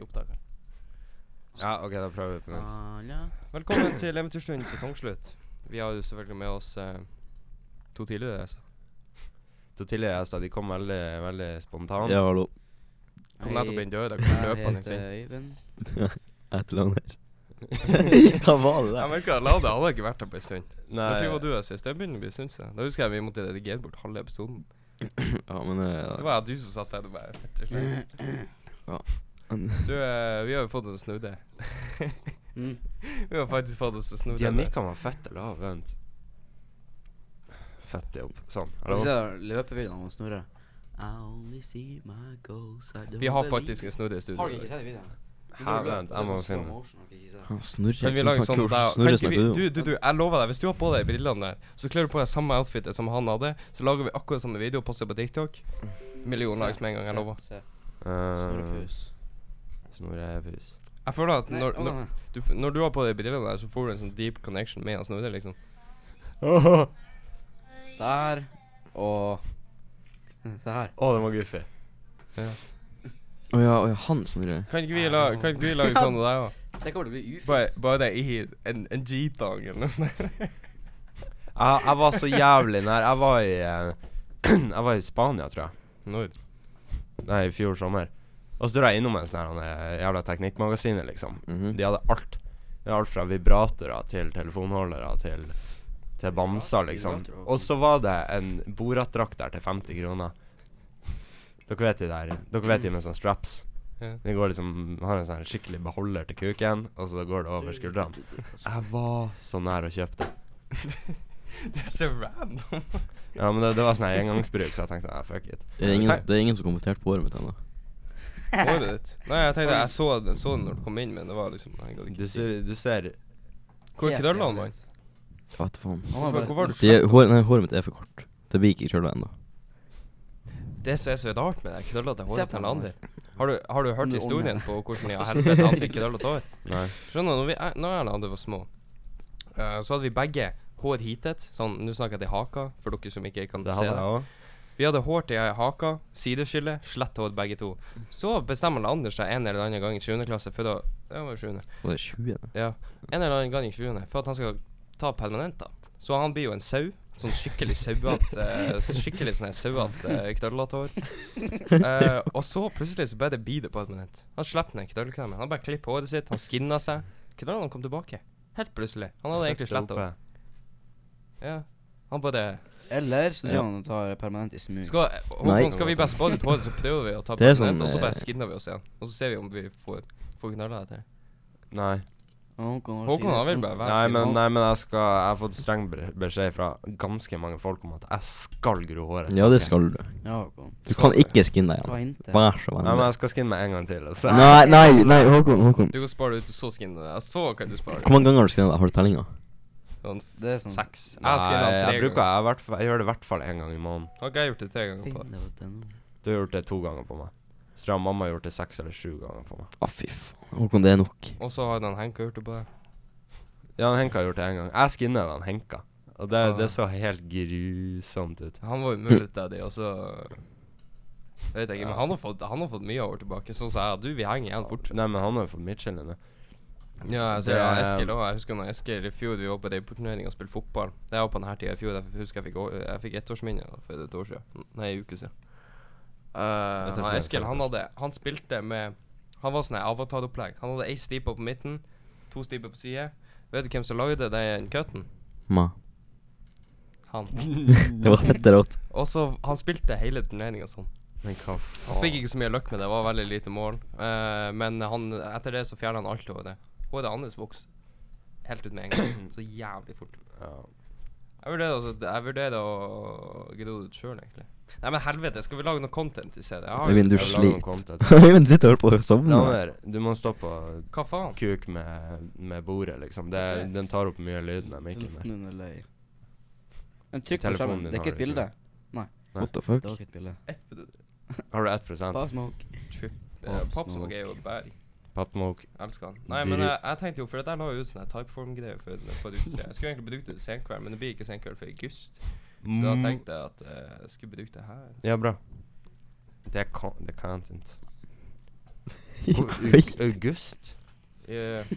i opptaket. Ja, OK, da prøver vi på nytt. Velkommen til Eventyrstund sesongslutt. Vi har jo selvfølgelig med oss eh, to tidligere gjester. To tidligere gjester de kom veldig veldig spontant. Ja, hallo. Kom nettopp inn døra, kom Jeg løpende heter inn. Øyvind. Jeg heter Lander. Hva var det der? Jeg der? merker Lade hadde ikke vært her på en stund. Nei, Når var du her sist? Det begynner å bli en stund siden. Da husker jeg vi måtte redigere bort halve episoden. Ja, men Det eh, var jeg du som satt der Du bare men- Du, eh, vi har jo fått oss en snudde. Mm. Vi har faktisk fått oss en snudde. de var fett eller lav. Vent. Fett jobb. Sånn. Du Hallo? sett løpevideoen med Snorre? I only see my goals, I don't Vi har faktisk en snudde i studio. Har dere ikke sett videoen? Her, vent, jeg må finne den. Han snurrer. Kan vi lage sånn der, kan snurrer ikke snakker vi, du om? du, du, du, jeg lover deg, hvis du har på deg brillene der, så kler du på deg samme outfitet som han hadde, så lager vi akkurat samme video og poster på TikTok. Million likes med en gang, jeg lover. Se, Uh, Snorrepus. Snorrepus. Jeg føler at Nei, når, å, når, du, når du har på deg brillene der, så får du en sånn deep connection med han Snorre, liksom. Der. Og Se her. Å, den var goofy. Å ja, å ja, han Snorre. Kan ikke vi, la, kan ikke vi lage sånn av deg òg? Det kommer til å bli ufint. Bare, i en, en G-tang eller noe sånt. Jeg, jeg var så jævlig nær. Jeg var i eh, Jeg var i Spania, tror jeg. Når? Nei, i fjor sommer. Og så dro jeg innom en sånn eh, jævla teknikkmagasinet, liksom. Mhm. De hadde alt. Det var alt fra vibratorer til telefonholdere til Til bamser, liksom. Og så var det en Borat-drakt der til 50 kroner. Dere vet de der Dere vet de med sånne straps? De går liksom Har en sånn skikkelig beholder til kuken, og så går det over skuldrene. Jeg var så nær å kjøpe det. Det er så random. Ja, men det, det var sånn engangsbruk, så jeg tenkte nei, fuck it. Det er ingen, det er ingen som kommenterte på håret mitt ennå. Håret ditt? Nei, jeg tenkte jeg så den- så den når du kom inn, men det var liksom jeg ikke Du ser, du ser Hvor er? Jeg vet da faen. Han var bare- hvorfor du De, er- hår, nei, håret mitt er for kort. Det blir ikke krølla ennå. Det som er så rart med det krøllete Se håret på til han. Lander Har du, har du hørt historien på hvordan i helvete han fikk krøllete hår? Nei. Skjønner du, når vi er, når jeg og Lander var små, eh, så hadde vi begge hår hitet. Sånn, nå snakker jeg til haka, for dere som ikke kan Det se hadde det. jeg òg. Vi hadde hår til haka, sideskille, slett hår begge to. Så bestemmer Anders seg en eller annen gang i 7. klasse for å Det var 7. Og det er 20. Ja. En eller annen gang i 7. for at han skal ta permanent, da. Så han blir jo en sau. Sånn skikkelig sauete uh, Skikkelig sånn sauete uh, knøllete hår. Eh, og så plutselig så bare blir det permanent. Han slipper ned knøllkremen. Han bare klipper håret sitt, han skinner seg. Knøllene kom tilbake. Helt plutselig. Han hadde egentlig sletta det. Ja. Han bare Eller så Ja. driver han og tar permanent i smug. skal, Håkon, skal vi bare spare ut håret, så prøver vi å ta Det er permanent, sånn, og så bare eh, skinner vi oss igjen. Og så ser vi om vi får, får knøller etter. Nei. Håkon, har Håkon sine- han vil bare være Nei, men, nei, men jeg skal Jeg har fått streng be- beskjed fra ganske mange folk om at jeg skal gro håret. Ja, det skal du. Ja, Håkon. Du kan ikke skinne deg Ta igjen. hinte. Vær så Nei, men vennlig. jeg skal skinne meg en gang til. Så. Nei, nei, nei, Håkon. Håkon. Du kan spare det ut, og så skinner du deg. Så kan du spare Hvor mange ganger har du skinnet deg? Har du tellinga? Sånn Det er sånn seks. Jeg Nei, jeg, jeg, bruker, jeg, hvert jeg gjør det i hvert fall én gang i måneden. Ok, jeg har gjort det tre ganger på deg? Du har gjort det to ganger på meg. Så tror jeg mamma har gjort det seks eller sju ganger på meg. Å, fy faen. Håkon, det er nok. Og så har den Henka gjort det på deg. Ja, den Henka har gjort det én gang. Jeg skinner den Henka. Og det, Ah. det så helt grusomt ut. Han var umulig til deg, og så Vet jeg ikke, men han har fått, han har fått mye år tilbake. Så sa jeg du, vi henger igjen fort. Nei, men han har jo fått Mitchell nå. Ja, altså, ja, Eskil òg. Jeg husker når Eskil i fjor vi var på Deiport-turnering og spilte fotball. Det var på denne tida i fjor. Jeg husker jeg fikk, jeg fikk ettårsminne for et år siden. Nei, en uke siden. Uh, han Eskil, han hadde Han spilte med Han var sånn avataropplegg. Han hadde ei stipe på midten, to stiper på side. Vet du hvem som lagde den cutten? Ma. Han. Det var fette rått. Og så Han spilte hele turneringa sånn. Men hva Han fikk ikke så mye løkk med det, det var veldig lite mål. Uh, men han, etter det så fjerna han alt over det. Håret andres vokste helt ut med en gang. Så jævlig fort. Ja. Jeg vurderer, altså, jeg vurderer å gro ut sjøl, egentlig. Nei, men helvete, skal vi lage noe content i stedet? Jeg har jo- Øyvind, du sliter. content. Øyvind sitter og holder på å sovne. Damer, du må stå på Hva faen? kuk med, med bordet, liksom. Det, okay. Den tar opp mye lyd, den ikke leir. Men trykk på skjermen. Det er ikke et bilde. Nei. Nei. What the fuck? Det var ikke et bilde. Har du 1 Pop smoke. Pop Smoke er jo bad. Patmok? Elsker han. Nei, men jeg, jeg tenkte jo For det der la jo ut sånn her typeform-greier for, for et uke siden. Jeg skulle egentlig brukt det til senkveld, men det blir ikke senkveld før august. Så da tenkte jeg at eh, jeg skulle bruke det her. Ja, bra. Det er con det er content. Au- August? Eh,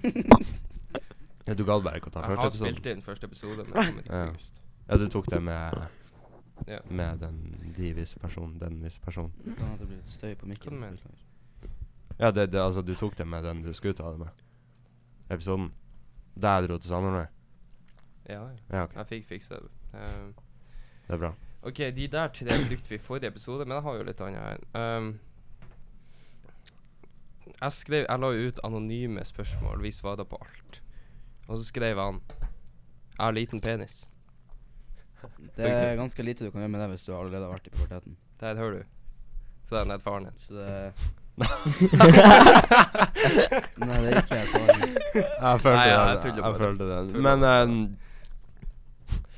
Ja, du gadd bare ikke å ta jeg første har spilt inn første episode, men det kommer ikke i Ja. august. Ja, du tok det med Ja. Med den de vise personen, den vise personen. Det kan hende det blir litt støy på Hva mikken. du mener? Ja, det, det, altså, du tok det med den du skulle ta det med. Episoden. Det jeg dro til sammen Ja, ja. Ja, Okay. Jeg fikk fiksa det. Um, Det er bra. OK, de der tre brukte vi i forrige episode, men jeg har jo litt annet her. Um, jeg skrev Jeg la jo ut anonyme spørsmål. Vi svarte på alt. Og så skrev han Jeg har liten penis. Det er ganske lite du kan gjøre med det hvis du allerede har vært i puberteten. Der hører du. Fra den faren din. Så det Nei, det er ikke erfaring. Jeg følte Nei, ja, jeg den. tuller Jeg, bare. følte den. Tuller Men eh,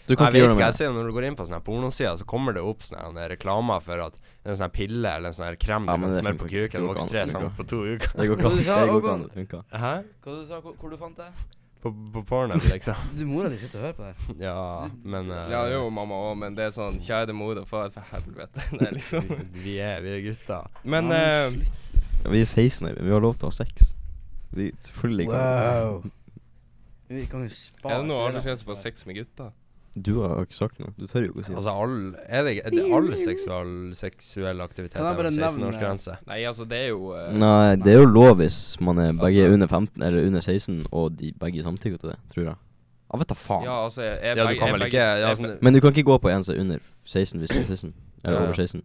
Du kan jeg ikke gjøre vet noe ikke, jeg med det. ser jo når du går inn på sånne her pornosider, så kommer det opp sånne her reklamer for at en sånn her pille eller en sånn her krem Ja, du men kan det smøre på funker ikke. kuken, Det går vokser tre sammen på to uker. Det går ikke an. Det går ikke an. Det funker. Hæ? Hva du sa du? hvor du fant det? På, på porno, liksom. Du, Mora di sitter og hører på det her. Ja, men uh, Ja, jo, mamma òg, men det er sånn Kjære mor og far, for helvete. Det er liksom vi, vi, er, vi er gutter. Men uh. Ja, Vi er 16 år, vi har lov til å ha sex. Vi selvfølgelig kan Wow. Vi kan jo spare er det noe aldersgrense på sex med gutta? Du har ikke sagt noe. Du tør jo ikke å si det. Altså, all, er det, er det all seksual, seksuell aktivitet Kan jeg over bare nevne- 16-årsgrense? Nei, altså, det er jo eh, Nei, det er jo lov hvis man er begge Altså- under 15 eller under 16, og de begge samtykker til det, tror jeg. Ja, vet da faen. Ja, altså er Ja, du begge- kan er vel begge- ikke ja, er sånn, Men du kan ikke gå på en som er under 16 hvis du er 16. Eller Ja, ja. over 16.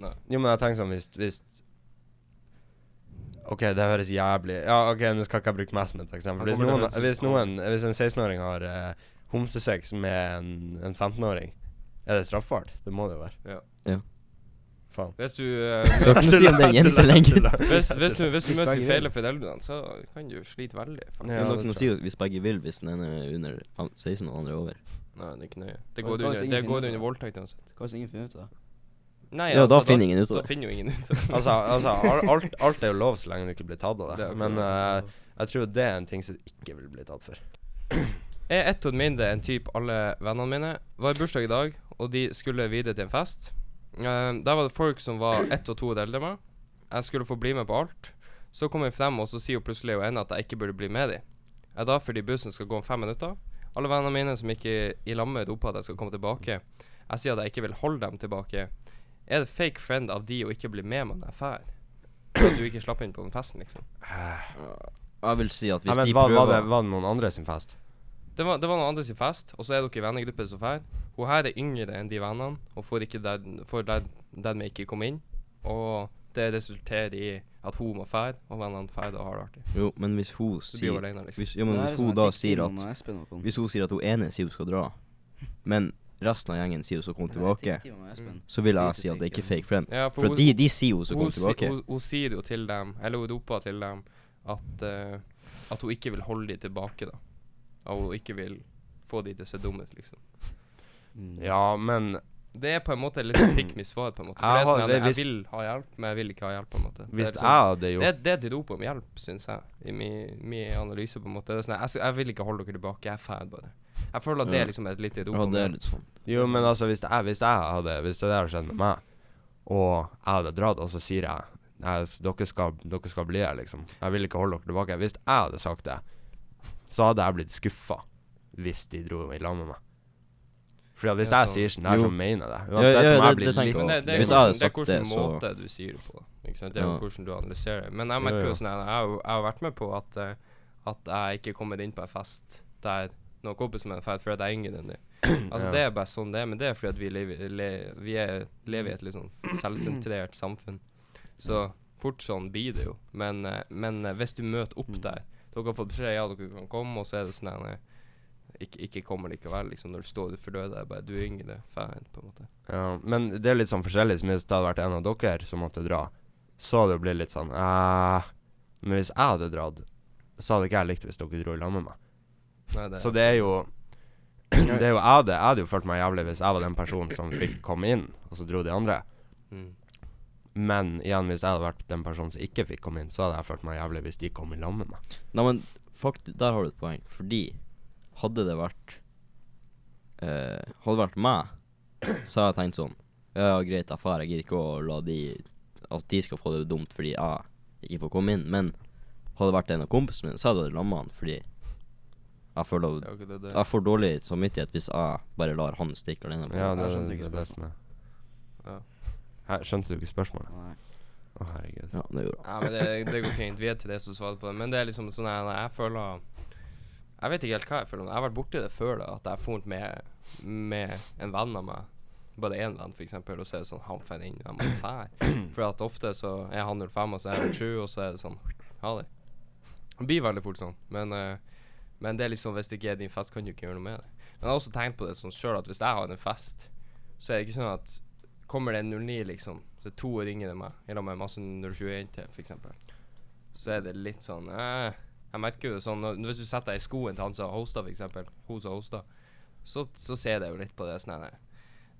Nei. Jo, men jeg tenker sånn hvis, hvis OK, det høres jævlig Ja, OK, nå skal ikke jeg bruke meg som et eksempel. Hvis kommer noen, ut hvis, noen, hvis en 16-åring har eh, homsesex med en, en 15-åring, er det straffbart? Det må det jo være. Ja. Ja. Faen. Hvis du eh, Så kan du si om det er jente lenger. hvis, hvis du, hvis du Hvis møter begge feile foreldrene, så kan du slite veldig. Ja, det er det noe å tror si hvis begge vil, hvis den ene er under fem- 16 og den andre er over. Nei, det er ikke nøye. Det går hvis under, ingen det går under det? voldtekt uansett. Hva hvis ingen finner ut av det? Nei, Ja, da altså, finner ingen ut av Da det. finner jo ingen ut av det. Altså, altså al- alt, alt er jo lov så lenge du ikke blir tatt av Det det. er Men akkurat- eh, jeg tror det er en ting som du ikke vil bli tatt for. Jeg er ett og mindre enn typ alle vennene mine. Var i bursdag i dag, og de skulle videre til en fest. Uh, der var det folk som var ett og to år eldre enn meg. Jeg skulle få bli med på alt. Så kommer jeg frem, og så sier hun plutselig og ene at jeg ikke burde bli med dem. Jeg er da fordi bussen skal gå om fem minutter. Alle vennene mine som ikke er i lammet, roper at jeg skal komme tilbake. Jeg sier at jeg ikke vil holde dem tilbake. Er det fake friend av de å ikke bli med meg når jeg drar? At du ikke slapp inn på den festen, liksom. Jeg vil si at Nei, hvis men de var, var, det, prøver var det noen andre sin fest? Det var, det var noen andre sin fest, og så er dere i vennegruppe som drar. Hun her er yngre enn de vennene, og får ikke der, får der, dermed ikke komme inn. Og det resulterer i at hun må dra, og vennene drar og har det artig. Jo, men hvis hun sier alene, liksom. hvis, men hvis sånn hun da sier at. Hvis hun sier at hun ene sier hun skal dra, men resten av gjengen sier hun skal komme tilbake, så vil jeg si at det er ikke fake friend. Ja, For hun, de, de sier hun skal hun, komme tilbake. hun, hun sier jo til dem, eller hun roper til dem, at, uh, at hun ikke vil holde dem tilbake, da. Og hun ikke vil få de til å se dumme ut, liksom. Mm. Ja, men Det er på en måte litt sånn pick me svar, på en måte. For Jeg det er sånn jeg, jeg, vil ha hjelp, men jeg vil ikke ha hjelp, på en måte. hvis det, er jeg hadde gjort det, det er et rop om hjelp, syns jeg, i min, mi analyse, på en måte. Det er sånn, jeg, jeg vil ikke holde dere tilbake, jeg er ferdig bare. Jeg føler at det er liksom et lite rop Ja, det er litt sånn. Jo, men altså, hvis, er, hvis, jeg hadde, hvis det der hadde skjedd med meg, og jeg hadde dratt, og så sier jeg nei, dere, skal, dere skal bli her, liksom. Jeg vil ikke holde dere tilbake. Hvis jeg hadde sagt det, så hadde jeg blitt skuffa hvis de dro i lag med meg. Fordi at hvis jeg sånn. sier sånn, så mener jeg det. Uansett om jeg blir det litt Men det, det, er hvordan, det er hvordan måte du sier det på. Ikke sant? Det er jo hvordan du analyserer det. Men jeg merker jo. sånn jeg, har jo- vært med på at, eh, at jeg ikke kommer inn på en fest der noen kompiser med meg fordi jeg er yngre enn dem. Altså Det er bare sånn det er, men det er fordi at vi lever, le, vi er, lever i et litt sånn selvsentrert samfunn. Så fort sånn blir det jo. Men, eh, men eh, hvis du møter opp Mm. der Dere har fått beskjed ja, dere kan komme, og så er det sånn her, eh, ikke, ikke kommer likevel, liksom, når du står utenfor er Bare du er yngre, fan, på en måte. Ja, men det er litt sånn forskjellig. Som hvis det hadde vært en av dere som måtte dra, så hadde det blitt litt sånn eh, Men hvis jeg hadde dratt, så hadde ikke jeg likt hvis dere dro i lag med meg. Nei, det, Så det er jo Det er jo jeg hadde, jeg hadde jo følt meg jævlig hvis jeg var den personen som fikk komme inn, og så dro de andre. mm. Men igjen, hvis jeg hadde vært den personen som ikke fikk komme inn, så hadde jeg følt meg jævlig hvis de kom i lag med meg. Nei, men fakt, der har du et poeng. Fordi hadde det vært eh, Hadde det vært meg, så hadde jeg tenkt sånn Ja, greit, jeg drar. Jeg gidder ikke å la de At de skal få det dumt fordi jeg ikke får komme inn. Men hadde det vært en av kompisene mine, så hadde jeg vært lamma han fordi jeg føler at er det, det. Jeg får dårlig samvittighet hvis jeg bare lar han stikke alene. Ja, det. det, skjønte det, ikke det er det beste med. Ja. Her, Skjønte du ikke spørsmålet? Nei. Å, herregud. Ja, det gjorde han. Ja, men det, det går fint. Vi er til det som svarer på det. Men det er liksom sånn jeg, Jeg føler Jeg vet ikke helt hva jeg føler. Jeg har vært borti det før, da. At jeg har med, med en venn av meg. Bare én venn, eksempel, og så er det sånn Han får inn, jeg må fære. For at ofte så er han 05, og så er jeg 07, og så er det sånn Ha det. Det blir veldig fort sånn. Men, uh, men det er liksom hvis det ikke er din fest, kan du ikke gjøre noe med det. Men jeg har også tenkt på det sånn sjøl at hvis jeg har en fest, så er det ikke sånn at Kommer det en 09, liksom, så to ringer det meg, i lag med masse 021 til, for eksempel så er det litt sånn eh, Jeg merker jo det sånn Hvis du setter deg i skoen til han som hosta, for eksempel, hun som hosta, så, så ser jeg jo litt på det sånn her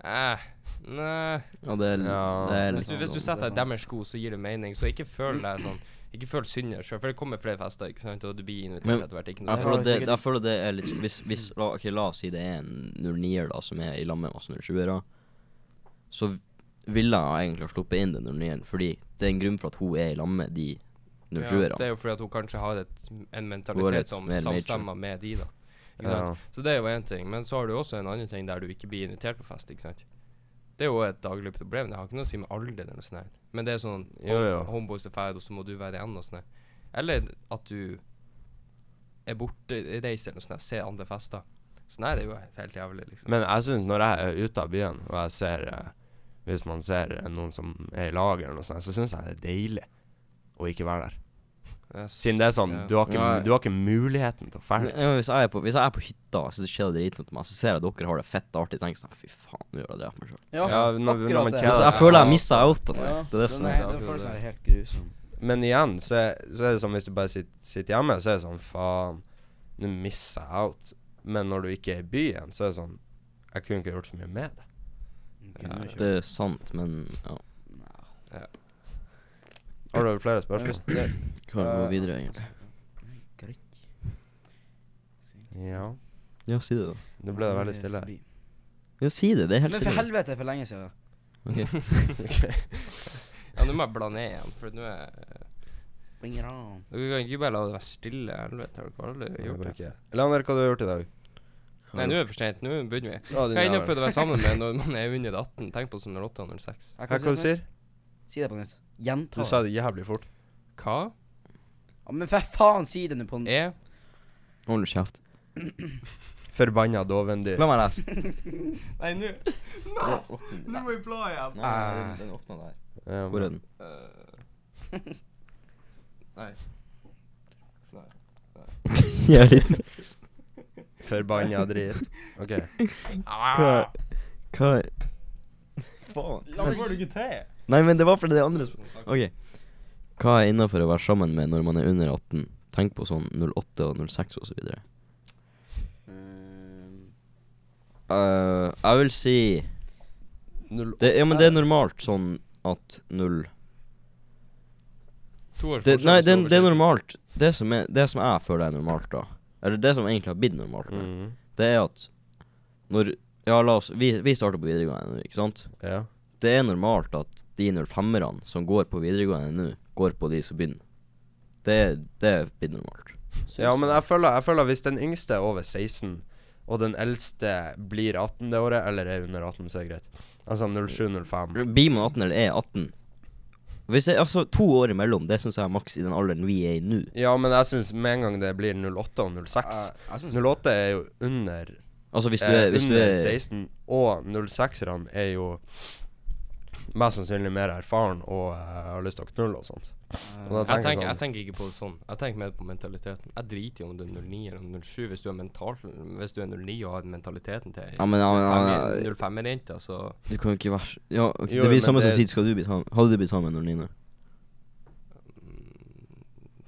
eh, Nei Ja, det er, Ja. det er hvis litt du, hvis du sånn, setter er deg i deres sko, så gir det mening. Så ikke føl deg sånn Ikke føl synd sjøl, for det kommer flere fester, ikke sant, og du blir invitert Men- etter hvert. Ikke noe jeg, føler, det, jeg føler det er litt sånn Hvis, hvis la, okay, la oss si det er en 09-er da som er i lag med masse 07-ere, så ville jeg egentlig ha sluppet inn den 09-eren, fordi det er en grunn for at hun er i lag med de Ja, 07-erne. det er jo fordi at hun kanskje har et, en mentalitet som samstemmer med de, da. Ikke Ja. Så det er jo én ting. Men så har du også en annen ting der du ikke blir invitert på fest, ikke sant. Det er jo et daglig problem. Det har ikke noe å si med alder eller noe sånt. Men det er sånn Jo. Homeboys er ferdig, og så må du være igjen og sånn. Eller at du er bortereist eller noe sånt, ser andre fester. Sånn er det jo helt jævlig, liksom. Men jeg syns når jeg er ute av byen, og jeg ser eh, Hvis man ser noen som er i lag eller noe sånt, så syns jeg det er deilig å ikke være der. Er Siden det er sånn, ja. du, har ikke, du har ikke muligheten til å Ja, hvis, jeg er på, hvis jeg er på hytta og det skjer det dritnoe til meg, så ser jeg at dere har det fett artig, tenker jeg sånn Fy faen, nå gjør jeg drept meg sjøl. Ja, Ja, når- når man kjeder seg. jeg føler jeg missa outen. på det. Ja, Det er det som helt grusom. Men igjen, så så er det sånn hvis du bare sitter, sitter hjemme, så er det sånn Faen, nå misser jeg out. Men når du ikke er i byen, så er det sånn Jeg kunne ikke gjort så mye med det. Ja, Det er sant, men ja. Har du flere spørsmål? Kan vi gå videre, egentlig? Ja. Ja, si det, da. Nå ble det veldig stille. Ja, si det. Det er helt Men for helvete, for lenge siden. Ok. Ja, nå må jeg bla ned igjen, for nå er. Dere kan ikke bare la det være stille. Helvete, har dere aldri gjort det? Leander, hva har du gjort i dag? Nei, nå er det for sent. Nå begynner vi. Ja, Hva er inne innenfor å være sammen med når man er under 18? Tenk på som 08 og 06. Jeg Hæ, kan hva du det du sier. Si det på nytt. Gjenta Du sa det jævlig fort. Hva Ja, men for faen, si det nå på nytt. er Hold kjeft. Forbanna dovendyr. La meg lese. Nei, nå Nå må vi bla igjen. Nei, den, den åpna der. Um, Hvor er den? Eh, Nei. Nei. Jeg er litt Forbanna drit. OK. Hva Hva Faen. Meg- får du ikke til. Nei, men det var fordi det andre OK. Hva er innafor å være sammen med når man er under 18? Tenk på sånn 08 og 06 og så videre. Ehm, Uh, jeg vil si Null det, Ja, men det er normalt sånn at null To års det, forskjell Nei, det, store det er normalt. Det som, er, det som jeg føler er normalt, da, eller det som egentlig har blitt normalt, Mm. det er at når Ja, la oss Vi, vi starter på videregående nå, ikke sant? Ja. Det er normalt at de 05-erne som går på videregående nå, går på de som begynner. Det, det er blitt normalt. ja, men jeg føler, jeg føler hvis den yngste er over 16, og den eldste blir 18 det året, eller er under 18, så er det greit. Altså 07-05. Blir man 18 eller er 18? Hvis jeg, altså To år imellom, det syns jeg er maks i den alderen vi er i nå. Ja, men jeg syns med en gang det blir 08 og 06 jeg- jeg 08 er jo under Altså hvis du eh, er, hvis du under er 16, og 06-erne er jo mest sannsynlig mer erfaren og uh, har lyst til å knulle og sånt. Så da Jeg tenker tenker, jeg jeg sånn tenker ikke på det sånn. Jeg tenker mer på mentaliteten. Jeg driter i om du er 09 eller 07 hvis du er mental Hvis du er 09 og har mentaliteten til Ja, men ja, men, ja, ja, 05-jenta, så Du kan jo ikke være Ja, okay, Jo, Det blir men samme som det- å si Skal du bli sammen Hadde du blitt sammen med 09 nå?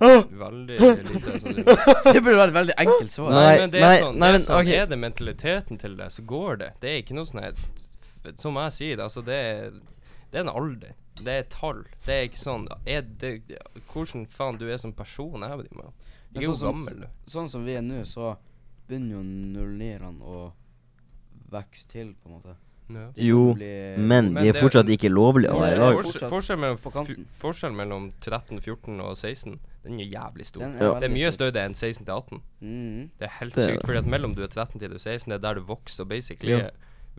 Veldig lite sannsynlig. Det burde være et veldig enkelt svar. Nei, Nei, men det er nei, sånn, nei, det er, men, sånn ok. er det mentaliteten til det, så går det. Det er ikke noe sånn Som jeg sier det, altså det er Det er en alder. Det er tall. Det er ikke sånn er det, Hvordan faen du er som person, jeg vet ikke. Men er jo sånn gammel du. Sånn som vi er nå, så begynner jo 09-erne å vokse til, på en måte. Ja. Jo, men Men de er det- fortsatt ikke lovlige å Forskjell- være i Forskjell- lag. Forskjell, forskjell, mellom, på f- kanten. forskjell mellom 13, 14 og 16 Den er jævlig stor. Er Ja. Det er mye større enn 16 til 18. Mm. Det er helt Det sykt. Fordi at mellom du er 13 til du er 16, det er der du vokser, basically. Ja.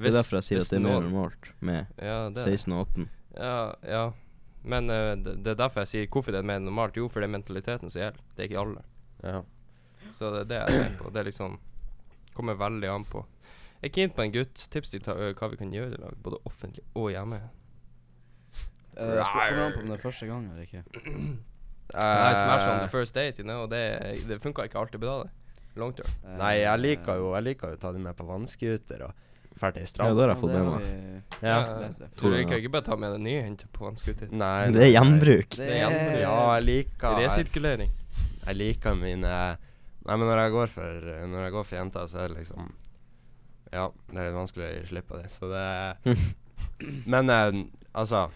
Det er derfor jeg sier at det er mer normalt med Ja, det er 16 og 18. Ja, ja. Men uh, det, det er derfor jeg sier hvorfor det er mer normalt. Jo, for det er mentaliteten som gjelder. Det er ikke alle. Ja. Så det er det jeg tenker på. Det er liksom Kommer veldig an på. Jeg er keen på en gutt. Tips til hva vi kan gjøre i lag, både offentlig og hjemme. Uh, kommer an på om det er første gang eller ikke. Nei, smash on Eh, the first date, you know. Det, det funka ikke alltid bra, det. Long term. Uh, Nei, jeg liker jo Jeg liker jo å ta dem med på vannscooter. og i ei Ja, det har jeg ja, fått det med meg. Ja. Du Tror du kan ikke bare ta med den nye hente på vannskuter. Nei, Det er gjenbruk. Det Det er gjenbruk. Ja, jeg liker jeg, Resirkulering. jeg liker mine Nei, men når jeg går for Når jeg går for jenter, så er det liksom Ja, det er litt vanskelig å gi slipp på det, så det Men eh, altså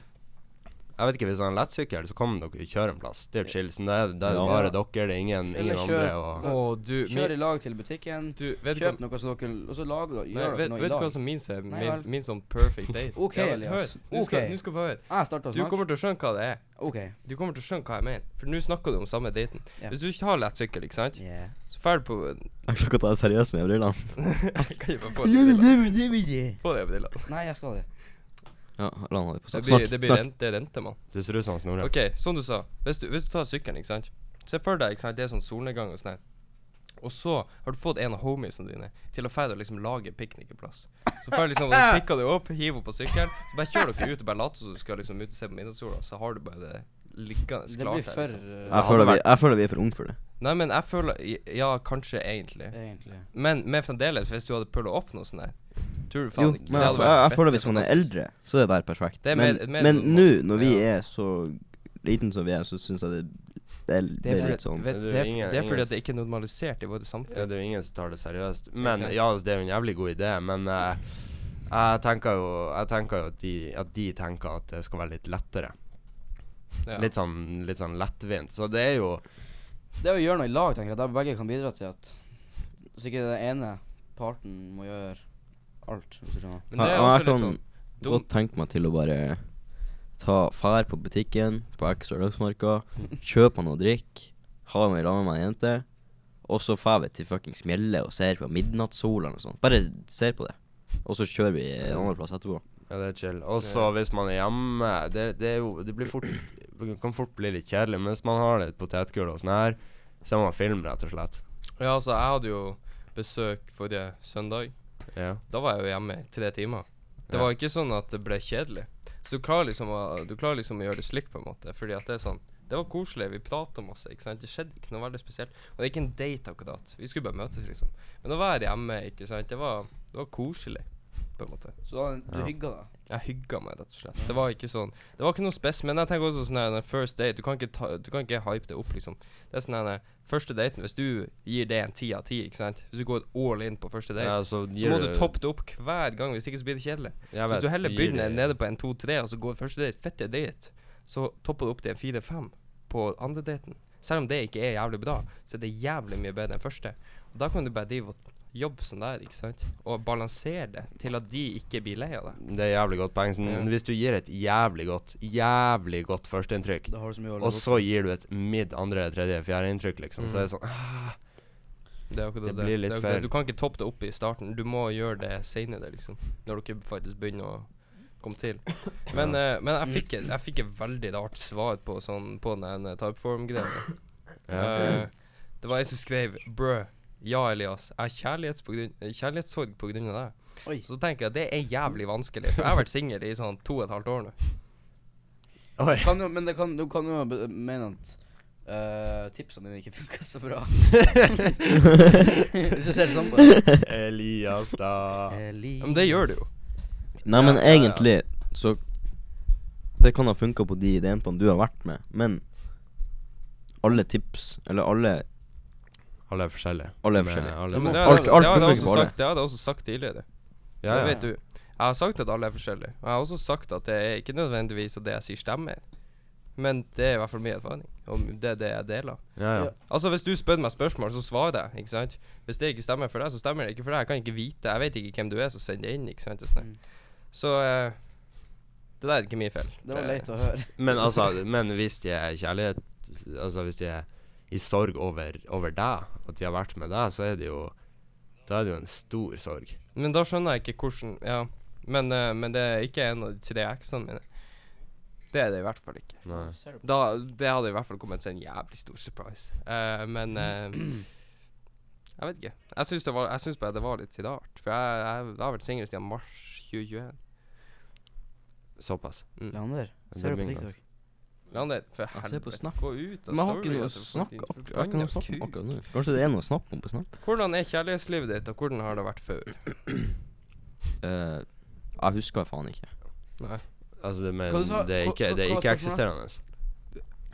Jeg vet ikke, hvis han er lettsykkel, så kommer dere og kjører en plass. Det er chill. Sånn, da er det, er Ja. bare dere, det er ingen, ingen kjør- andre. Og og du, Kjør i lag til butikken. du vet, Kjøp noe som dere Og så lager nei, gjør vet, i noe vet du hva som min, er min, min sånn perfect date Ok, Ja, Elias. Hør, nå skal, Ok. nå skal få høre. Jeg starter å Du kommer til å skjønne hva det er. OK. Du kommer til å skjønne hva jeg mener. For nå snakker du om samme daten. Yeah. Hvis du ikke har lettsykkel, ikke sant, Yeah. så drar du på Jeg klarer ikke å ta det seriøst med brillene. Kan jeg bare få det på brillene? Få det på brillene. Nei, jeg skal det. Ja, la han ha det på Det snart. blir, det blir rente, det er rente, mann. du ser ut som Snorre. Ok, som du sa. Hvis du, hvis du tar sykkelen, ikke sant. Se for deg, ikke sant, det er sånn solnedgang og sånn her. Og så har du fått en av homiesene dine til å dra og liksom lage piknikplass. Så før liksom, så pikker du opp, hiver på sykkelen, så bare kjører dere ut og bare later som du skal liksom ut og se på midnattssola, så har du bare det liggende Det blir blir her, liksom. eh, Jeg føler, vi, jeg føler vi er for unge for det. Nei, men jeg føler Ja, kanskje egentlig. Egentlig. Men, men fremdeles, hvis du hadde pulla opp noe sånt der Tror du faen Jo, ikke men det jeg, hadde jeg, jeg føler hvis man er eldre, så er det der perfekt. Det med, mer men nå, når vi ja. er så liten som vi er, så syns jeg det, det, er, det Det er, litt sånn Det det, er er, ingen- det er fordi at det ikke er normalisert i vårt samfunn. Ja, det er jo ingen som tar det seriøst. Men ja, altså, det er jo en jævlig god idé, men uh, jeg tenker jo Jeg tenker jo at de, at de tenker at det skal være litt lettere. Ja. Litt sånn Litt sånn lettvint. Så det er jo Det å gjøre noe i lag, tenker jeg, der begge kan bidra til at Så ikke den ene parten må gjøre alt, hvis du skjønner. Men det er Ja, også jeg litt kan sånn godt tenke meg til å bare ta fær på butikken på Extra Lagsmarka, kjøpe noe å drikke, ha i sammen med ei jente, og så drar vi til fuckings Mjelle og ser på midnattssola eller noe sånt. Bare ser på det. Og så kjører vi en annen plass etterpå. Ja, det er chill. Og så hvis man er hjemme det, det er jo Det blir fort Det kan fort bli litt kjedelig, men hvis man har litt potetgull og sånn her, så må man filme, rett og slett. Ja, altså, jeg hadde jo besøk forrige søndag. Ja. Da var jeg jo hjemme i tre timer. Det Ja. var ikke sånn at det ble kjedelig. Så du klarer liksom å, du klarer liksom å gjøre det slik, på en måte. Fordi at det er sånn Det var koselig, vi prata masse. ikke sant Det skjedde ikke noe veldig spesielt. Og det er ikke en date akkurat. Vi skulle bare møtes, liksom. Men å var jeg hjemme, ikke sant. Det var, det var koselig, på en måte. Så du Ja. hygga deg? Jeg hygga meg, rett og slett. Det var ikke sånn Det var ikke noe spes, men jeg tenker også sånn her First date, du kan ikke ta Du kan ikke hype det opp, liksom. Det er sånn her Første daten, hvis du gir det en ti av ti, ikke sant Hvis du går all in på første date, ja så, så må du toppe det opp hver gang, hvis ikke så blir det kjedelig. Vet, Hvis du heller begynner nede på en to-tre, og så går første date fette date, så topper du opp til en fire-fem på andre daten. Selv om det ikke er jævlig bra, så er det jævlig mye bedre enn første. Og da kan du bare drive og jobbe sånn der, ikke sant, og balansere det til at de ikke blir lei av det. Det er jævlig godt poeng. Sånn, Ja. Hvis du gir et jævlig godt, jævlig godt førsteinntrykk, og så gir du et midd andre, tredje, fjerde inntrykk, liksom, så er det sånn ah, Det er Det det. blir litt feil. Du kan ikke toppe det opp i starten. Du må gjøre det seinere, liksom. Når dere faktisk begynner å komme til. Men, eh, men jeg fikk et, jeg fikk et veldig rart svar på sånn På den eh, typeform-greia. ja. Uh, det var en som skrev Brø, ja Elias, jeg har kjærlighets eh, kjærlighetssorg på grunn av deg. Oi. Så tenker jeg at det er jævlig vanskelig. For jeg har vært singel i sånn to og et halvt år nå. Oi. Kan jo, men det kan, du kan jo mene at uh, tipsene dine ikke funka så bra. Hvis du ser det sånn på det. Elias, da. Elias. Men det gjør det jo. Nei, men Ja, ja, ja. egentlig så Det kan ha funka på de jentene du har vært med, men alle tips, eller alle Alle er forskjellige. Alle er forskjellige. alle er, alt- har jeg- alt det hadde jeg sagt- det har jeg også sagt tidligere. ja, Det ja. vet du. Jeg har sagt at alle er forskjellige. Og jeg har også sagt at det er ikke nødvendigvis at det jeg sier, stemmer. Men det er i hvert fall min erfaring. Og det er det jeg deler. Ja, ja. Ja. Altså Hvis du spør meg spørsmål, så svarer jeg. Ikke sant Hvis det ikke stemmer for deg, så stemmer det ikke for deg. Jeg kan ikke vite Jeg vet ikke hvem du er, så send det inn. Ikke sant sånn. Mm. Så uh, det der er ikke min feil. Det var leit å høre. Men altså, men hvis de er kjærlighet Altså hvis de er i sorg over, over deg, at de har vært med deg, så er det jo Da er det jo en stor sorg. Men da skjønner jeg ikke hvordan Ja, men, uh, men det er ikke en av de tre eksene mine. Det er det i hvert fall ikke. Da, det hadde i hvert fall kommet som en jævlig stor surprise. Uh, men eh, Jeg vet ikke. Jeg syns, det var, jeg syns bare det var litt rart. For jeg, jeg, jeg har vært singel siden mars 2021. Såpass. Mm. Leander, ser du på TikTok? Leander, for helvete, på gå ut av Men jeg har ikke noe at å snakke jeg har ikke noe å om akkurat nå. Kanskje det er noe å snakke om på Snap? Hvordan er kjærlighetslivet ditt, og hvordan har det vært før? Eh, jeg husker faen ikke. Nei. Altså, det, men du sa- det er hva- ikke, hva- det er hva ikke var spørsmålet? eksisterende.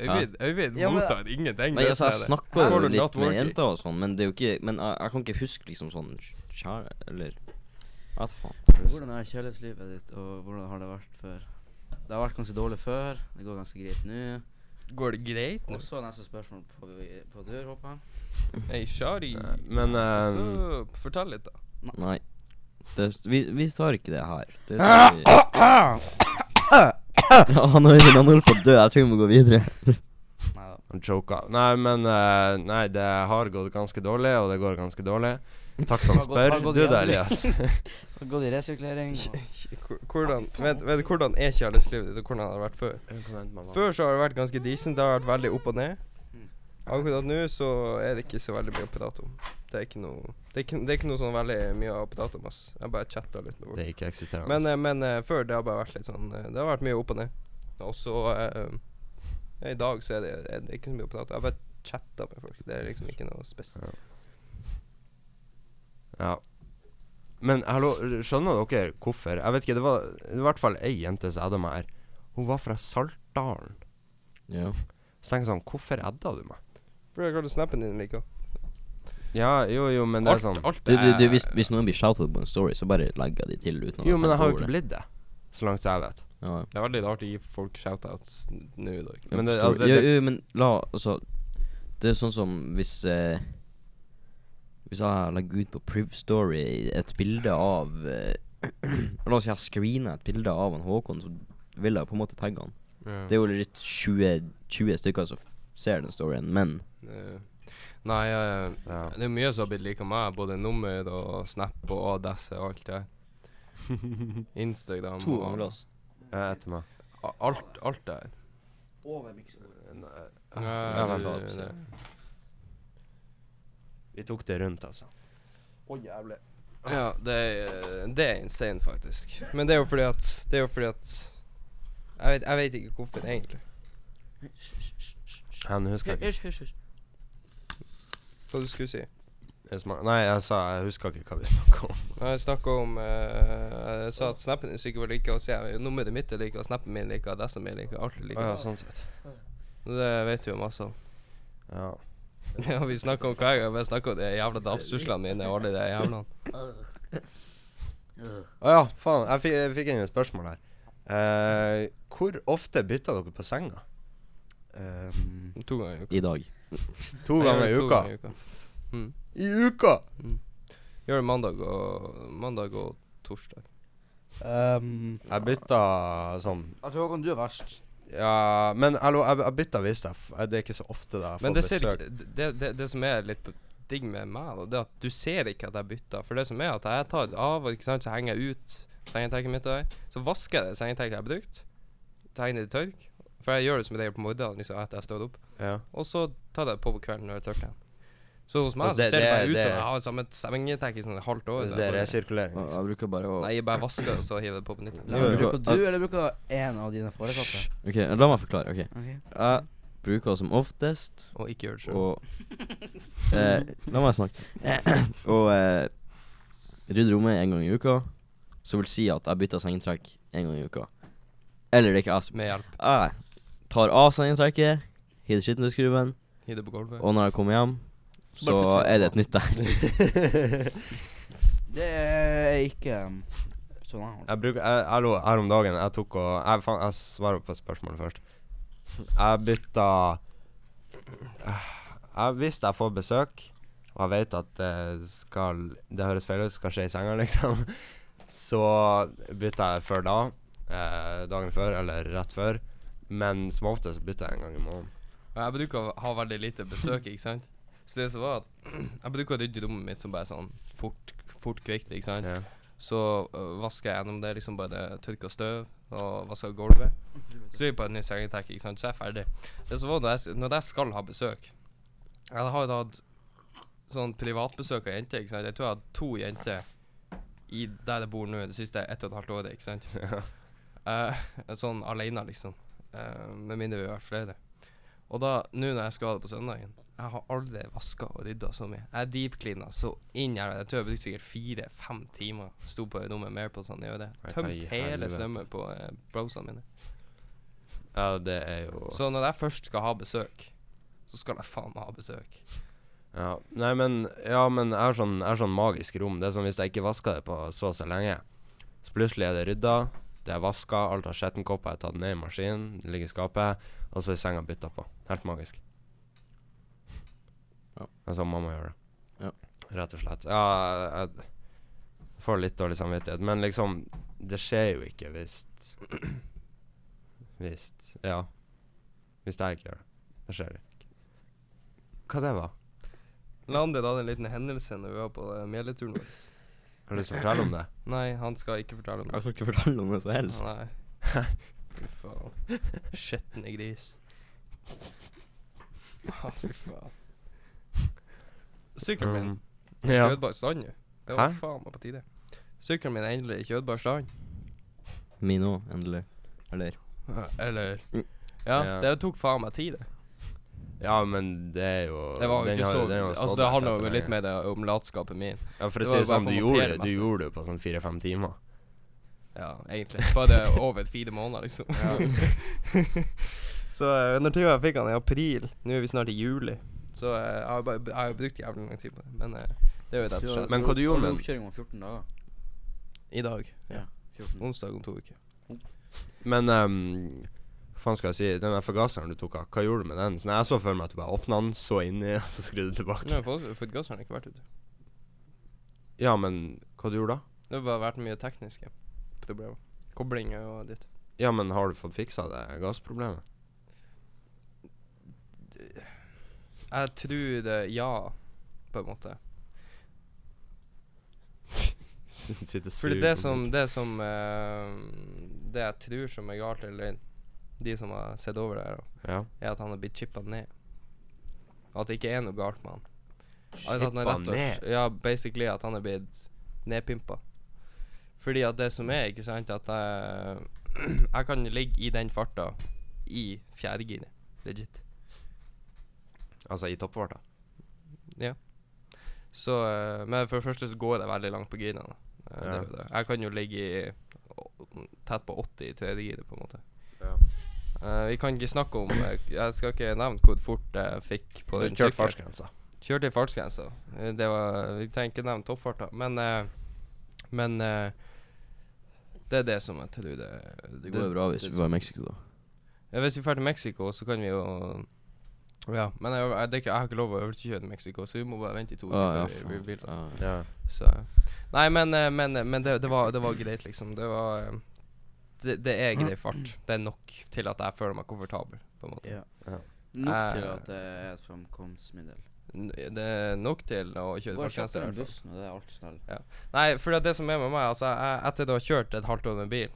Øyvind, Øyvind Ja, men- mottar ingenting. Nei, altså, jeg snakker jo litt med jenter og sånn, men det er jo ikke Men jeg, jeg kan ikke huske liksom sånn kjære Eller Jeg vet faen. Hvordan er kjærlighetslivet ditt, og hvordan har det vært før? Det har vært ganske dårlig før. Det går ganske greit nå. Går det greit nå? Også neste spørsmål på, på tur, håper jeg. Hey, Shari. Men, um, Så fortell litt, da. Nei. Det, vi, vi tar ikke det her. Det tar vi. Ja, han han holder på å dø. Jeg tror vi må gå videre. Han choka. Nei, men uh, Nei, det har gått ganske dårlig, og det går ganske dårlig. Takk som Har gått- spør. har gått Du da. Elias. Har gått i resirkulering. Hvordan, vet, vet du hvordan er kjærlighetslivet ditt, og hvordan har det vært før? Før så har det vært ganske decent. Det har vært veldig opp og ned. Mm. Akkurat nå så er det ikke så veldig mye å prate om. Det er ikke noe Det er ikke, det er ikke noe sånn veldig mye å prate om, ass. Jeg bare chatta litt med Det er ikke eksisterende. Men, eh, men eh, før det har bare vært litt sånn Det har vært mye opp og ned. Og så eh, I dag så er det, er det ikke så mye å prate om. Jeg bare chatta med folk. Det er liksom ikke noe spesielt. Ja. Men hallo, skjønner dere hvorfor? Jeg vet ikke, det var i hvert fall ei jente som hadde meg her. Hun var fra Saltdalen. Ja. Så tenker jeg sånn, hvorfor edda du meg? Fordi jeg kaller snappen din like. Ja, jo, jo, men det er Alt, sånn alt Du, du, du, hvis, hvis noen blir shoutet på en story, så bare legger de til uten å Jo, men jeg har jo ikke blitt det. Så langt som jeg vet. Ja. Det er veldig rart å gi folk shoutouts nå i dag. Men det, altså, det, det, ja, men la Altså Det er sånn som hvis eh, Hvis jeg legger ut på Priv Story et bilde av eh, La oss si jeg screener et bilde av han Håkon, så vil jeg på en måte tagge han. Ja. Det er jo litt 20, 20 stykker som ser den storyen, men Eh, Nei, eh, Ja. det er mye som har blitt like meg. Både nummer og Snap og Adesse og alt det. Instagram To og ganger. Ja, etter meg. alt, alt der. Over miksebordet. Nei, ja, vent, det- da, Vi tok det rundt, altså. Ja, det er, det er insane, faktisk. Men det er jo fordi at Det er jo fordi at Jeg vet, jeg vet ikke hvorfor, egentlig. Ja, nå husker ikke. Hysj, hysj, hysj. Hva du skulle si? Nei, jeg sa Jeg husker ikke hva vi snakka om. Jeg snakka om uh, Jeg sa at snappen din sikkert var like, å se. nummeret mitt er like, og snappen min like, adressen min like, alt er like. Å ja, sånn sett. Det vet du jo masse om. Ja. Ja, vi snakker om hver gang. Vi snakker om de jævla dapstuslene mine og alle de jævlene. Å ja, faen. Jeg fikk, jeg fikk inn et spørsmål her. Uh, hvor ofte bytter dere på senga? Um, To ganger i uka. i dag. To ganger i uka? to uka? ganger i uka. Mm. Gjør det mandag og Mandag og torsdag. um, Jeg bytta sånn jeg tror Håkon, du er verst. Ja, men hallo, jeg, jeg bytta hvis Det er ikke så ofte da jeg Men det, ser besøk. Ser, det, det, det som er litt digg med meg, da, det er at du ser ikke at jeg bytter. For det som er at jeg tar det av, og ikke sant, så henger jeg ut sengetekket mitt der. Så vasker jeg det sengetekket jeg har brukt. tegner det tørk. For jeg gjør det som regel på morgenen liksom, etter jeg står opp. Ja. Og så tar jeg det på på kvelden når jeg tørker. Så hos meg Altså, så ser det, det- bare ut det- som jeg har samme sengetrekk i sånn et halvt år. Det er jeg resirkulering. Liksom. Jeg bruker bare å Nei, jeg bare vasker og så hiver det på på nytt. Bruker du, eller bruker en av dine foresatte? Ok, la meg forklare. Ok. Jeg bruker som oftest Og ikke gjør det sjøl. Og eh, La meg snakke. og eh, rydde rommet en gang i uka. Så vil si at jeg bytter sengetrekk en gang i uka. Eller det er ikke jeg som Med hjelp. Jeg tar av sengetrekket, hiver gulvet. og når jeg kommer hjem, Så er det et nytt der. Det er ikke um, sånn jeg. Jeg bruker jeg, Hallo, her om dagen Jeg tok og Jeg, fan, jeg svarer på spørsmålet først. Jeg bytta jeg, Hvis jeg får besøk, og jeg vet at det skal Det høres feil ut, skal skje i senga, liksom, så bytter jeg før da. Eh, dagen før, eller rett før. Men som oftest bytter jeg en gang i måneden. Jeg bruker å ha veldig lite besøk, ikke sant. Så det som var at Jeg bruker å rydde rommet mitt som bare sånn fort, fort kvikt, ikke sant. Ja. Så øh, vasker jeg gjennom det, liksom bare tørker støv og vasker gulvet. Så er jeg på et nytt sengetekk, ikke sant. Så er jeg ferdig. Det som var når jeg, når jeg skal ha besøk Jeg har hatt sånn privatbesøk av jenter, ikke sant. Jeg tror jeg har hatt to jenter i der jeg bor nå det siste ett og et halvt året, ikke sant. Eh, sånn alene, liksom. Uh, med mindre vi har vært flere. Og da, nå når jeg skal ha det på søndagen Jeg har aldri vaska og rydda så mye. Jeg deepcleana så inn her. Jeg tror jeg brukte sikkert fire-fem timer. Sto på rommet på sånn, i Tømt hele strømmen på eh, browsene mine. ja, det er jo Så når jeg først skal ha besøk, så skal jeg faen meg ha besøk. Ja, nei, men Ja, men jeg har sånn, jeg har sånn magisk rom. Det er som hvis jeg ikke vasker det på så og så lenge. Så plutselig er det rydda, det er vaska, alt av skjettenkopper er tatt ned i maskinen, det ligger i skapet, og så er senga bytta på. Helt magisk. Ja. Det sånn mamma gjør det. Ja. Rett og slett. Ja, jeg, jeg får litt dårlig samvittighet, men liksom Det skjer jo ikke hvis Hvis Ja. Hvis jeg ikke gjør det. Det skjer ikke. Hva det var? Landet hadde en liten hendelse når vi var på uh, mjeleturen vår. Har du lyst til å fortelle om det? Nei, han skal ikke fortelle om Jeg det. skal ikke fortelle om det så helst. Nei. Fy faen. Skjetne gris. Ah, fy faen. Sykkelen min. er ja. Kjødbar stand, nå. Det var Hæ? faen meg på tide. Sykkelen min er endelig i kjødbar stand. Min òg, endelig. Eller Eller Mm. Ja, Ja. det tok faen meg tid, det. ja, men det er jo Det var jo den ikke har- så den har Altså, stått det der handler jo litt lenge. mer det om latskapen min. Ja, for det å var si det bare sånn, for du gjorde, det- du gjorde det på sånn fire-fem timer. Ja, egentlig. Bare over fire måneder, liksom. så uh, når til jeg fikk han i april, nå er vi snart i juli, så eh, jeg har bare jeg har brukt jævlig lang tid på det. Men eh, det er jo rett og slett Men hva du gjorde med? Oppkjøring om 14 dager. i dag. Ja. ja Onsdag om to uker. Men um, hva faen skal jeg si? Den der forgaseren du tok av, hva gjorde du med den? Sånn, jeg så for meg at du bare åpna den, så inni, og så skrudde tilbake. forgasseren har ikke vært ute. Ja, men hva du gjorde da? Det har bare vært mye tekniske problemer. Koblinger og ditt. Ja, men har du fått fiksa det gassproblemet? Jeg tror det ja, på en måte. Sitter sur Fordi det som, det som uh, Det jeg tror som er galt, eller de som har sett over det, her, Ja. er at han har blitt chippa ned. At det ikke er noe galt med han. Er Chippa ned? Ja, basically at han er blitt nedpimpa. Fordi at det som er, ikke sant, at jeg Jeg kan ligge i den farta i fjerdegir. Legit. Altså i toppfarta? Ja. Så eh, Men for det første så går det veldig langt på girene. Eh, det Ja. Jeg kan jo ligge i tett på 80 i tredje giret, på en måte. Ja. Uh, vi kan ikke snakke om Jeg skal ikke nevne hvor fort jeg fikk på den Kjørte fartsgrensa. Kjørte i fartsgrensa. Det var Vi trenger ikke nevne toppfarta, men uh, Men uh, det er det som jeg tror det Det går det, bra hvis vi var i Mexico, da. Ja, hvis vi drar til Mexico, så kan vi jo Ja, men jeg, jeg, det er ikke, jeg har ikke lov å øvelseskjøre i Mexico, så vi må bare vente i to uker Ah, ja, før vi- vi ah, Ja. Ja. Så Nei, men, eh, men, men det, det, var, det var greit, liksom. Det var eh, det, det er grei fart. Det er nok til at jeg føler meg komfortabel, på en måte. Ja. Ja. Nok til Eh, at det er et framkomstmiddel. Det er nok til å kjøre fartsgrense. nå, det er alt snell. Nei, for det, som er med meg Altså, jeg, etter å ha kjørt et halvt år med bil,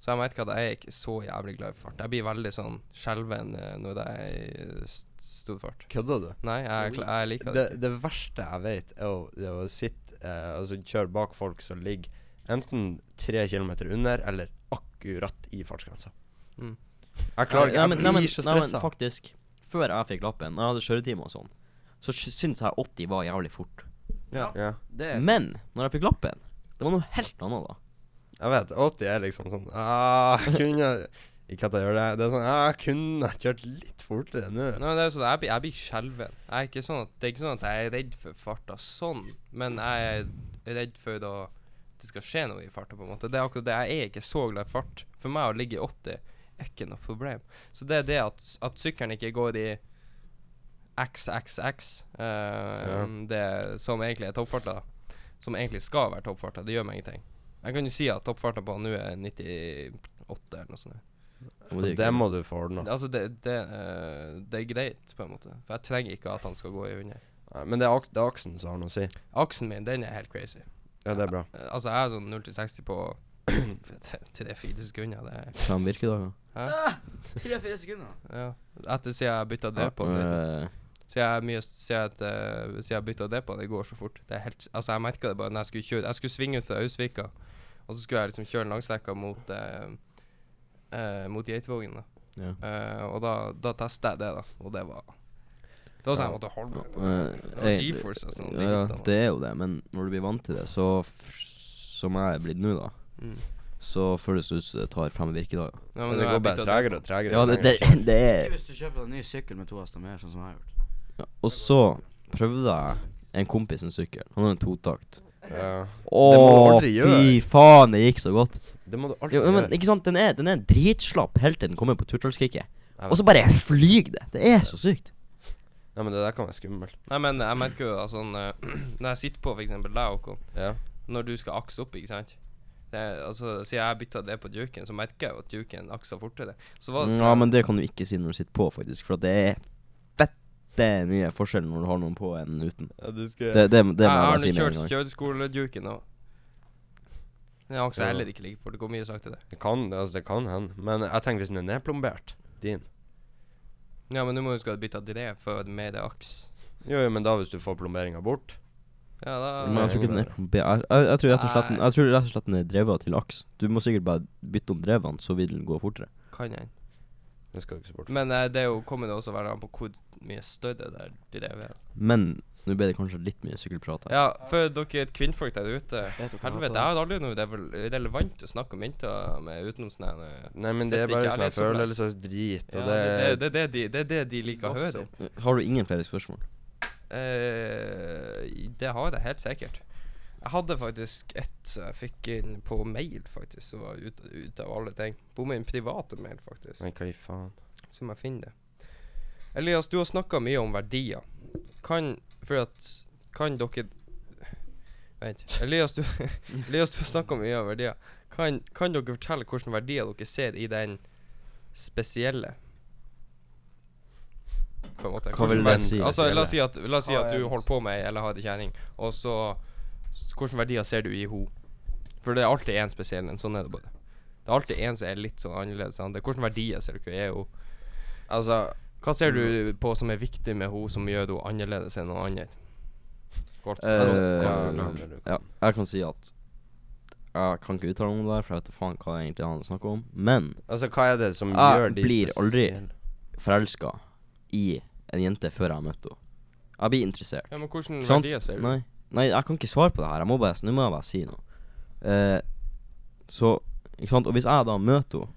så jeg merker at jeg er ikke så jævlig glad i fart. Jeg blir veldig sånn skjelven eh, når det er i stor fart. Kødder du? Nei, jeg, jeg, jeg liker det. Det, det verste jeg vet, er å, er å sitte eh, Altså kjøre bak folk som ligger enten tre kilometer under eller akkurat i fartsgrensa. Mm. Jeg klarer ikke Jeg men- nei, men- blir så nei, stressa. faktisk, før jeg fikk lappen, når jeg hadde kjøretime og sånn, så syntes jeg 80 var jævlig fort. Ja. Ja. Det er Men når jeg fikk lappen, det var noe helt annet da. Jeg vet, 80 er liksom sånn ah, kunne Ikke at jeg gjør det. Det er sånn ah, Jeg kunne kjørt litt fortere nå. Nei, det er sånn, jeg, jeg blir skjelven. Jeg er ikke sånn at, det er ikke sånn at jeg er redd for farta sånn, men jeg er redd for da det skal skje noe i farta, på en måte. Det er akkurat det. Jeg er ikke så glad i fart. For meg å ligge i 80 er ikke noe problem. Så det er det at, at sykkelen ikke går i XXX, uh, Ja. det som egentlig er toppfarta, som egentlig skal være toppfarta, det gjør meg ingenting. Jeg kan jo si at toppfarta på nå er 98 eller noe sånt. Og det Det må du få ordna. Altså, det, det, uh, det er greit, på en måte. For jeg trenger ikke at han skal gå i under. Men det er, ak det er aksen som har noe å si. Aksen min, den er helt crazy. Ja, det er bra. Jeg, Altså, jeg er sånn 0 til 60 på 3-4 sekunder. Det er Fem virkedager. Hæ? Tre-fire sekunder. Ja. Etter siden jeg bytta det på. Eh, Siden jeg, mye, siden eh, jeg bytta det på, det går så fort. Det er helt, altså jeg merka det bare når jeg skulle kjøre Jeg skulle svinge ut fra Ausvika, og så skulle jeg liksom kjøre langstrekka mot eh, eh, Mot Geitvågen. da ja. Eh, Og da, da testa jeg det, da, og det var Det var sånn jeg måtte holde meg på. Eh, Det var jeg- G-force og sånn. Ja, ja, det er jo det, men når du blir vant til det, så f Som jeg er blitt nå, da, Mm. så føles det ut som det tar fem virkedager. Ja, Men det går bare tregere og tregere. Ja, det, det, er det Ikke er hvis du kjøper deg en ny sykkel med to hester mer, sånn som jeg har gjort. ja. Og så prøvde jeg en kompis en sykkel. Han har en totakt. Ja. Å, aldri gjøre. fy faen, det gikk så godt. Det må du alltid Jo, men gjøre. ikke sant, den er, den er dritslapp helt til den kommer på turtallskicket. Og så bare flyr det. Det er så sykt. Nei, men det der kan være skummelt. Nei, men jeg merker jo altså, sånn eh, Når jeg sitter på eksempel deg, Håkon, Ja. når du skal akse opp, ikke sant det, er- altså, Siden jeg bytta det på duken, så merker jeg jo at duken akser fortere. Så var det sånn Ja, men det kan du ikke si når du sitter på, faktisk. For at det er fette mye forskjell når du har noen på enn uten. ja du skal Det, det, det må Jeg jeg har bare si nå med en kjørt gang. kjøreskoleduken òg. Den akser Ja. heller ikke like fort. Det går mye til Det Det kan, altså, det kan hende. Men jeg tenker hvis den er nedplombert, din Ja, men du må du bytta bytte dre for med det aks. Jo, jo, men da hvis du får plomberinga bort Ja, da Men jeg tror ikke den er plombert. Jeg, jeg, jeg, tror rett og slett den, jeg tror rett og slett den er drevet til aks. Du må sikkert bare bytte om drevene, så vil den gå fortere. kan jeg. Det skal du ikke se bort fra. Men eh, det er jo, kommer det også være an på hvor mye større det er. drevet er. Men nå ble det kanskje litt mye sykkelprat her. Ja, for dere kvinnfolk der ute Helvete, jeg har aldri noe det er vel relevant å snakke om jenter med utenom sånn Nei, men det er bare sånn følelsesdrit, ja, og det, det det, det, er det, det er det de liker å høre. Har du ingen flere spørsmål? Eh, det har jeg helt sikkert. Jeg hadde faktisk ett som jeg fikk inn på mail, faktisk, som var ute ut av alle ting. På min private mail, faktisk. Men hva i faen? Så må jeg finne det. Elias, du har snakka mye om verdier. Kan For at Kan dere Vent. Elias, du, Elias, du snakker mye om verdier. Kan, kan dere fortelle hvilke verdier dere ser i den spesielle? På en måte. Hva vil det si, Altså, la oss si at, la oss si at du holder på med eller har ei kjerring, og så Hvilke verdier ser du i henne? For det er alltid én spesiell en. Sånn er det bare. Det er alltid en som er litt sånn annerledes. Hvilke verdier ser dere i henne? Altså Hva ser du på som er viktig med henne, som gjør henne annerledes enn noen andre? Kort, Eh, altså, ja, ja. Ja, jeg kan si at jeg kan ikke uttale meg om det der, for jeg vet faen hva det egentlig han snakker om. Men Altså, hva er det som Jeg gjør de blir aldri forelska i en jente før jeg har møtt henne. Jeg blir interessert. ja, men hvilke Ikke sant? verdier ser du? Nei. Nei, jeg kan ikke svare på det her. Jeg må bare, nå må jeg bare si noe. Eh, så Ikke sant. Og hvis jeg da møter henne,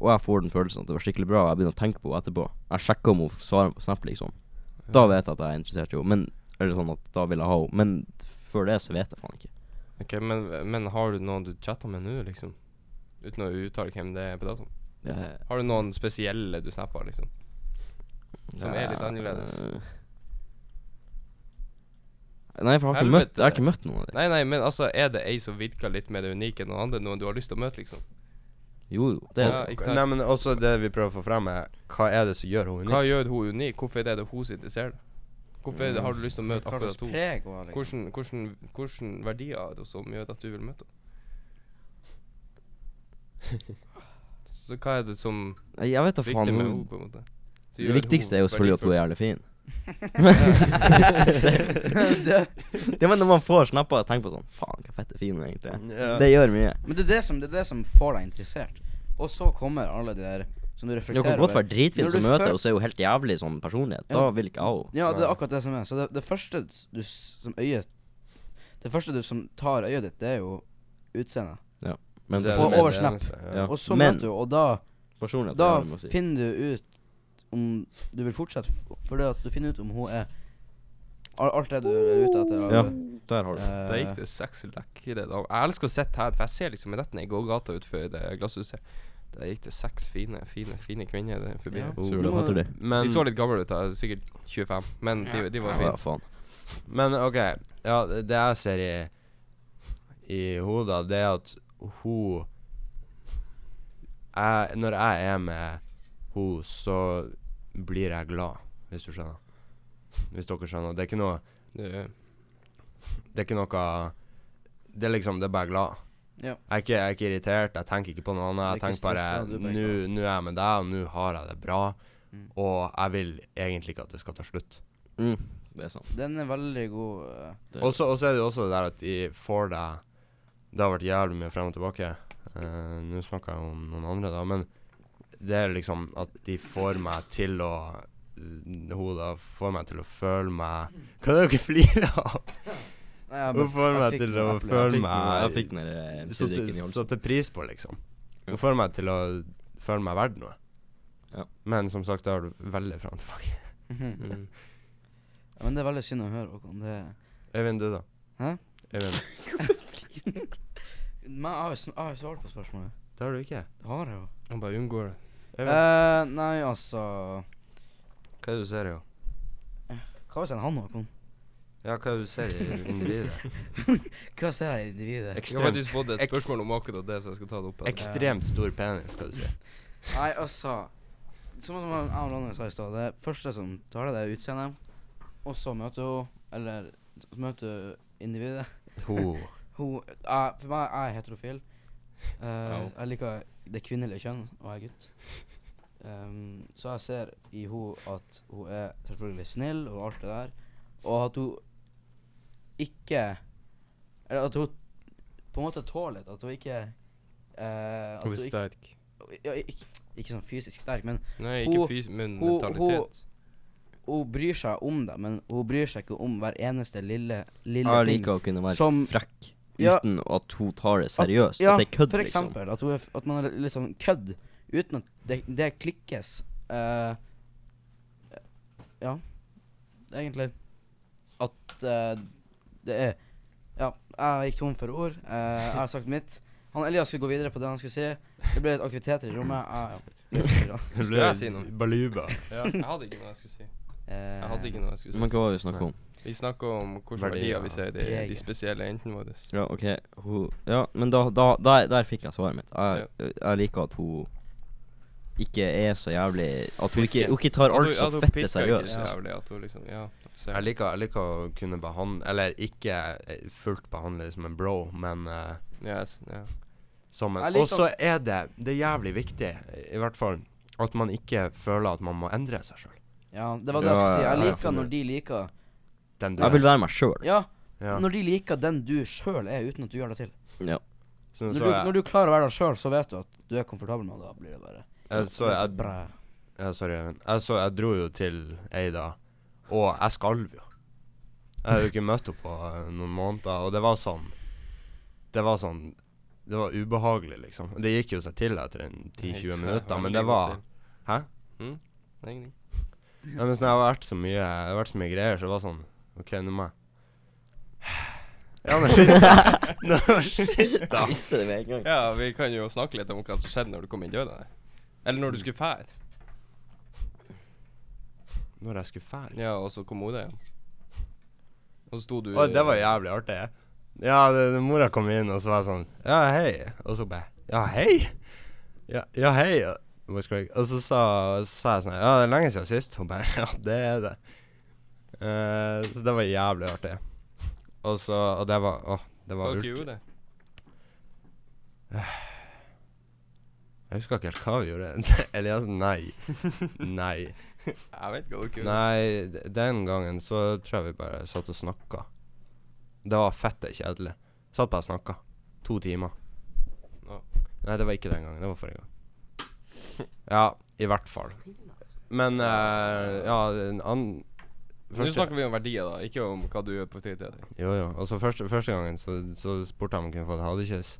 og jeg får den følelsen at det var skikkelig bra, og jeg begynner å tenke på henne etterpå Jeg sjekker om hun svarer på Snap, liksom. Da vet jeg at jeg er interessert i henne. Men Eller sånn at da vil jeg ha henne. Men før det så vet jeg faen ikke. Ok, men, men har du noen du chatter med nå, liksom? Uten å uttale hvem det er på datoen? Ja. Har du noen spesielle du snapper, liksom? Som er litt ja, annerledes? Nei, for jeg har ikke møtt, jeg har ikke møtt noen av dem. Nei, nei, men altså, er det ei som virker litt mer unik enn noen andre? Noen du har lyst til å møte, liksom? Jo, jo. Det Ja, ikke sant? Nei, men også det vi prøver å få frem, er hva er det som gjør henne Hva unik? gjør hun unik? Hvorfor er det det hun som interesserer deg? Hvorfor er det, har du lyst til å møte Hva slags akkurat henne? preg hun har, liksom. Hvordan, hvordan, hvordan verdier er det som gjør at du vil møte henne? Så hva er det som Nei, Jeg vet da er faen. med hun- henne, på en måte? Det viktigste er jo selvfølgelig at hun er jævlig fin. det, Ja, men når man får snapper og tenker på sånn Faen, hva fett fin hun egentlig er. Ja. Det gjør mye. men det er det, som, det er det som får deg interessert. Og så kommer alle de der som du reflekterer Det reflekterer kan godt være dritfin som møter, henne, og så er hun helt jævlig sånn personlighet. Da vil ikke jeg henne. Ja, det er akkurat det som er. Så det, det første du som øyet Det første du som tar øyet ditt, det er jo utseendet. Ja. Men Det er På det over eneste, Snap. Ja. Ja. Og så Men- møter du, og da personlighet Da er må jeg si. finner du ut om du vil fortsette, for det at du finner ut om hun er alt det du er ute etter. Ja, der har du. uh, det. gikk det sexy lekre da. Jeg elsker å sitte her, for jeg ser liksom retten i gågata utenfor det glasshuset. Der gikk det seks fine, fine fine kvinner der forbi. Ja. Oh, de. Men, de så litt gamle ut, da, sikkert 25, men de, de var Ja, fine. faen. men OK. Ja, det jeg ser i i hodet, det er at hun jeg, Når jeg er med hun, så blir jeg glad, hvis du skjønner. Hvis dere skjønner. Det er ikke noe Det er ikke noe Det er liksom Det er bare glad. Ja. Jeg er, ikke, jeg er ikke irritert, jeg tenker ikke på noe annet. Jeg er tenker er bare Nå er jeg med deg, og nå har jeg det bra. Mm. Og jeg vil egentlig ikke at det skal ta slutt. Mm, det er sant. Den er veldig god. eh, Og så er det jo også det der at de får deg Det har vært jævlig mye frem og tilbake. Uh, Nå snakker jeg om noen andre, da, men det er liksom at de får meg til å Hun da får meg til å føle meg Hva er det dere flirer av? Hun får meg til å føle meg jeg fikk den der til Satte pris på, liksom. Hun får meg til å føle meg verdt noe. Ja. Men som sagt, det har du veldig frem og tilbake. Mhm. mm. Ja, men det er veldig synd å høre, Håkon. Det Øyvind, du, da? Hæ? Øyvind. Men jeg har jo svart på spørsmålet. Det har du ikke. Det har jeg jo. Han bare unngår det. Eh, nei, altså hva er det du ser i henne? Hva hvis en han, Håkon? Ja, hva er det du ser i individet? Hva ser jeg i individet? Jeg har Ekstremt, faktisk fått et spørsmål om akkurat det, så jeg skal ta det opp. etterpå. ekstremt stor penis, skal du si. Nei, altså Som jeg og Lanne sa i stad, det første som tar deg, det er utseendet. Og så møter hun Eller så møter hun individet. Hun Hun jeg- For meg jeg er heterofil. Eh, Ja. Jeg liker det kvinnelige kjønn, og jeg er gutt. Um, så jeg ser i henne at hun er selvfølgelig snill og alt det der, og at hun ikke Eller at hun på en måte tåler litt. At hun ikke uh, at Hun er sterk. ja, ikke, ikke sånn fysisk sterk, men Nei, Hun- ikke fys, men hun- mentalitet. hun bryr seg om det. Men hun bryr seg ikke om hver eneste lille, lille Jeg ting. liker å kunne være som- frekk Ja. uten at hun tar det seriøst. ja, at det er kødd, for liksom. eksempel. At, hun er, at man er litt sånn kødd, uten at det, det klikkes. Uh, ja, egentlig. At uh, det er Ja, jeg gikk tom for ord. Uh, jeg har sagt mitt. Han Elias skulle gå videre på det han skulle si. Det ble litt aktiviteter i rommet. Jeg, ja. Skal jeg si noe? Baluba. Ja, jeg hadde ikke noe jeg skulle si. Jeg hadde ikke noe jeg skulle si. Men hva var det vi snakka om? Vi snakker om hvilke Verdier. verdier vi ser i de, de spesielle jentene våre. Ja, OK. Hun Ja, men da, da der, der fikk jeg svaret mitt. Jeg, jeg liker at hun ikke er så jævlig At hun ikke, hun ikke tar alt så fette seriøst. jævlig, at hun liksom, ja, ser- Jeg liker, jeg liker å kunne behandle Eller ikke eh, fullt behandle som en bro, men uh, yes, yeah. som en Og så er det Det er jævlig viktig, i hvert fall, at man ikke føler at man må endre seg sjøl. Ja, det var det jeg skulle si. Jeg liker når de liker Den du Jeg vil være meg sjøl. Ja, Ja. når de liker den du sjøl er, uten at du gjør det til. Ja. Så, Når så du, når du klarer å være deg sjøl, så vet du at du er komfortabel med det. Da blir det bare jeg, så jeg, bra. ja, Sorry. Jeg, så jeg dro jo til Eida, og jeg skalv jo. Jeg hadde jo ikke møtt henne på eh, noen måneder, og det var sånn Det var sånn Det var ubehagelig, liksom. Det gikk jo seg til etter en 10-20 minutter, men det var Hæ? Hm? Nei, ingenting. Men sånn, jeg har vært så mye Jeg har vært så mye greier, så det var sånn OK, nå må jeg Ja, men shit, da. Nå, shit, da. Jeg visste det med en gang. Ja, vi kan jo snakke litt om hva som skjedde når du kom inn døra der. Eller når du skulle fære. Når jeg skulle fære Ja, og så kom Oda hjem. Og så sto du Å, det var jævlig artig. Ja, det, det, mora kom inn, og så var jeg sånn Ja, hei. Og så bare Ja, hei? Ja, ja hei. Og så sa, sa jeg sånn Ja, det er lenge siden sist. Hun bare Ja, det er det. Uh, så det var jævlig artig. Og så Og det var Åh, det Hva var dere ultra. Jeg husker ikke helt hva vi gjorde. Elias, nei. Nei. Jeg vet ikke hva dere gjorde. Nei, den gangen så tror jeg vi bare satt og snakka. Det var fette kjedelig. Satt bare og snakka. To timer. Nei, det var ikke den gangen. Det var forrige gang. Ja, i hvert fall. Men uh, ja an, Nå snakker vi om verdier, da, ikke om hva du gjør på fritida. Jo, jo. Og så første, første gangen så, så spurte jeg om jeg kunne få et hadekyss.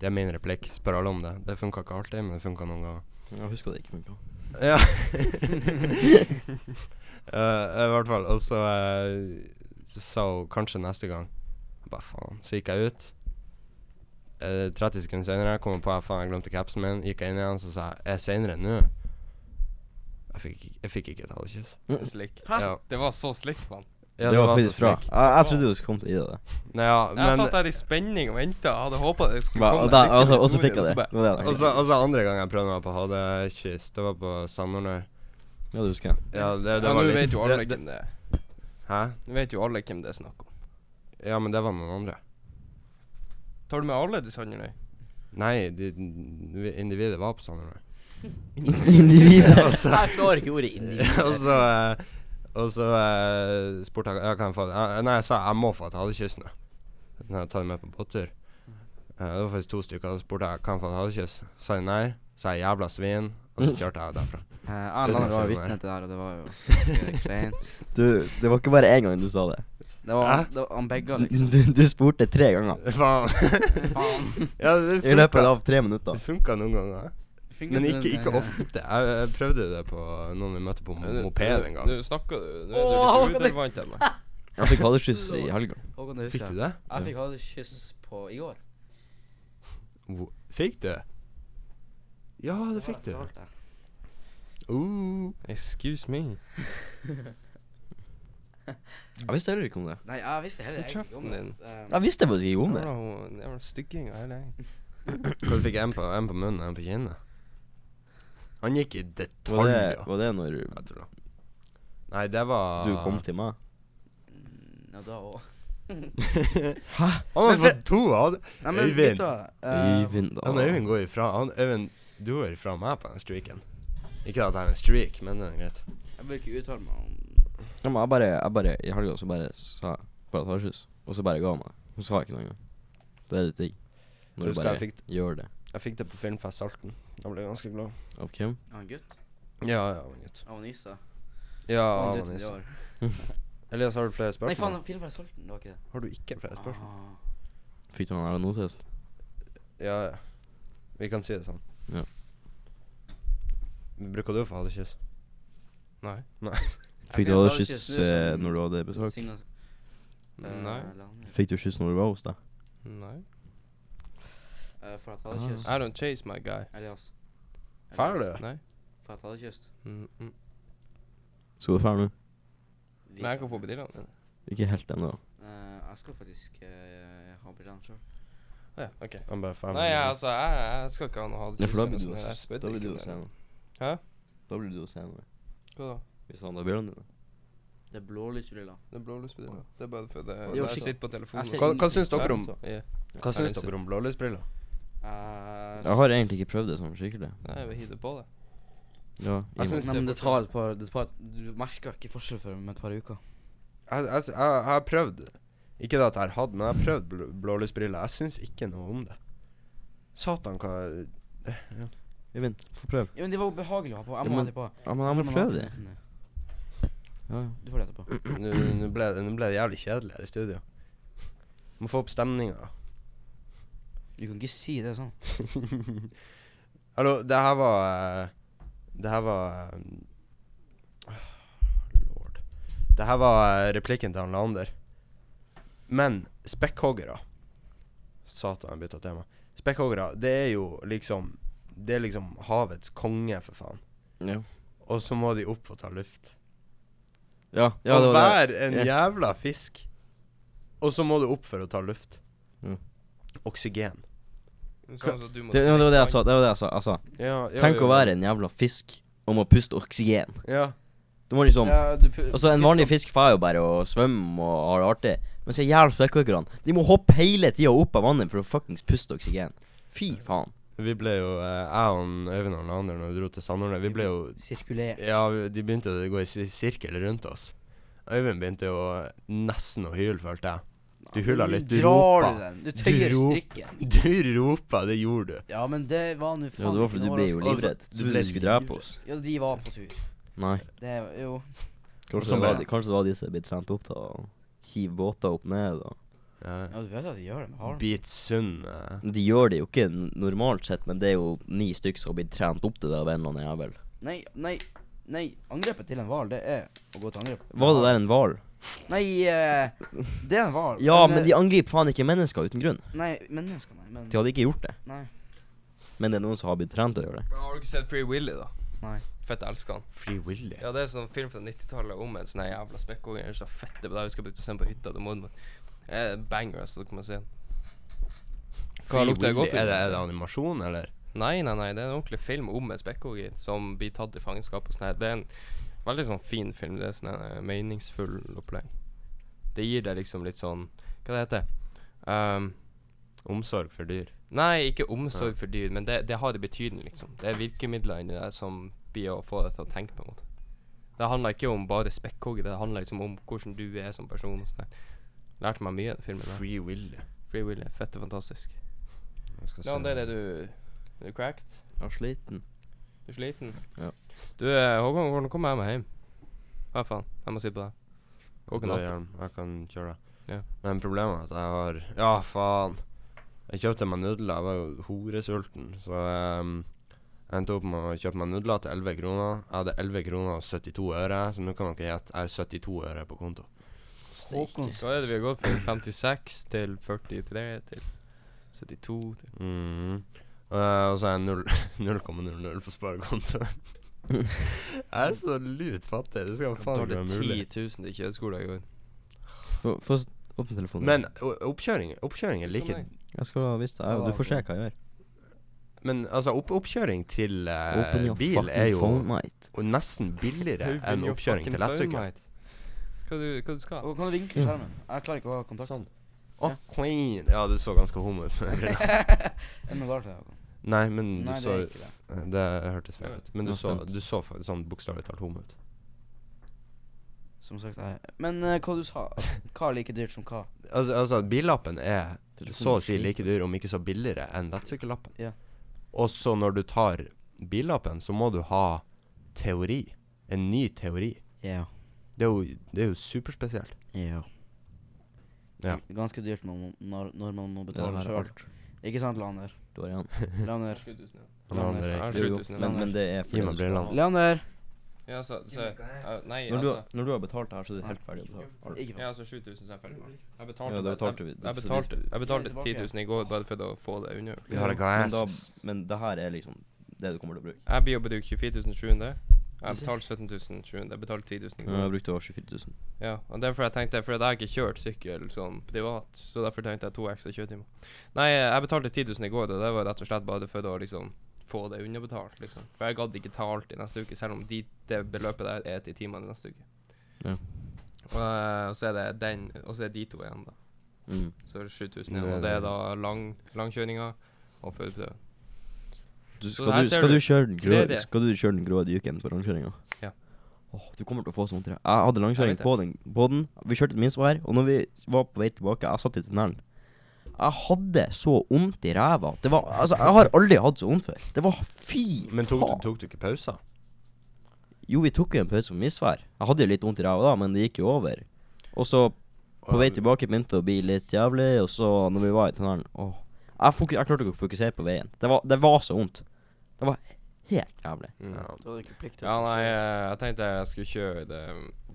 Det er min replikk. Spør alle om det. Det funka ikke alltid, men det funka noen ganger. Jeg husker det ikke funka. Ja. uh, I hvert fall. Og så eh, sa hun kanskje neste gang. Bare faen. Så gikk jeg ut. Uh, 30 sekunder senere kom jeg på at faen, jeg glemte capsen min. Gikk jeg inn igjen, så sa jeg Er jeg seinere nå? Jeg fikk, jeg fikk ikke et halvkyss. Slik. Hæ? Ja. Det var så slick, mann. Ja, det var faktisk bra. Jeg, jeg trodde du skulle komme til å gi deg det. Nei, ja, Jeg satt der i spenning og venta. Hadde håpa det skulle komme. og da- også, Og så fikk jeg det. Det det Og så andre gang jeg prøvde meg på hadekyss, det var på Sandornøy. Ja, det husker jeg. Ja, det, det Ja, nå vet jo alle hvem det er. Hæ? Nå vet jo alle hvem det er snakk om. Ja, men det var noen andre. Tar du med alle til Sandornøy? Nei, de, individet var på Sandornøy. Individet. Altså, Jeg klarer ikke ordet individ. altså, så Og så eh, spurte jeg kan jeg få eh, Nei, jeg sa jeg må få et hadekyss nå. Når jeg tar dem med på båttur. Eh, det var faktisk to stykker. Og så spurte jeg kan jeg få et hadekyss. Sa de nei. Sa jeg jævla svin. Og så kjørte jeg derfra. Eh, var Uten å si vitne mer. til det her, og det var jo kleint. Du, det var ikke bare én gang du sa det. Det var, Hæ? det var han begge, Du, liksom. du, du spurte tre ganger. Faen. Faen. ja, det I løpet av tre minutter. Det funka noen ganger. Men ikke, ikke ofte. Jeg, jeg prøvde det på noen vi møtte på moped en gang. Nå snakker du. Nå er du litt det- udelvant til meg. Jeg fikk hadekyss i helga. Fikk du det? Jeg fikk ha på i går. Fikk du? Ja, det fikk du. Uh. Excuse me. Jeg visste heller ikke om det. Nei, jeg visste heller ikke om kjeften det. Um, Jeg visste faktisk ikke om det. Jævla ho- Jævla stygging av hele gjengen. Hva du fikk en på, en på munnen og en på kinnet? Han gikk i Var det, detaljer. var det når Jeg tror det. Nei, det var du kom til meg? mm, Ja, da òg. Han har Men for- fått to. Han, Nei, men Øyvind. gutta eh, Øyvind, da. han Øyvind går ifra Han Øyvind, du går ifra meg på den streaken. Ikke at jeg er en streak, men det er greit. Jeg vil ikke uttale meg om Ja, men jeg bare, jeg bare I helga så bare sa jeg bare Tarsus, og så bare ga jeg meg. Hun sa ikke noe engang. Det er litt digg. Når du Husker bare jeg fikk- gjør det. Jeg fikk det på Filmfest Salten. Da ble jeg ganske glad. Av hvem? av en gutt. Ja, ja, men gutt. Av Anisa? Ja, Av en år. Elias, har du flere spørsmål? Nei, faen, filmen Filmfest Salten, det var ikke det. Har du ikke flere spørsmål? Ah. Fikk du han Erlend Ja, ja. Vi kan si det sånn. Ja. Bruker du å få ha det kyss? Nei. Fikk du ha det hadekyss kyss, eh, når du hadde besøk? Nei. Fikk du kyss når du var hos deg? Nei. Eh, For at jeg hadde kyss. I don't chase my guy. Elias. Feiler du? Nei. For at jeg hadde kyss. Mm, mm. Skal du feile? nå? Men jeg kan få brillene dine. Ikke helt ennå. Eh, jeg skal faktisk uh, ha brillene sjøl. Å ja, OK. Han bare fem Nei, ja, altså, jeg, jeg skal ikke ha noe Ja, for da blir du hos noe. Hæ? Da blir du å se. Hva da? Hvis han har brillene dine. Det er blålysbriller. Det er blålysbriller. Det er bare for det Jo, Jeg shit. sitter på telefonen. Hva, hva syns dere om Ja. Hva syns dere om blålysbriller? Eh, Jeg har egentlig ikke prøvd det sånn skikkelig. Nei, jeg vil hive på det. Ja, Jeg i syns- Nei, men det tar et par, det tar, Du merker ikke forskjell før om et par uker. Jeg, jeg, jeg, jeg har prøvd Ikke det at jeg har hatt, men jeg har prøvd bl blålysbriller. Jeg syns ikke noe om det. Satan, hva det, ja. Eivind, få prøve. Ja, men det var jo behagelig å ha på. Jeg Ja, må ha de på. Ja, men jeg må prøve det. Ja, ja. Du får det etterpå. Nå nå ble, nå ble det jævlig kjedelig her i studio. Må få opp stemninga. Du kan ikke si det sånn. Hallo, det her var eh, Det her var eh, Lord. Det her var eh, replikken til han Lander. Men spekkhoggere Satan, jeg bytta tema. Spekkhoggere, det er jo liksom Det er liksom havets konge, for faen. Ja, Og så må de opp og ta luft. ja, ja og det var det. en Ja. jævla fisk. Og så må du opp for å ta luft. Mm. Oksygen. Sånn Det, det var det jeg sa. Det var det jeg sa. Altså. Ja, ja, Tenk ja, å være en jævla fisk og må puste oksygen. Ja. Du må liksom Ja, du Altså En vanlig fisk får jo bare å svømme og ha det artig. Men så jævla spekkhoggerne De må hoppe hele tida opp av vannet for å fuckings puste oksygen. Fy faen. Vi ble jo, eh, jeg og Øyvind og Lander, når vi dro til Sandhornet, vi ble jo Sirkulert. Ja, de begynte å gå i sirkel rundt oss. Øyvind begynte jo nesten å hyle, følte jeg. Du hyla litt, du drar ropa. du den. Du tøyer ro- strikken. Du ropa, det gjorde du. Ja, men det var nå faen Ja, det var for fordi du ble jo livredd. Du du ble skulle drepe oss. Ja, de var på tur. Nei. Det var jo Kanskje det, var, kanskje det var de som ble trent opp til å hive båter opp ned. Og. Ja. Ja, du vet at de gjør det med halen. Bit sund. eh. De gjør det jo ikke normalt sett, men det er jo ni stykker som har blitt trent opp til det av en eller annen jævel. Nei, nei, nei. Angrepet til en hval, det er å gå til angrep. Var det der en hval? Nei, eh, det er en hval. Ja, men eh, de angriper faen ikke mennesker uten grunn. Nei, mennesker, nei. Men De hadde ikke gjort det. Nei. Men det er noen som har blitt trent til å gjøre det. Har du ikke sett Free Willy, da? Nei. Fett elsker han. Free Willy. Ja, det er sånn film fra 90-tallet om en sånn her jævla spekkhogger. Det er så fett. Det var da vi skal begynte å se den på hytta. Det mormor. eh, Banger, altså. Kan man se. Hva Free lukter det godt? Er det, er det animasjon, eller? Nei, nei, nei. Det er en ordentlig film om en spekkhogger som blir tatt i fangenskap. og sånn her. Det er en veldig sånn fin film. Det er sånn en eh, meningsfull opplegg. Det gir deg liksom litt sånn Hva det heter um, Omsorg for dyr. Nei, ikke omsorg for dyr, men det, det har en betydning, liksom. Det er virkemidler inni der som blir å få deg til å tenke, på en måte. Det handler ikke om bare spekkhogger, det handler liksom om hvordan du er som person. og sånn. Lærte meg mye av den filmen. der. Free Willy. Free Willy. Fett og fantastisk. Ja, det er det du Er du cracked? Jeg er sliten. Du er sliten? Ja. Du, eh, Håkon, hvordan kommer jeg meg hjem? Hva faen? Jeg må sitte på deg. Natt. hjelm. Jeg kan kjøre deg. Ja. Men problemet er at jeg har Ja, faen. Jeg kjøpte meg nudler. Jeg var jo horesulten, så jeg jeg endte opp med å kjøpe meg nudler til 11 kroner. Jeg hadde 11 kroner og 72 øre, så nå kan dere gjette. Jeg har 72 øre på konto. Håkon. Så er det vi har gått fra 56 til 43 til 72 til Mhm. Eh, og så er jeg 0,00 på sparekontoen. jeg er så lut fattig. Det skal faen ikke være mulig. 10 000 til kjøttskole i går. Få åpne telefonen. Men oppkjøring Oppkjøring er like jeg skal vise deg. Du får se hva jeg gjør. Men altså, opp oppkjøring til uh, bil er jo og nesten billigere enn oppkjøring til lettsykkel. Hva du, hva du skal? du? Kan du vinkle skjermen? Jeg klarer ikke å ha kontakt. Sånn. Å, queen. Ja, du så ganske homo ut. det. Nei, men du Nei, det så er ikke det. Det hørtes feil ut. Men du så, spent. du så faktisk sånn bokstavelig talt homo ut. Som sagt, jeg Men eh, hva du sa? Hva er like dyrt som hva? Altså, altså billappen er så å si like dyr, om ikke så billigere, enn lettsykkellappen. Ja. Og så når du tar billappen, så må du ha teori. En ny teori. Ja. Det er jo, det er jo superspesielt. Ja. Ja. Ganske dyrt når, når, når man må betale er sjøl. alt. Ikke sant, Lander? Igjen. Lander. 7000, ja. Riktig. Jo, jo. 7000, Men, ja. men det er Gi fordi meg du skal brillene. Leander! Ja, så, så eh, Nei, Når du, altså når du har betalt det her, så er du helt ferdig å betale. Ja, altså 7000 så er jeg ferdig med. Jeg betalte, Ja, det betalte vi. jeg, jeg betalte, jeg betalte Tilbake. 10 000 i går bare for å få det unna. Vi har Men glasses. men det her er liksom det du kommer til å bruke. Jeg blir å bruke 24 700. Jeg har betalt 17 700. Jeg betalte 10 000 i Jeg har går. brukt over 24 000. Ja, og derfor jeg tenkte For jeg har ikke kjørt sykkel sånn privat, så derfor tenkte jeg to ekstra kjøretimer. Nei, jeg betalte 10 000 i går, og det var rett og slett bare for å liksom få det underbetalt, liksom. For jeg gadd ikke ta alt i neste uke, selv om de, det beløpet der er til timene i neste uke. Ja. Og, eh, og så er det den, og så er de to igjen, da. Mm. Så er det 7000 Nå igjen. Og det er da lang, langkjøringa og førerprøve. Du, skal, du, skal, du. kjøre den grå, skal du kjøre den grå dyken på rangkjøringa? Ja. Åh, du kommer til å få sånn til det. Jeg hadde langkjøring Jeg på den, på den. Vi kjørte et minstevær, og når vi var på vei tilbake, jeg satt i tunnelen. Jeg hadde så vondt i ræva. Det var Altså, jeg har aldri hatt så vondt før. Det var fy Men tok, faen. du- tok du ikke pauser? Jo, vi tok jo en pause på misvær. Jeg hadde jo litt vondt i ræva da, men det gikk jo over. Og så på vei tilbake begynte det å bli litt jævlig, og så når vi var i tunnelen Åh. Jeg, fokus, jeg klarte ikke å fokusere på veien. Det var, det var så vondt. Det var helt jævlig. Mm. Ja. Du hadde ikke plikt til Ja, nei, kjøre. eh, jeg tenkte jeg skulle kjøre det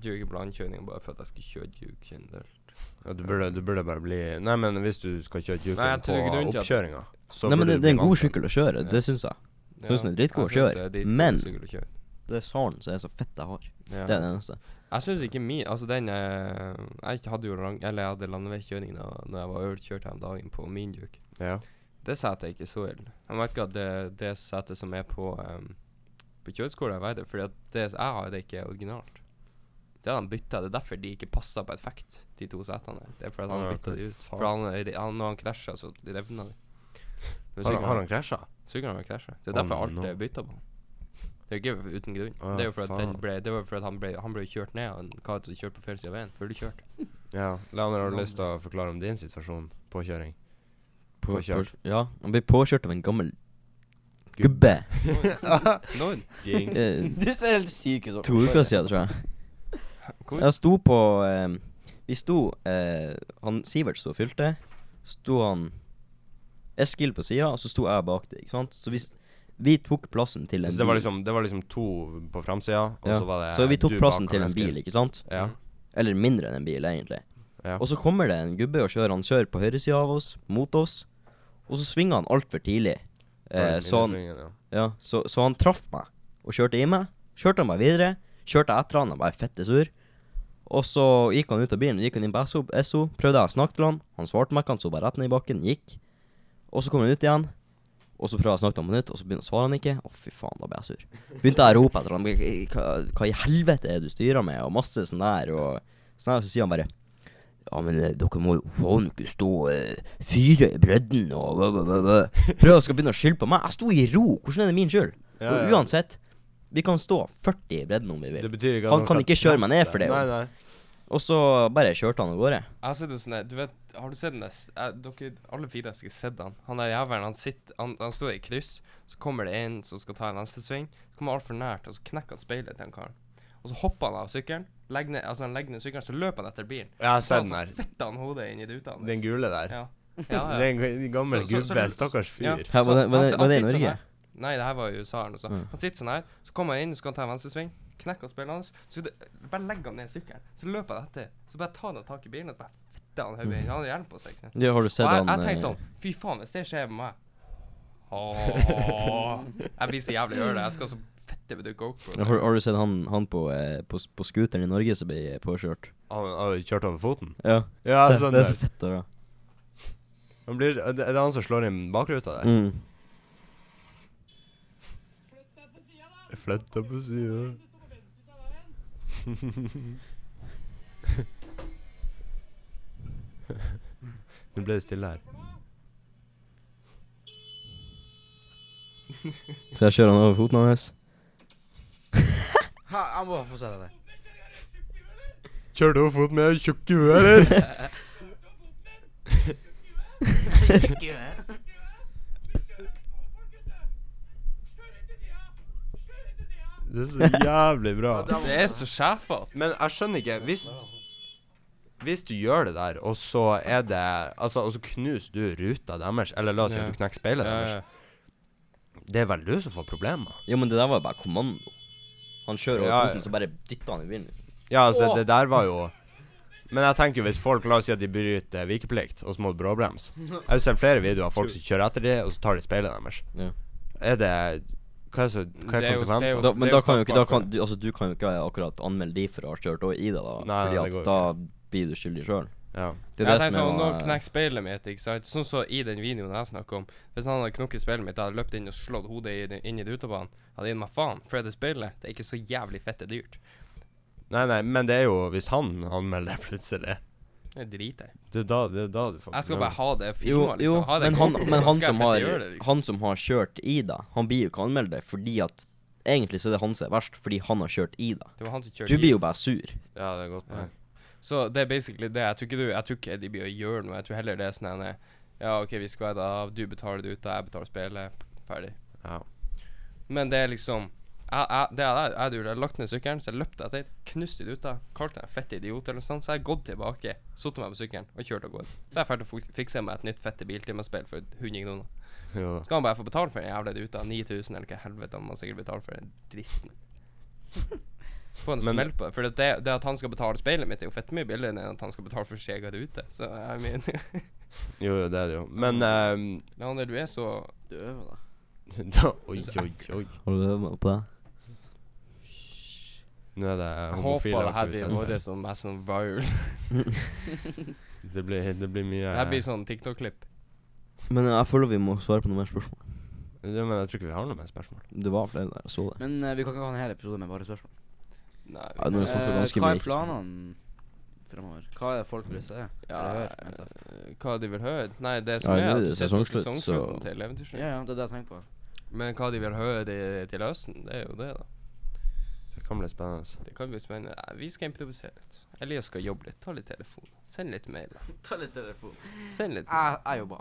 Duke blandkjøring bare for at jeg skulle kjøre Duke generelt. Ja, du, burde, du burde bare bli Nei, men hvis du skal kjøre Nei, jeg tror ikke på grunnen til oppkjøringa, så Nei, men det, det er en god sykkel å kjøre. Det syns jeg. Synes den er dritgod å jeg synes kjøre, det er dritgod men- sykkel å kjøre. Det er salen som er så fett jeg har. Ja. Det er det eneste. Jeg syns ikke min Altså, den eh, Jeg hadde jo lang, Eller jeg hadde landeveikskjøring da Når jeg var øvelseskjørt her om dagen på min Duke. Ja. Det setet er ikke så ille. Jeg merker at det, det setet som er på um, På kjøreskolen, er verre, fordi at det jeg har, det ikke er originalt. Det har han bytta. Det er derfor de ikke passer effekt de to setene. Det er fordi han har bytta de ut. For han, han, når han krasja, så revna de. Har, han- har han krasja? Sykkelen har krasja. Det er Oh, derfor alt no. er bytta på. Det er ikke uten grunn. Å, det er jo for at, ble, det var for at han ble Han ble kjørt ned av en kar som kjørte på feil side av veien. Før du kjørte. Ja. Leander, har du lyst til å forklare om din situasjon på kjøring? På, Påkjørt. på, ja, han ble påkjørt av en gammel gubbe. Når? Eh, Du ser helt syk ut. to uker siden, tror jeg. Hvor? Jeg sto på eh, Vi sto eh, Han Sivert sto og fylte. Sto han Eskil på sida, og så sto jeg bak det. Ikke sant? Så vi, vi tok plassen til en Så det var liksom, det var liksom to på framsida, og ja. så var det Så vi tok plassen til en Eskil. bil, ikke sant? Ja. Eller mindre enn en bil, egentlig. ja. Og så kommer det en gubbe og kjører. Han kjører på høyresida av oss, mot oss. Og så svinga han altfor tidlig. Eh, så, han, ja. ja, så, så han traff meg. og kjørte i meg. Kjørte han bare videre. Kjørte etter han, han ble fette sur. Og så gikk han ut av bilen, gikk han inn på SO, SO prøvde jeg å snakke til han. Han svarte meg ikke, han så bare rett ned i bakken, gikk. Og så kom han ut igjen. Og så prøvde jeg å snakke på nytt, og så begynte svarer han ikke. Å, fy faen, da ble jeg sur. Begynte jeg å rope etter han. Hva, hva i helvete er det du styrer med? Og masse sånn der. Og sånn der, så sier han bare Ja, men eh, dere må jo faen ikke stå eh, fyre i bredden og bø, bø, bø. Prøver å skal begynne å skylde på meg. Jeg sto i ro. Hvordan er det min skyld? Ja, Og ja. Uansett. Vi kan stå 40 i bredden om vi vil. Det betyr ikke Han kan ikke kjøre meg ned for det, Nei, nei. Og så bare kjørte han av gårde. Jeg har sett en sånn du vet, Har du sett den der Dere alle fire har sikkert sett han. Han der jævelen, han sitter Han, han står i kryss, så kommer det en som skal ta en venstresving. Så kommer han altfor nært, og så knekker han speilet til han karen. Og så hopper han av sykkelen. Legger ned, altså han legger ned sykkelen, så løper han etter bilen. Jeg har Så der han så fetter han hodet inn i ruta hans. Den gule der. Ja. Ja, ja. Det er en gammel Så- så- så- gubbe. Stakkars Ja. fyr. Her, var, det, var, det, var det i Norge? sånn. Nei, det her var i USA eller noe sånt. Mm. Han sitter sånn her, så kommer han inn, så skal han ta en venstresving. Knekker spillet hans. Så det, bare legger han ned sykkelen. Så løper han etter. Så bare tar han tak i bilen og bare fetter han hodet inn. Han har hjelm på seg. Ja, har du sett Og jeg, jeg tenkte eh, sånn Fy faen, hvis det skjer med meg Ååå. Jeg blir så jævlig ørlig. Jeg skal så fette med det GoPro. har, har du sett han, han på, eh, på, på scooteren i Norge som ble påkjørt? Han har kjørt over foten? Ja. Ja, Se, sånn det er så fett. Da. Han blir, det er han som slår inn bakruta der? Mm. Flytta på sida. Nå ble det stille her. Så jeg kjører han over foten hans. Ha, han må få se det Kjører du fot med tjukk i huet, eller? Det er så jævlig bra. Det er så sjefete. Men jeg skjønner ikke Hvis Hvis du gjør det der, og så er det Altså, og så knuser du ruta deres, eller la oss si at du knekker speilet deres, det er vel du som får problemer. Jo, men det der var bare kommando. Han kjører over Ja, foten, så bare dytter han i bilen. Ja, altså, det der var jo Men jeg tenker hvis folk La oss si at de bryter vikeplikt, og så må du bråbremse. Jeg har sett flere videoer av folk som kjører etter dem, og så tar de speilet deres. Ja. Er det Hva er, så, hva er Det er jo- det er konsekvensene? jo- Da, men da kan jo ikke da kan, du, Altså, du kan jo ikke akkurat anmelde de for å ha kjørt over i deg, da. Nei, fordi at da blir du skyldig sjøl. Ja. Det er det tenker som sånn, Nå er knekker speilet mitt, ikke sant. Sånn som i den videoen jeg snakker om. Hvis han hadde knukket speilet mitt, jeg hadde løpt inn og slått hodet i, inn i på. Hadde gitt meg faen. For det speilet, det er ikke så jævlig fette dyrt. Nei, nei, men det er jo hvis han anmelder plutselig. Det driter jeg i. Det er da, det er da du får Jeg skal bare ha det filma, liksom. jo liksom. Ha det men, han, men han, som har, det, liksom. han som har kjørt i deg, han blir jo ikke anmeldt det fordi at Egentlig så er det han som er verst, fordi han har kjørt i deg. Det var han som kjørte Du blir jo bare sur. Ja, det er godt Ja. Så det er basically det. Jeg tror ikke, du, jeg tror ikke de blir å gjøre noe. Jeg tror heller det er sånn her, Ja, OK, vi skal være av, du betaler det ut, og jeg betaler spillet. Ferdig. Ja. Men det er liksom jeg, jeg, Det jeg, jeg, jeg, jeg lagt ned sykkelen, så jeg løpte etter, knuste i ruta, kalte meg fett idiot eller noe sånt, så jeg har gått tilbake, satt meg på sykkelen og kjørt av gårde. Så jeg fikk fikse meg et nytt fette biltimespill for 100 kroner. Ja. Skal han bare få betalt for den jævla ruta? 9000 eller hva helvete han må sikkert betale for den dritten. Få en smell på det. For det, det at han skal betale speilet mitt, er jo fett mye billigere enn at han skal betale for sin egen rute. Så jeg mener jo, jo, det er det jo. Men um, Leander, du er så Du øver deg. da, Oi, oi, oi. Har du øvd på det? Nå er det Jeg håper det her blir vårt som mest sånn viral. Det blir, det blir mye Det her blir sånn TikTok-klipp. Men jeg føler vi må svare på noen mer spørsmål. ja, Men jeg tror ikke vi har noe mer spørsmål. Det var flere der, jeg så det. Men eh, vi kan ikke ha en hel episode med bare spørsmål. Nei, vi snakket Eh, ganske hva er planene fremover? Hva er det folk vil se? ja, Eller høre, eh, Hva de vil høre? Nei, det som Ja, er nå er at det du ser på sesongslutt, sesongslutten til Eventyrsliv. Ja, ja, det er det jeg tenker på. Men hva de vil høre det, til høsten, det er jo det, da. Det kan bli spennende. Det kan bli spennende. Nei, vi skal improvisere litt. Elias skal jobbe litt. Ta litt telefon. Send litt mail. Ta litt telefon. Send litt Jeg, jeg jobba.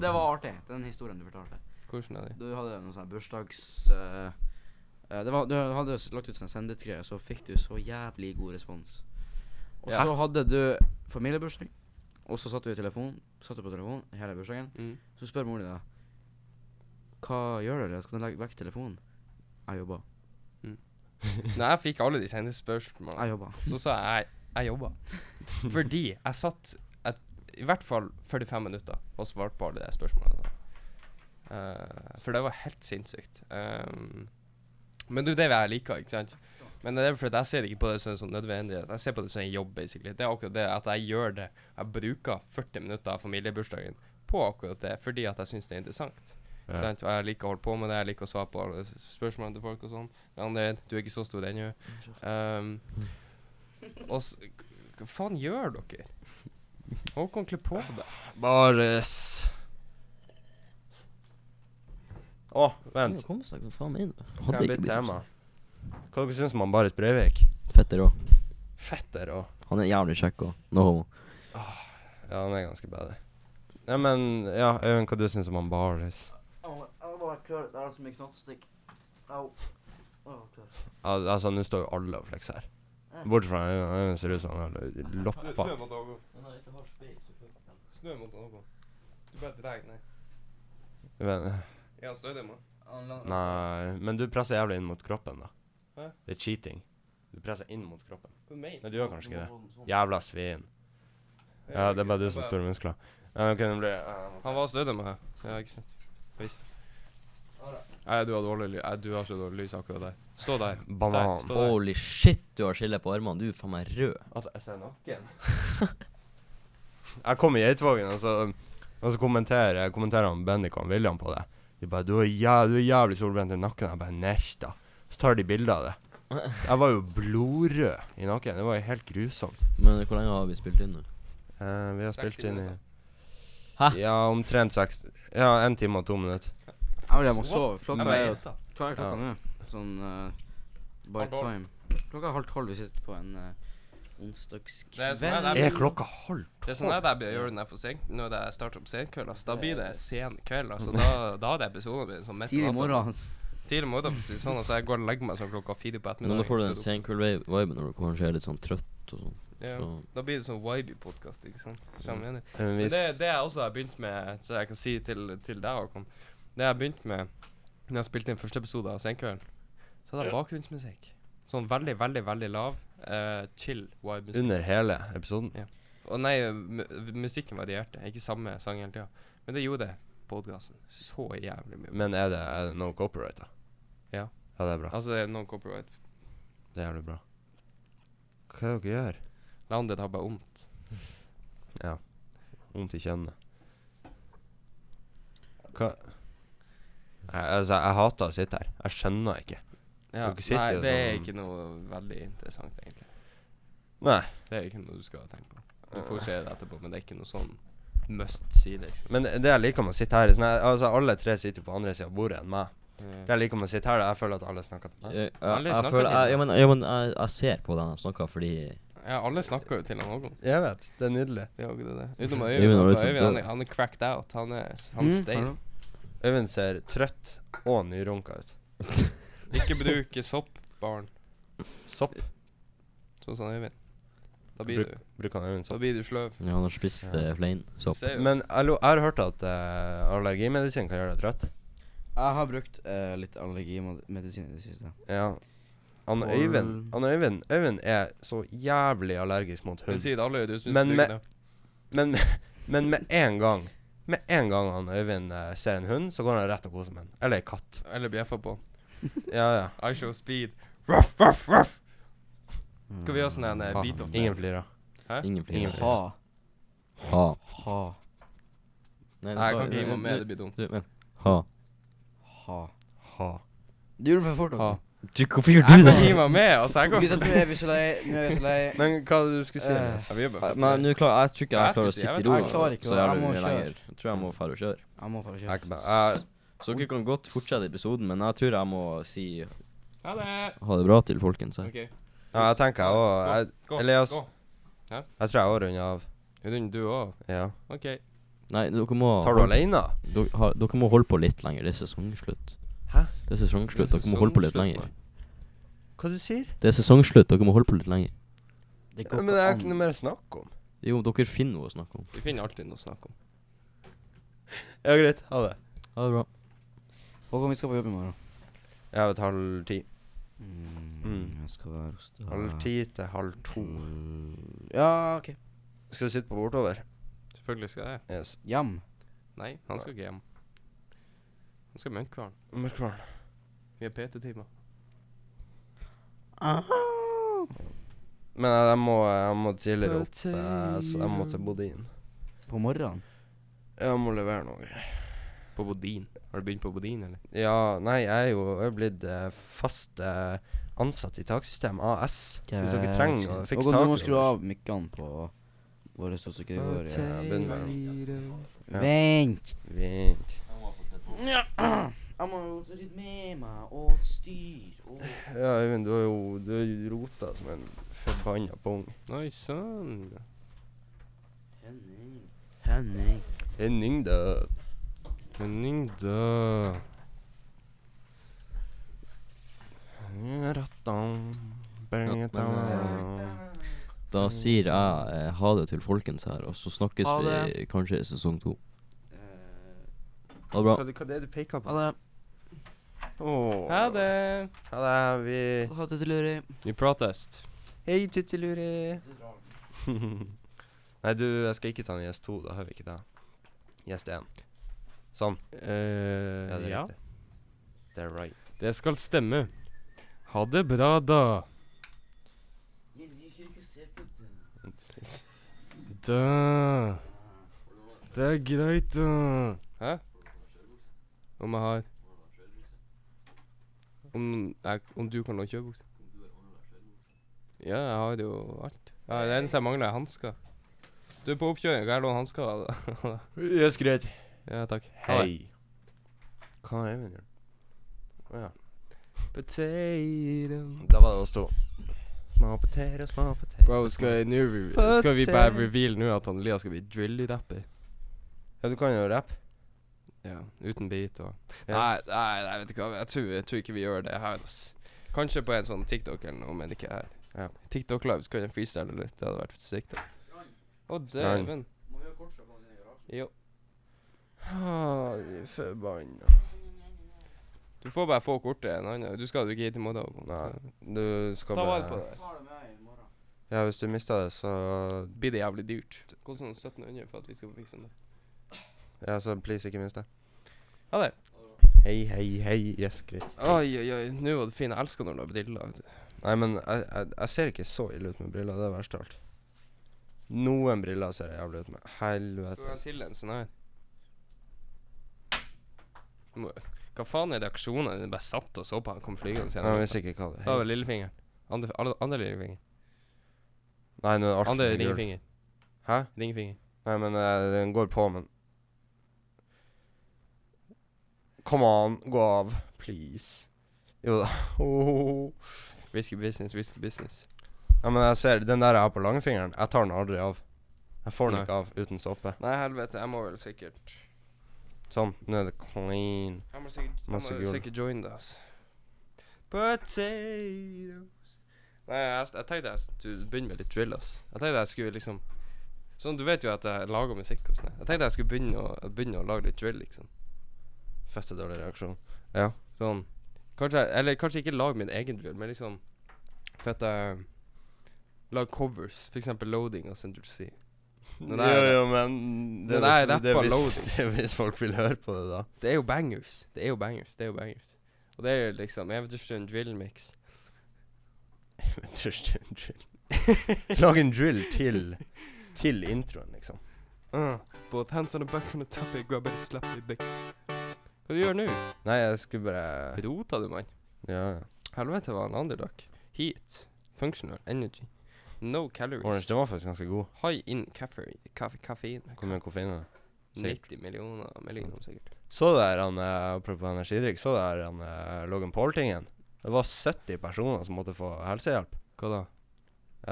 Det var artig, den historien du fortalte. Hvordan er det? Du hadde noe sånn bursdags... eh, eh, var, du hadde lagt ut sånn sendetgreie, så fikk du så jævlig god respons. Og Ja. så hadde du familiebursdag, og så satt du i telefon, satt du på telefon hele bursdagen. Mm. Så spør mor di deg Hva gjør du, Skal du legge vekk telefonen? Jeg jobber. Nei, jeg fikk alle de sendespørsmålene. Så sa jeg jeg jobba. Fordi jeg satt et, i hvert fall 45 minutter og svarte på alle de spørsmålene. Uh, for det var helt sinnssykt. Um, Men du, det er det jeg liker, ikke sant? Men det er fordi jeg ser ikke på det som en sånn nødvendighet. Jeg ser på det som en jobb, basically. Det er akkurat det at jeg gjør det. Jeg bruker 40 minutter av familiebursdagen på akkurat det, fordi at jeg syns det er interessant. Ja. Sant? Og jeg liker å holde på med det, jeg liker å svare på alle spørsmålene til folk og sånn. Leander, du er ikke så stor ennå. Um, og hva faen gjør dere? Håkon, kle på deg. Bares. Å, vent. Kom seg, faen inn. du? Kan Hadde jeg ikke bytte blitt tema? Hva dere syns om han Barit Breivik? Fetter òg. Fetter òg. Han er jævlig kjekk òg. No homo. Ja, han er ganske bad. Ja, men Ja, Øyvind, hva du syns om han Baris? Jeg var bare klar. Det er så mye knottstikk. Au. Al altså, nå står jo alle og flekser her. Bortsett fra Øyvind. Øyvind ser ut som han har loppa. mot Håkon. Snø mot Håkon. Du bare dregg ned. Men- Ja, har deg. Nei, men du presser jævlig inn mot kroppen, da. Hæ? Det er cheating. Du presser inn mot kroppen. Nei, du gjør kanskje ikke det. Jævla svin. Ja, det er bare du som har store muskler. Ja, ok, det blir det Han var stødig med her. Ja, ikke sant. Visst. Nei, du har dårlig lys. Nei, du har så dårlig lys akkurat der. Stå der. Banan. Der, stå der. Holy shit, du har skille på armene. Du er faen meg rød. At jeg ser nakken? jeg kom i Geitvågen, og så, og så kommenterer, kommenterer han Bendik og William på det. De bare 'Du er, jæv du er jævlig solbrent i nakken.' Jeg bare 'Nesta'. Så tar de bilde av det. Jeg var jo blodrød i nakken. Det var jo helt grusomt. Men hvor lenge har vi spilt inn nå? Uh, vi har spilt inn i. Hæ? Ja, omtrent seks Ja, en time og to minutter. Jeg må sove. Klokka er. Hva er klokka Ja. nå? Sånn uh, by time. Klokka er halv tolv. Vi sitter på en uh, onsdagskveld. sånn Er klokka halv Det er sånn at det jeg gjør når jeg får sent, når jeg starter opp senkveld. Altså, da blir det sen kveld. Altså, da, da det episoden min sånn midt på Tidlig morgen. Tidlig morgen, precis. Sånn, altså, jeg går og legger meg sånn klokka fire på Men ettermiddagen. da får du den senkveld-viben når du kanskje er litt sånn trøtt og sånn. Ja. Så Da blir det sånn vibe-podkast, ikke sant. Men Men det, det jeg også har begynt med, så jeg kan si til, til deg, Håkon Det jeg har begynt med når jeg spilte inn første episode av Senkvelden, så hadde jeg bakgrunnsmusikk. Sånn veldig, veldig, veldig lav, eh, chill vibe-musikk. Under hele episoden? Ja. Og nei, mu musikken varierte. Ikke samme sang hele tida. Men det gjorde podkasten så jævlig mye. Men er det, er det no copyright, da? Ja. Ja, det er bra. Altså, det er no copyright. Det er jævlig bra. Hva er det dere gjør? Landet har bare vondt. Ja. Vondt i kjønnet. Hva jeg, altså, jeg hater å sitte her. Jeg skjønner ikke. Ja, Dere sitter nei, det er sånn- ikke noe veldig interessant, egentlig. Nei. Det er ikke noe du skal tenke på. Du får se det etterpå, men det er ikke noe sånn must see, liksom. Men det jeg liker med å sitte her er sånn Altså, alle tre sitter på andre sida av bordet enn meg. Det jeg liker med å sitte her, er at jeg føler at alle snakker til meg. jeg, jeg, jeg, føler jeg, men, jeg, men jeg, jeg ser på den de snakker, fordi Ja, alle snakker jo til han Håkon. Jeg vet. Det er nydelig. Det er det. Utenom Øyvind Øyvind. Han, er- han er cracked out. Han er, han Mm, stein. Øyvind ser trøtt og nyrunka ut. Ikke bruke sopp, barn. Sopp. Sånn som Øyvind. Da blir Bruk, du bruker han Øyvind Da blir du sløv. ja, han har spist Ja. uh, flein. Sopp. ser jo. Men jeg, jeg har hørt at eh, allergimedisin kan gjøre deg trøtt. Jeg har brukt eh, litt allergimedisin i det siste. Ja. Han Og- Øyvind Han Øyvind Øyvind er så jævlig allergisk mot Men hund. si det alle du Men med-. Men, men med en gang Med en gang han Øyvind eh, ser en hund, så går han rett og koser med den. Eller ei katt. Eller bjeffer på. Ja, ja. I show speed. Ruff, ruff, ruff. Skal vi gjøre sånn en eh, beat off? Ingen flirer. Ingen Ingen flirer. Ha. Ha. Ha. Nei, Nei, jeg kan ikke gi meg med. Det blir dumt. du- men- Ha. Ha. Ha. Du gjorde det for fort. Ha. Håkon. Du, hvorfor gjør Jeg du kan det? gi meg med. Altså, jeg kan at Nå er vi så lei. Nå er vi så lei. Men hva er det du skulle si? Eh. Elias? Ja, vi er bare Men nå klar, jeg tror ikke jeg jeg klarer å sitte i ro. Jeg klarer ikke, så jeg jævlig må mye kjøre. lenger. Jeg tror jeg må dra og kjøre. Jeg må få Jeg kjøre. Jeg- Så dere kan godt fortsette episoden, men jeg tror jeg må si Ha det. ha det bra til folkens. her. OK. Ja, jeg tenker jeg òg. Elias. Gå. Jeg tror jeg òg runder av. Runder du òg? Ja. OK. Nei, dere må Tar du alene? Dere, har, dere må holde på litt lenger. Det er sesongslutt. Hæ? Det er sesongslutt. Er Dere må holde på litt lenger. Hva du sier Det er sesongslutt. Dere må holde på litt lenger. Det ja, Men det er ikke noe mer å snakke om. Jo, dere finner noe å snakke om. Vi finner alltid noe å snakke om. Ja, greit. Ha det. Ha det bra. Håkon, vi skal på jobb i morgen. Jeg vet halv ti. Mm, Mm. Jeg skal være hos deg. Halv ti til halv to. Mm, Ja, OK. Skal du sitte på bortover? Selvfølgelig skal jeg. Yes. Hjem. Nei, han skal ikke hjem. Han skal i Mørkvern. Vi har PT-timer. Men jeg, jeg, må, jeg må tidligere opp, eh, så jeg må til Bodin. På morgenen? Jeg må levere noe. På Bodin. Har du begynt på Bodin, eller? Ja, nei, jeg er jo jeg er blitt eh, fast eh, ansatt i Taksystem AS. Så hvis dere trenger å fikse Og du må skru av mikkene på våre så ikke det går. Ja, begynn med Ja. Vent! Vent. Jeg må jo rydde med meg og styr og Ja, Øyvind, du har jo Du er jo rota som en forbanna pung. Oi sann. Henning. Henning. Henning, da. Henning, bring. Da sier jeg eh, ha det til folkens her, og så snakkes Ha vi kanskje i sesong to. Eh, Ha det bra. Hva, hva er det du peker på? Ha det. Åh. Ha det. Ha det. Vi Ha det til Luri. Vi protest. Hei, Tuttiluri. Nei, du, jeg skal ikke ta en gjest to. Da har vi ikke det. Gjest én. Sånn. Uh, Ja, det er ja. Det er right. Det skal stemme. Ha det bra, da. Da. Det er greit, da. Hæ? Om jeg har Om, jeg, om du kan låne kjørebukse? Ja, jeg har jo alt. Ja, det eneste jeg mangler, er hansker. Du er på oppkjøring, kan jeg låne hansker? Det er greit. Ja, takk. Hei. Hva er vi gjør? Å ja. Potato Da var det oss to. Små poteter, små poteter. Bro, skal, re- skal vi bare reveal nå at han Lia skal bli drilly-rapper? Ja, du kan jo rappe. Ja, uten beat og Ja. nei, nei, nei, vet du hva. Jeg tror, jeg tror ikke vi gjør det her. Altså. Kanskje på en sånn TikTok eller noe, men ikke her. Ja. TikTok Live så kan jeg freestyle litt. Det hadde vært sykt. det. Å, dæven. Må Ah, de forbanna. Du får bare få kortet en annen. Du skal jo ikke hit i morgen. Nei, du skal Ta bare vare på det. Ja, hvis du mister det, så Blir det jævlig dyrt. Koster sånn 1700 for at vi skal få fikse det. Ja, så please, ikke minst det. Ha det. Hei, hei, hei. Yes, greit. Oi, oi, oi. Nå var det fin. Jeg elsker når du har briller. vet du. Nei, men jeg, jeg, jeg ser ikke så ille ut med briller. Det er verst av alt. Noen briller ser jeg jævlig ut med. Helvete. Du jeg til en sånn her? Hva faen er det aksjonen? Den bare satt og så på han kom flygende. Jeg visste ikke hva det Så var vel het. lillefingeren. Andre, andre, andre lillefinger. Nei, nå er Andre ringfinger. Hæ? Ringfinger. Nei, men uh, den går på, men Come on, gå av. Please. Jo da. Oh. Risky business, risky business. Ja, men jeg ser den der jeg har på langfingeren. Jeg tar den aldri av. Jeg får den Nei. ikke av uten såpe. Nei, helvete. Jeg må vel sikkert Sånn. Nå er det clean. Jeg må sikkert, jeg Masse må gull. sikkert join det, altså. Potatoes Nei, jeg, jeg tenkte jeg skulle begynne med litt drill, ass. Jeg tenkte jeg skulle liksom Sånn, Du vet jo at jeg lager musikk og sånn. Jeg tenkte jeg skulle begynne å, begynne å lage litt drill, liksom. Fette dårlig reaksjon. Ja. Sånn Kanskje Eller kanskje ikke lage min egen drill, men liksom Fette jeg Lag covers. For eksempel Loading av Central C. Når det jo, er- jo, men det, jeg er det, er hvis, det er hvis folk vil høre på det, da. Det er jo bangers. Det er jo bangers. Det er jo bangers. Og det er jo liksom Eventyrstund drill mix. Eventyrstund en drill. Lag en drill til Til introen, liksom. Uh, both hands on the back on the top, grab it, slap it back. Hva du gjør nå? Nei, jeg skulle bare Rota du, mann? Ja, ja. Helvete var en underdog. Heat. Functional. Energy. No calories. Orange, den var faktisk ganske god. High in caffeine. Kaffe, kaffein. Hvor mye koffein er det? Sikkert. 90 millioner millioner, sikkert. Så du der, han, eh, apropos energidrikk, så du der han eh, Logan Paul-tingen? Det var 70 personer som måtte få helsehjelp Hva da?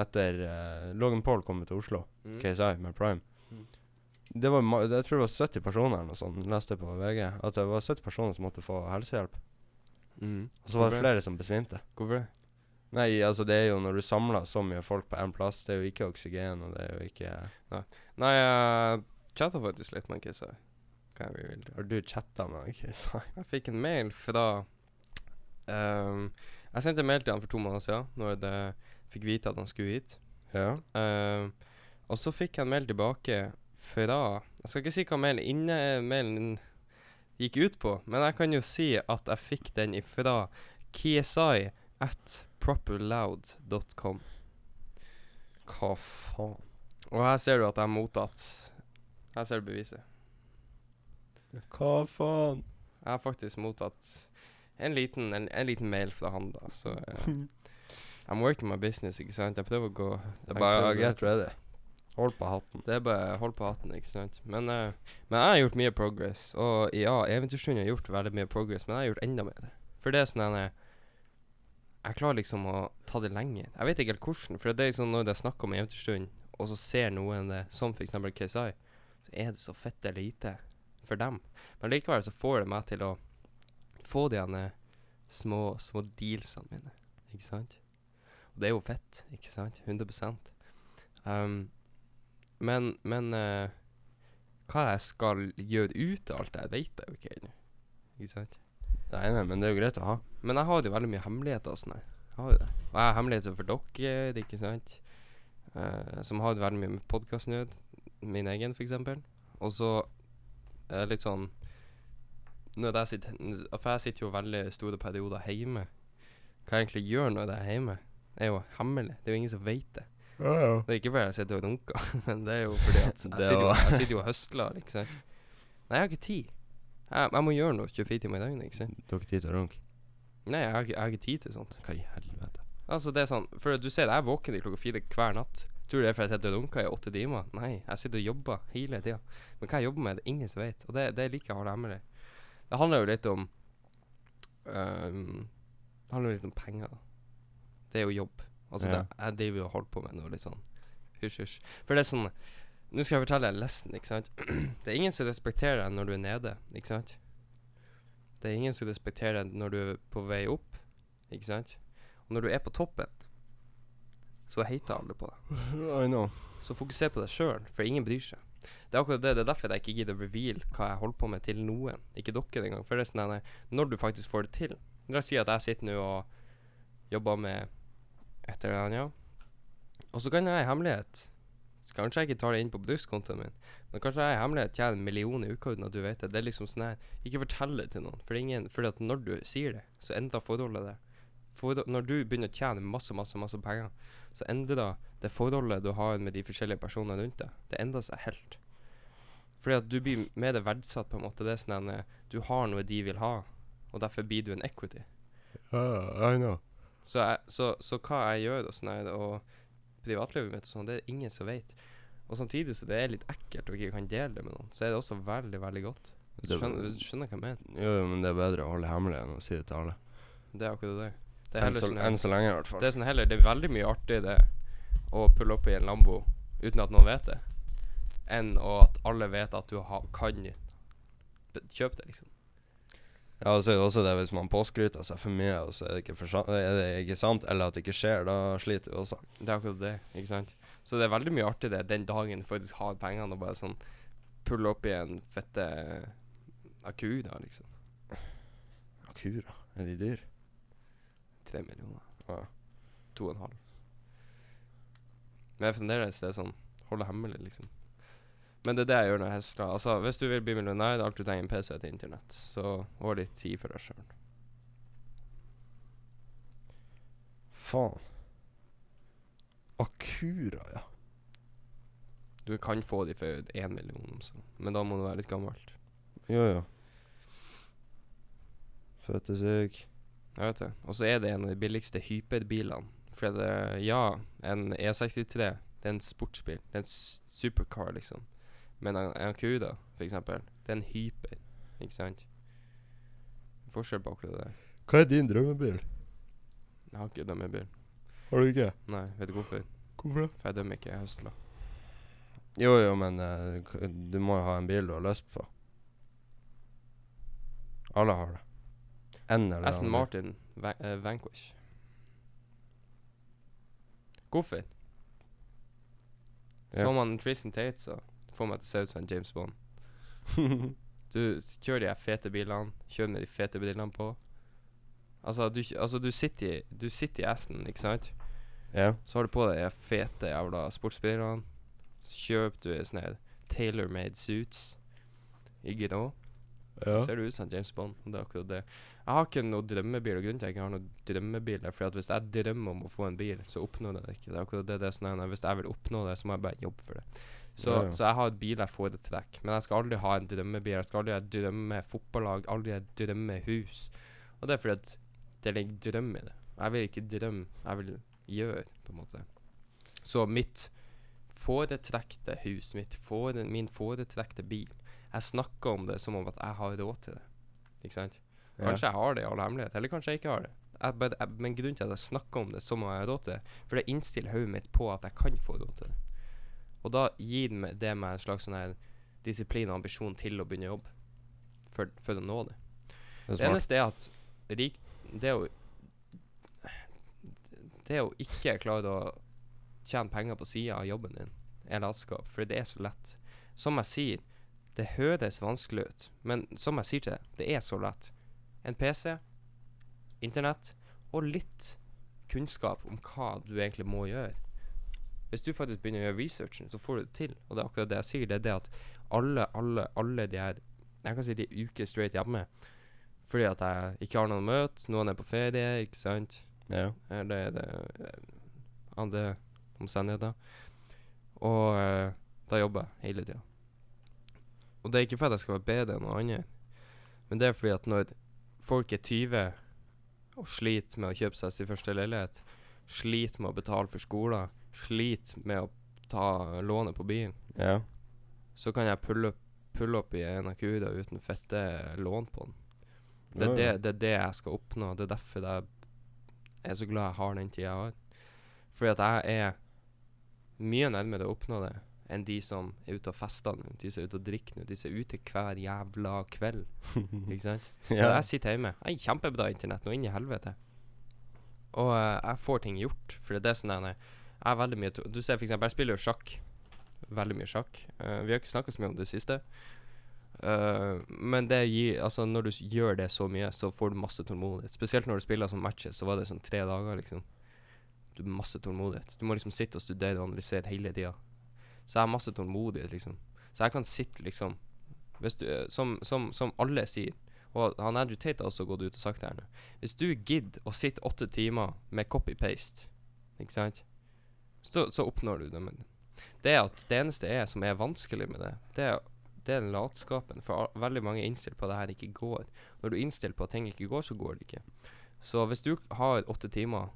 etter eh, Logan Paul kom til Oslo, Mm. KSI, med Prime. Mm. Det var ma Jeg tror det var 70 personer eller noe sånt, leste jeg på VG. At det var 70 personer som måtte få helsehjelp. Mm. Og så var det Hvorfor flere som besvimte. Hvorfor det? Nei, altså det er jo når du samler så mye folk på én plass, det er jo ikke oksygen, og det er jo ikke Nei, jeg chatta faktisk litt med Kissa. Har du chatta med KSI? Jeg fikk en mail fra um, Jeg sendte en mail til han for to måneder siden, når jeg fikk vite at han skulle hit. Ja. Um, og så fikk jeg en mail tilbake fra Jeg skal ikke si hva mailen, inne, mailen gikk ut på, men jeg kan jo si at jeg fikk den ifra KSI at properloud.com. Hva faen? Og her ser du at jeg har mottatt Her ser du beviset. Hva faen? Jeg har faktisk mottatt en liten, en, en liten mail fra han, da. Så uh, I'm working my business, ikke sant. Jeg prøver å gå Det er bare å get ready. Hold på hatten. Det er bare hold på hatten, ikke sant. Men, uh, men jeg har gjort mye progress. Og ja, Eventyrstund har gjort veldig mye progress, men jeg har gjort enda mer. For det er sånn eh, Jeg klarer liksom å ta det lenger. Jeg vet ikke helt hvordan. For det er sånn når det er snakk om stund, og så ser noen det, som f.eks. KSI, så er det så fette lite for dem. Men likevel så får det meg til å få de ene små, små dealsene mine, ikke sant. Og det er jo fett, ikke sant. 100 um, Men, men uh, hva jeg skal gjøre ut av alt det, vet jeg jo ikke ennå. Ikke sant? Nei, nei, men det er jo greit å ha. Men jeg har jo veldig mye hemmeligheter og sånn. Jeg har jo det. Og jeg har hemmeligheter for dere, ikke sant. Uh, som har veldig mye med podkastnød. Min egen, eksempel. Og så det litt sånn Når jeg sitter For jeg sitter jo veldig store perioder hjemme. Hva jeg egentlig gjør når jeg er hjemme, er jo hemmelig. Det er jo ingen som vet det. Det er ikke fordi jeg sitter og runker, men det er jo fordi at jeg sitter jo, jeg sitter jo og høstler, ikke sant. Nei, jeg har ikke tid. Jeg, jeg må gjøre noe 24 timer i døgnet, ikke sant. Du har ikke tid til å runke? Nei, jeg har, jeg har ikke tid til sånt. Hva i helvete? Altså, det er sånn For du ser, jeg er våken i klokka fire hver natt. Tror du det er fordi jeg sitter og runker i åtte timer? Nei, jeg sitter og jobber hele tida. Men hva jeg jobber med, det er ingen som vet. Og det, det er like hardt hemmelig. Det handler jo litt om um, Det handler jo litt om penger. Det er jo jobb. Altså, Ja. det, jeg driver jo og holder på med noe litt sånn hysj, hysj. For det er sånn Nå skal jeg fortelle en lesson, ikke sant. det er ingen som respekterer deg når du er nede, ikke sant. Det er ingen som respekterer deg når du er på vei opp, ikke sant. Og når du er på toppen, så hater alle på deg. I know. Så fokuser på deg sjøl, for ingen bryr seg. Det er akkurat det, det er derfor jeg ikke gidder å reveal hva jeg holder på med til noen. Ikke dere engang. For det er sånn at når du faktisk får det til La oss si at jeg sitter nå og jobber med et eller annet, ja. Og så kan jeg i hemmelighet så Kanskje jeg ikke tar det inn på bedriftskontoen min, men kanskje jeg i hemmelighet tjener en million i uka uten at du vet det. Det er liksom sånn her Ikke fortell det til noen. For ingen Fordi at når du sier det, så endrer forholdet det. For når du begynner å tjene masse, masse, masse penger, så endrer det forholdet du har med de forskjellige personene rundt deg. Det endrer seg helt. Fordi at du blir mer verdsatt, på en måte. Det er sånn at du har noe de vil ha, og derfor blir du en equity. I know. Så, jeg, så, så hva jeg gjør og sånn her, og privatlivet mitt og sånn, det er ingen som vet. Og samtidig så det er litt ekkelt å ikke kan dele det med noen, så er det også veldig, veldig godt. Hvis du skjønner, hvis du skjønner hva jeg mener. Jo, men det er bedre å holde hemmelig enn å si det til alle. Det er akkurat det. Det er Enn så, sånn enn så lenge, i hvert fall. Det er sånn heller Det er veldig mye artig det å pulle opp i en Lambo uten at noen vet det, enn at alle vet at du ha, kan kjøpe det, liksom. Ja, og så er det også det hvis man påskryter seg for mye, og så er det ikke, er det ikke sant, eller at det ikke skjer, da sliter vi også. Det er akkurat det, ikke sant. Så det er veldig mye artig det den dagen du faktisk har pengene og bare sånn pulle opp i en fette akura, liksom. Akura, er de dyr? Tre millioner. Ja. To og en halv. Men fremdeles, det er sånn Holde hemmelig, liksom. Men det er det jeg gjør når jeg hesler. Altså, hvis du vil bli millionær, alt du trenger er en PC til internett. Så og litt tid for deg sjøl. Faen. Akura, ja. Du kan få de for én million, så. men da må du være litt gammelt. Jo, ja Føttesyk. Jeg vet det. Og så er det en av de billigste hyperbilene. For det, ja, en E63 det er en sportsbil. Det er en supercar, liksom. Men en, en Cuda, for eksempel, det er en hyper. Ikke sant? Forskjell på akkurat det der. Hva er din drømmebil? Jeg har ikke drømmebil. Har du ikke? Nei, vet du hvorfor? Hvorfor det? For jeg dømmer ikke, jeg høsler. Jo, jo, men uh, du må jo ha en bil du har lyst på. Alle har det. En eller Aston annen. Martin Va uh, Vanquish. Hvorfor? Ja. Så man Tristan Tate, så får meg til å se ut som en James Bond. Du kjører de her fete bilene, kjører med de fete brillene på. Altså, du, altså, du sitter i Du sitter i Aston, ikke sant? ja. Så har du på deg de fete jævla sportsbrillene. Så kjøper du sånne tailor-made suits i grå. Ja. Ser du ut som James Bond? Det er akkurat det. Jeg har ikke noe drømmebil, og grunnen til at jeg ikke har noe drømmebil, er fordi at hvis jeg drømmer om å få en bil, så oppnår jeg det ikke. Det er akkurat det, det er sånn Hvis jeg vil oppnå det, så må jeg bare jobbe for det. Så, Ja, ja. så jeg har et bil jeg foretrekker, men jeg skal aldri ha en drømmebil. Jeg skal aldri ha et drømmefotballag, aldri ha et drømmehus. Og det er fordi at det ligger drøm i det. Jeg vil ikke drømme, jeg vil gjøre, på en måte. Så mitt foretrekte hus, mitt fore, min foretrekte bil Jeg snakker om det som om at jeg har råd til det. Ikke sant? Ja. Kanskje jeg har det i all hemmelighet, eller kanskje jeg ikke har det. Jeg bare, jeg, men grunnen til at jeg snakker om det som om jeg har råd til det, for det innstiller hodet mitt på at jeg kan få råd til det. Og da gir det meg- en slags sånn disiplin og ambisjon til å begynne å jobbe for, for å nå det. Det Det eneste er at rik, det å Det å ikke klare å tjene penger på sida av jobben din, er latskap. For det er så lett. Som jeg sier, det høres vanskelig ut, men som jeg sier til deg, det er så lett. En PC, internett og litt kunnskap om hva du egentlig må gjøre. Hvis du faktisk begynner å gjøre researchen, så får du det til. Og det er akkurat det jeg sier. Det er det at alle, alle, alle de her Jeg kan si de uker straight hjemme fordi at jeg ikke har noen å møte. Noen er på ferie, ikke sant. Ja. Eller det er eh, andre omstendigheter. Og eh, da jobber jeg hele tida. Og det er ikke fordi jeg skal være bedre enn noen andre, men det er fordi at når folk er 20 og sliter med å kjøpe seg sin første leilighet, sliter med å betale for skoler, sliter med å ta lånet på bilen, ja. så kan jeg pulle opp, opp i en Acura uten fette lån på den. Det er, Ja, det, ja. det er det jeg skal oppnå. Det er derfor jeg er så glad jeg har den tida jeg har. Fordi at jeg er mye nærmere å oppnå det enn de som er ute og fester nå, de som er ute og drikker nå, de som er ute hver jævla kveld. Ikke sant? Ja. Jeg sitter hjemme. Jeg har kjempebra internett nå inn i helvete. Og uh, jeg får ting gjort. For det er sånn der, Jeg har veldig mye Du ser eksempel, jeg spiller jo sjakk. Veldig mye sjakk. Uh, vi har ikke snakka så mye om det siste. Uh, men det gir Altså, når du gjør det så mye, så får du masse tålmodighet. Spesielt når du spiller som matches, så var det sånn tre dager, liksom. Du har masse tålmodighet. Du må liksom sitte og studere og analysere hele tida. Så jeg har masse tålmodighet, liksom. Så jeg kan sitte, liksom du, eh, som, som, som alle sier, og han Andrew Tate har også gått ut og sagt det her nå Hvis du gidder å sitte åtte timer med copy-paste, ikke sant, så, så oppnår du det. Men det at det eneste er som er vanskelig med det, det er, det er latskapen. For veldig mange er innstilt på at det her ikke går. Når du er innstilt på at ting ikke går, så går det ikke. Så hvis du har åtte timer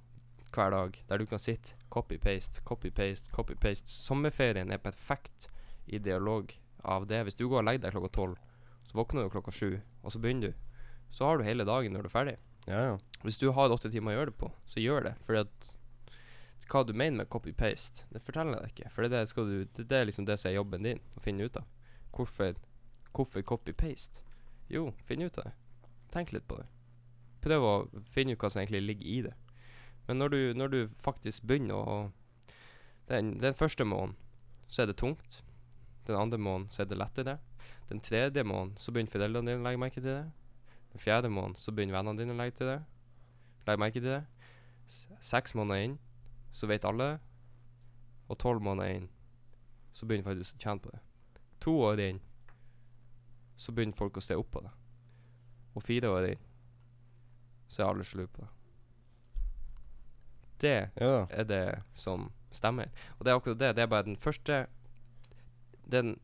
hver dag der du kan sitte copy-paste, copy-paste, copy-paste Sommerferien er perfekt ideolog av det. Hvis du går og legger deg klokka tolv, så våkner du klokka sju, og så begynner du. Så har du hele dagen når du er ferdig. ja, ja. Hvis du har åtte timer å gjøre det på, så gjør det. Fordi at hva du mener med copy-paste, det forteller jeg deg ikke. For det, er du, det, er liksom det som er jobben din, å finne ut av. Hvorfor, hvorfor copy-paste? Jo, finn ut av det. Tenk litt på det. Prøv å finne ut hva som egentlig ligger i det. Men når du, når du faktisk begynner å den, den første måneden så er det tungt. Den andre måneden så er det lettere. Den tredje måneden så begynner foreldrene dine å legge merke til det. Den fjerde måneden så begynner vennene dine å legge til det. legge merke til det. Seks måneder inn så vet alle. Og tolv måneder inn så begynner faktisk å tjene på det. To år inn så begynner folk å se opp på det. Og fire år inn så er alle slu på det. Det ja. er det som stemmer. Og det er akkurat det. Det er bare den første Den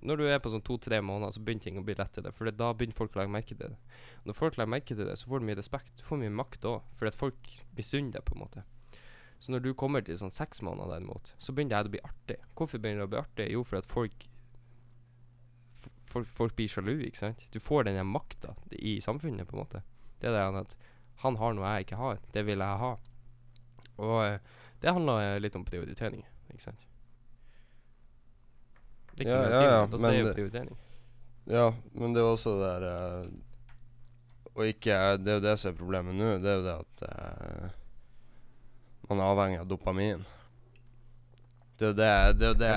Når du er på sånn to-tre måneder, så begynner ting å bli lettere. For da begynner folk å legge merke til det. Når folk legger merke til det, så får du mye respekt. Du får mye makt òg, fordi at folk misunner deg, på en måte. Så når du kommer til sånn seks måneder, derimot, så begynner det å bli artig. Hvorfor begynner det å bli artig? Jo, fordi at folk Folk, folk blir sjalu, ikke sant? Du får den makta i samfunnet, på en måte. Det er det at han har noe jeg ikke har. Det vil jeg ha. Og eh, det handler litt om prioritering, ikke sant? Det kan Ja, ja, si, ja, men det men er jo prioritering. Ja, men det er også det der uh, Og ikke Det er jo det som er problemet nå. Det er jo det at eh, man er avhengig av dopamin. Det er det Det det,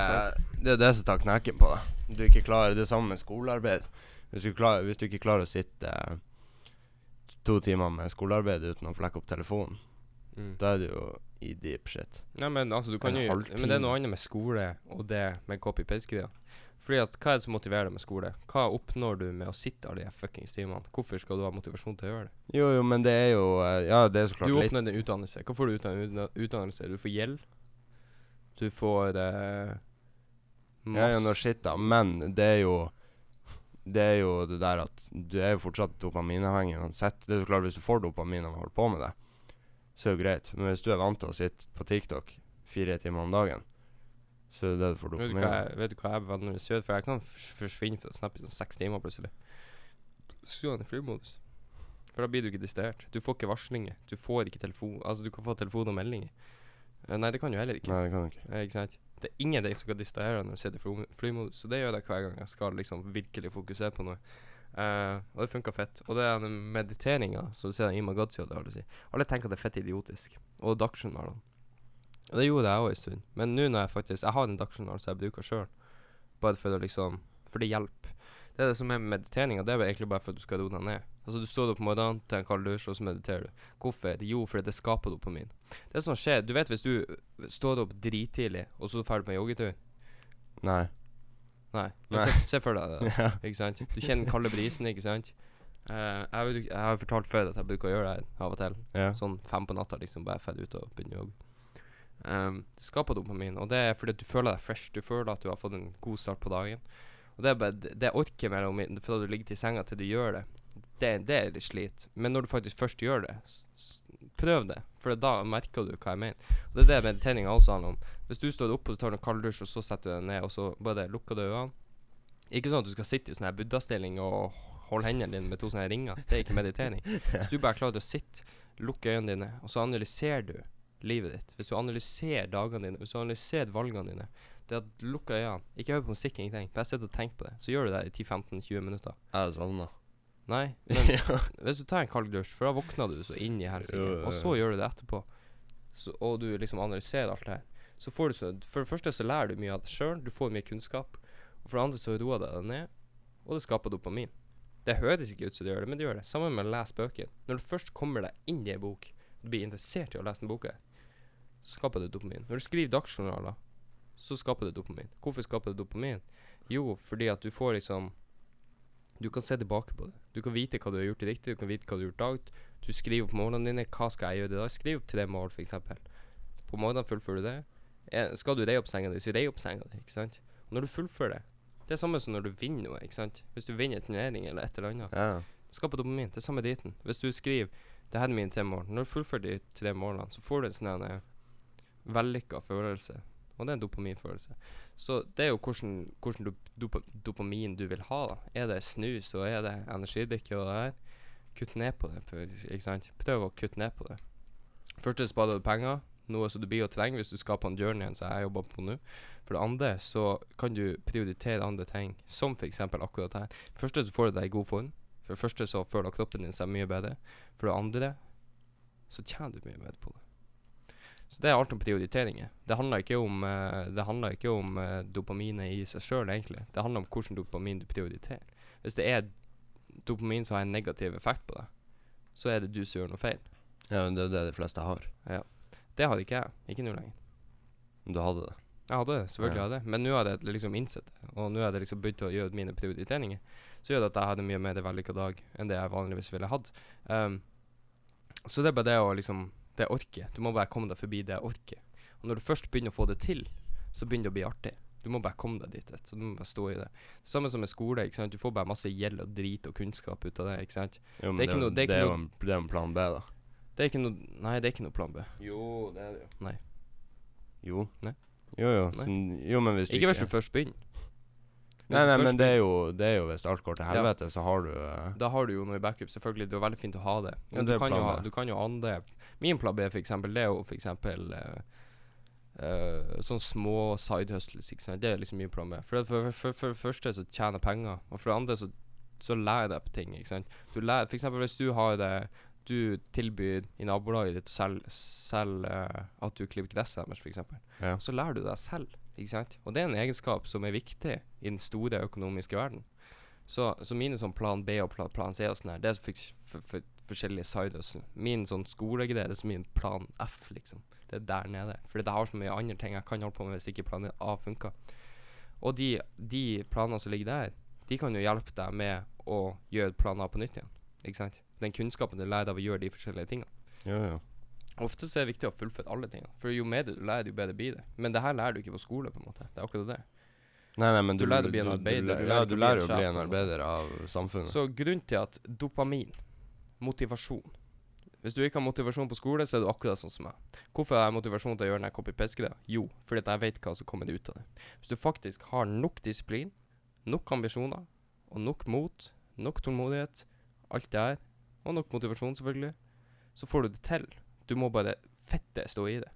det, det som tar knekken på deg. Du ikke klarer Det samme med skolearbeid. Hvis du, klarer, hvis du ikke klarer å sitte eh, to timer med skolearbeid uten å flekke opp telefonen, Mm. da er det jo i deep shit. Nei, men altså, du kan jo. Men det er noe annet med skole og det med copy-paste-greia. Fordi at Hva er det som motiverer deg med skole? Hva oppnår du med å sitte alle de fuckings timene? Hvorfor skal du ha motivasjon til å gjøre det? Jo, jo, men det er jo eh, Ja, det er så klart Du oppnår en utdannelse. Hva får du ut av en utda- utdannelse? Du får gjeld. Du får eh, Ja, ja, noe shit, da. Men det er jo Det er jo det der at du er jo fortsatt dopaminavhengig uansett. Det er så klart, hvis du får dopamin av å holde på med det, så er det jo greit. Men hvis du er vant til å sitte på TikTok fire timer om dagen, så er det det du får Vet av. jeg, vet du hva jeg vanligvis gjør? For jeg kan forsvinne fra Snap i sånn seks timer plutselig. Skru den i flymodus. For da blir du ikke distrahert. Du får ikke varslinger. Du får ikke telefon Altså, du kan få telefon og meldinger. Eh, nei, det kan du heller ikke. Nei, det kan du ikke. Eh, ikke sant? Det er ingenting som kan distrahere deg når du sitter i fly- flymodus. Så det gjør jeg hver gang jeg skal liksom virkelig fokusere på noe. Uh, og det funka fett. Og det er den mediteringa som du ser i Magazzi, og det å si. Alle tenker at det er fett idiotisk. Og dagsjournalene. Og det gjorde jeg òg en stund. Men nå når jeg faktisk Jeg har en dagsjournal som jeg bruker sjøl. Bare for å liksom For det hjelper. Det er det som er med mediteringa. Det er egentlig bare for at du skal roe deg ned. Altså Du står opp om morgenen, tar en kald dusj, og så mediterer du. Hvorfor? Jo, fordi det skaper dopamin. Det som skjer Du vet hvis du står opp drittidlig, og så drar du på en joggetur? Nei. Nei. Men Nei. Se, se for deg det. Ja. Ikke sant? Du kjenner den kalde brisen, ikke sant? Uh, jeg, ikke- jeg har fortalt før at jeg bruker å gjøre det her av og til. Ja. Sånn fem på natta, liksom, bare drar ut og begynner å jogge. Um, skaper dopamin, og det er fordi du føler deg fresh. Du føler at du har fått en god start på dagen. Og det er bare det orket mellom fra du ligger til senga til du gjør det. Det, det er litt slit. Men når du faktisk først gjør det, prøv det. For da merker du hva jeg mener. Og det er det mediteringa også handler om. Hvis du står oppe og tar en kald dusj, og så setter du deg ned, og så bare lukker du øynene Ikke sånn at du skal sitte i sånn her buddha-stilling og holde hendene dine med to sånne ringer. Det er ikke meditering. Hvis du bare klarer å sitte, lukke øynene dine, og så analyserer du livet ditt. Hvis du analyserer dagene dine, hvis du analyserer valgene dine Det at du lukker øynene, ikke hør på musikk, ingenting. Bare sitt og tenk på det. Så gjør du det i 10-15-20 minutter. Jeg sovna. Nei, men hvis du tar en kald dusj, for da våkner du så inn i helsike, og så gjør du det etterpå, så, og du liksom analyserer alt det her, så får du så For det første så lærer du mye av deg sjøl, du får mye kunnskap, og for det andre så roer det deg ned, og det skaper dopamin. Det høres ikke ut som det gjør det, men det gjør det. Sammen med å lese bøker. Når du først kommer deg inn i ei bok, du blir interessert i å lese den bok, her, så skaper det dopamin. Når du skriver dagsjournaler, så skaper det dopamin. Hvorfor skaper det dopamin? Jo, fordi at du får liksom Du kan se tilbake på det. Du kan vite hva du har gjort riktig, du kan vite hva du har gjort dag. Du skriver opp målene dine. Hva skal jeg gjøre i dag? Skriv opp tre mål, f.eks. På morgenen fullfører du det. Eh, skal du reie opp senga di, så rei opp senga di. Ikke sant? Og når du fullfører det Det er samme som når du vinner noe. ikke sant? Hvis du vinner en turnering eller et eller annet. Ja. Det skaper dopamin. Det er samme driten. Hvis du skriver 'Det her er mine tre mål', når du fullfører de tre målene, så får du en sånn eh, vellykka følelse. Og det er en dopaminfølelse. Så det er jo hvordan, hvordan dop dopa dopamin du vil ha. da. Er det snus, og er det energidrikke og det her? Kutt ned på det. Ikke sant? Prøv å kutte ned på det. Først sparer du penger, noe som du blir å trenge hvis du skal på en journey som jeg jobber på nå. For det andre så kan du prioritere andre ting, som f.eks. akkurat her. Første så får du deg i god form. For det første så føler kroppen din seg mye bedre. For det andre så tjener du mye mer på det. Så det er alt om prioriteringer. Det handler ikke om, eh, det handler ikke om eh, dopaminet i seg sjøl, egentlig. Det handler om hvilken dopamin du prioriterer. Hvis det er dopamin som har en negativ effekt på deg, så er det du som gjør noe feil. ja, men det er det de fleste har. Ja. Det har ikke jeg. Ikke nå lenger. Men Du hadde det. Jeg hadde det, selvfølgelig Ja. hadde jeg. Men nå har jeg liksom innsett det, og nå har jeg liksom begynt å gjøre mine prioriteringer. Så gjør det at jeg hadde mye mer vellykka dag enn det jeg vanligvis ville hatt. Um, så det er bare det å liksom Det orket. Du må bare komme deg forbi det orket. Og når du først begynner å få det til, så begynner det å bli artig. Du må bare komme deg dit. Så du må bare stå i det. Samme som med skole. ikke sant? Du får bare masse gjeld og drit og kunnskap ut av det. ikke sant? Jo, men Det er ikke jo- det er det jo en, det er en plan B, da. Det er ikke noe Nei, det er ikke noe plan B. Jo, det er det jo. Nei. Jo. Nei. Jo, jo. Sånn, jo, men hvis du Ikke hvis du først begynner. Hvis Nei, nei, men det er jo Det er jo hvis alt går til Ja. helvete, så har du uh, Da har du jo noe i backup, selvfølgelig. Det er veldig fint å ha det. Ja, Men det du, kan jo du kan jo ane andre Min plan B, for eksempel, det er jo for eksempel uh, sånne små side hustles. Ikke sant? Det er liksom min plan B. For, det- for, for, for det første så tjener jeg penger, og for det andre så, så lærer jeg deg på ting. Ikke sant? Du lærer, for eksempel hvis du har det du tilbyr i nabolaget ditt selv, selv, uh, at du klipper gresset deres, f.eks., Ja. så lærer du deg selv. Ikke sant? Og det er en egenskap som er viktig i den store økonomiske verden. Så, så mine sånn plan B og plan, plan C og sånn her, det er for, for, for, forskjellige side hustle. Min sånn skolegreie det er så min plan F, liksom. Det er der nede. Fordi jeg har så mye andre ting jeg kan holde på med hvis ikke plan A funker. Og de, de planene som ligger der, de kan jo hjelpe deg med å gjøre plan A på nytt igjen. Ikke sant? Den kunnskapen du lærer av å gjøre de forskjellige tingene. Ja, ja. Ofte så er det viktig å fullføre alle tingene. For jo mer du lærer, jo bedre blir det. Men det her lærer du ikke på skole, på en måte. Det er akkurat det. Nei, nei, men Du du, lærer å bli en du- arbeider, Du, du ja, du lærer å bli en arbeider av samfunnet. Så grunnen til at dopamin, motivasjon Hvis du ikke har motivasjon på skole, så er du akkurat sånn som meg. Hvorfor har jeg motivasjon til å gjøre den copy-paste-greia? Jo, fordi at jeg vet hva som kommer ut av det. Hvis du faktisk har nok disiplin, nok ambisjoner, og nok mot, nok tålmodighet, alt det her, og nok motivasjon, selvfølgelig, så får du det til. Du må bare fette stå i det.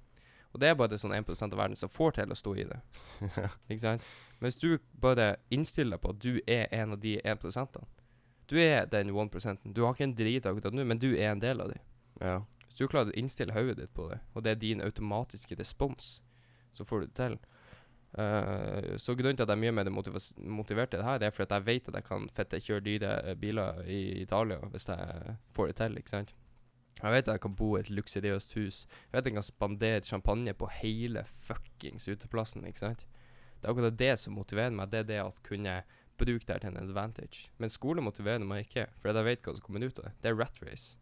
Og det er bare sånn 1% av verden som får til å stå i det. Ikke sant? Men hvis du bare innstiller deg på at du er en av de 1 Du er den 1% Du har ikke en drit akkurat nå, men du er en del av det. ja. Hvis du klarer å innstille hodet ditt på det, og det er din automatiske respons, så får du det til. Uh, så grunnen til at jeg er mye mer motivert til det her, det er fordi at jeg vet at jeg kan fette kjøre dyre eh, biler i Italia hvis jeg får det til, ikke sant. Jeg vet at jeg kan bo i et luksuriøst hus. Jeg vet at jeg kan spandere champagne på hele fuckings uteplassen, ikke sant. Det er akkurat det som motiverer meg, det er det at kunne bruke det til en advantage. Men skole motiverer meg ikke, for jeg vet hva som kommer ut av det. Det er rat race.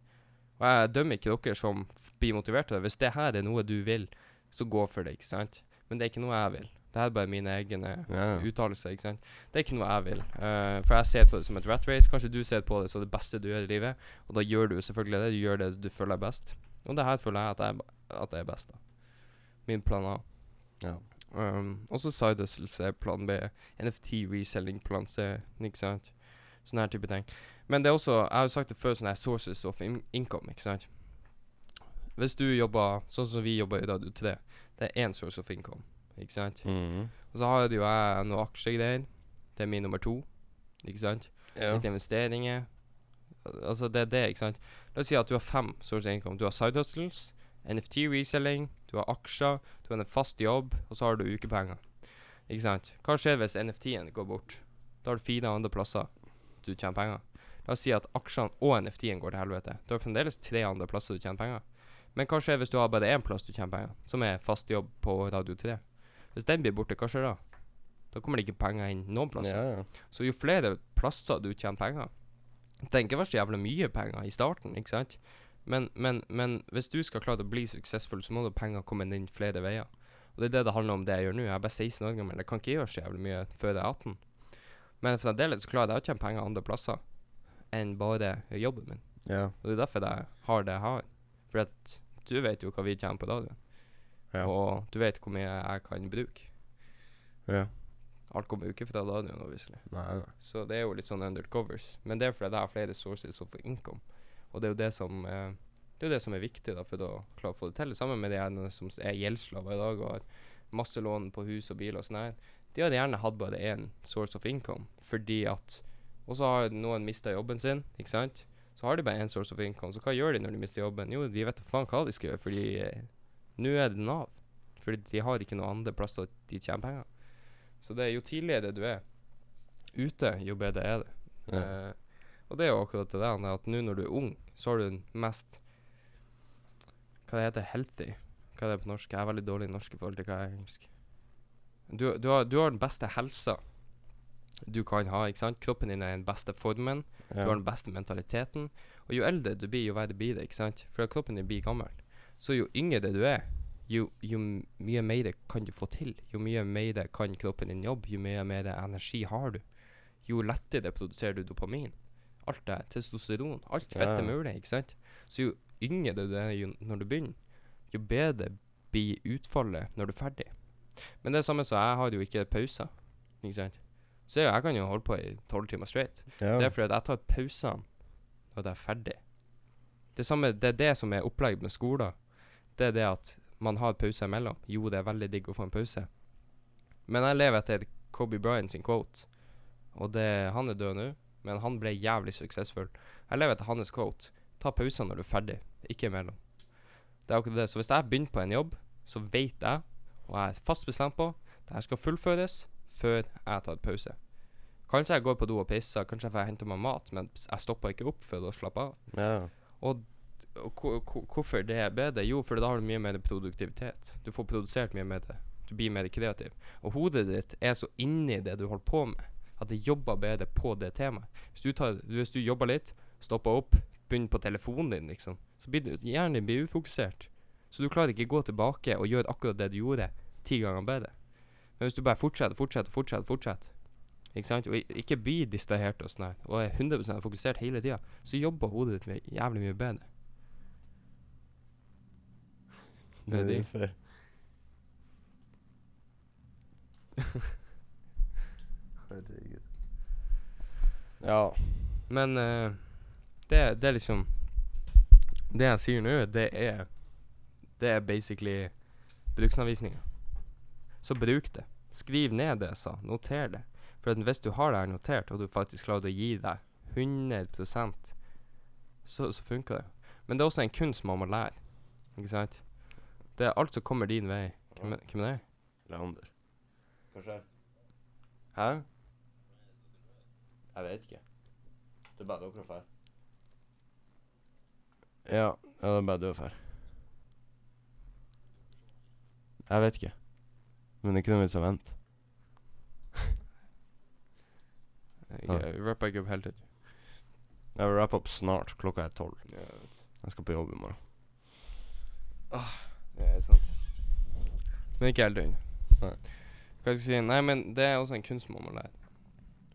Og jeg dømmer ikke dere som blir motivert av det. Hvis det her er noe du vil, så gå for det, ikke sant. Men det er ikke noe jeg vil. Det her er bare mine egne yeah. uttalelser, ikke sant. Det er ikke noe jeg vil. Uh, for jeg ser på det som et rat race. Kanskje du ser på det som det beste du gjør i livet. Og da gjør du selvfølgelig det. Du gjør det du føler er best. Og det her føler jeg at jeg, at jeg er best, da. Min plan A. ja. Um, også side hustles er plan B. NFT reselling plan C, ikke sant. Sånne her type ting. Men det er også, jeg har jo sagt det før, sånne her sources of in income, ikke sant. Hvis du jobber sånn som vi jobber i Radio 3, det er én source of income, ikke sant. Mhm. Og så har jo jeg noen aksjegreier. Det er min nummer to, ikke sant. ja. Litt investeringer. Al- Altså, det er det, ikke sant. La oss si at du har fem sources of income. Du har side hustles, NFT reselling, du har aksjer, du har en fast jobb, og så har du ukepenger. Ikke sant. Hva skjer hvis NFT-en går bort? Da har du fire andre plasser du tjener penger. La oss si at aksjene og NFT-en går til helvete. Du har fremdeles tre andre plasser du tjener penger. Men hva skjer hvis du har bare én plass du tjener penger, som er fast jobb på Radio 3? Hvis den blir borte, hva skjer da? Da kommer det ikke penger inn noen plasser. Ja, ja. Så jo flere plasser du tjener penger ikke så jævlig mye penger i starten, ikke sant? Men, men, men hvis du skal klare å bli suksessfull, så må da penger komme inn flere veier. Og det er det det handler om det jeg gjør nå. Jeg er bare 16 år gammel. Jeg kan ikke gjøre så jævlig mye før jeg er 18. Men fremdeles så klarer jeg å tjene penger andre plasser enn bare jobben min. ja. Og det er derfor jeg har det jeg har. For at du vet jo hva vi tjener på radioen. Ja. Og du vet hvor mye jeg kan bruke. ja. Alt kommer jo ikke fra radioen, obviously. Nei, nei. Så det er jo litt sånn undercovers. Men det er fordi jeg har flere sources of income. Og det er jo det som eh, Det er jo det som er viktig da for å klare å få det til. Sammen med de her som er gjeldsslaver i dag og har masse lån på hus og bil og sånn her. De hadde gjerne hatt bare én source of income, fordi at Og så har noen mista jobben sin, ikke sant. Så har de bare én source of income. Så hva gjør de når de mister jobben? Jo, de vet da faen hva de skal gjøre, fordi eh, nå er det Nav. Fordi de har ikke noen andre plasser de tjener penger. Så det er jo tidligere du er ute, jo bedre er det. Ja. Eh, og det er jo akkurat det der at nå når du er ung, så har du den mest Hva det heter healthy? Hva er det på norsk? Jeg er veldig dårlig i norsk i forhold til hva jeg er engelsk. Du, du, har, du har den beste helsa du kan ha. ikke sant? Kroppen din er den beste formen. Du har den beste mentaliteten. Og jo eldre du blir, jo verre blir det. ikke sant? For kroppen din blir gammel. Så jo yngre du er, jo, jo mye mer kan du få til. Jo mye mer kan kroppen din jobbe. Jo mye mer energi har du. Jo lettere produserer du dopamin. Alt det. Testosteron. Alt fett er Ja. mulig. ikke sant? Så jo yngre du er når du begynner, jo bedre blir utfallet når du er ferdig. Men det er samme som jeg har jo ikke pauser. Ikke sant? Så jeg kan jo holde på i tolv timer straight. ja. Det er fordi at jeg tar pausene når jeg er ferdig. Det, samme, det er det som er opplegget med skoler. Det er det at man har pause imellom. Jo, det er veldig digg å få en pause. Men jeg lever etter Kobe Bryant sin quote. Og det, han er død nå, men han ble jævlig suksessfull. Jeg lever etter hans quote. Ta pauser når du er ferdig, ikke imellom. Det er akkurat det. Så hvis jeg begynner på en jobb, så vet jeg, og jeg er fast bestemt på, det her skal fullføres før jeg tar pause. Kanskje jeg går på do og pisser, kanskje jeg får hente meg mat, men jeg stopper ikke opp for å slappe av. ja. Og, og hvor- hvorfor det er bedre? Jo, for da har du mye mer produktivitet. Du får produsert mye mer. Du blir mer kreativ. Og hodet ditt er så inni det du holder på med, at jeg jobber bedre på det temaet. Hvis du, tar, hvis du jobber litt, stopper opp, begynner på telefonen din, liksom, så blir hjernen din blir ufokusert. Så du klarer ikke gå tilbake og gjøre akkurat det du gjorde, ti ganger bedre. Men hvis du bare fortsetter, fortsetter, fortsetter, fortsetter ikke sant? Og ikke blir distrahert og sånn her, og er 100 fokusert hele tida, så jobber hodet ditt jævlig mye bedre. Det er Det. Herregud. Ja. Men eh, det, det er liksom Det jeg sier nå, det er Det er basically bruksanvisninga. Så bruk det. Skriv ned det jeg sa. Noter det. For at hvis du har det her notert, og du faktisk klarer å gi deg 100 så, så funker det. Men det er også en kunst man må lære. Ikke sant? Det er alt som kommer din vei. Hvem hvem er det? Leander. Hva skjer? Hæ? Jeg vet ikke. Det er bare dere fær. Ja, ja, det er bare du og fær. Jeg vet ikke. Men det er ikke noe vits å vente. Jeg, jeg rapper ikke opp hele tiden. Jeg vil rappe opp snart. Klokka er tolv. Jeg skal på jobb i morgen. Det er sant. Men ikke helt døgn. Nei. Hva skal jeg si? Nei, men det er også en kunst man må lære.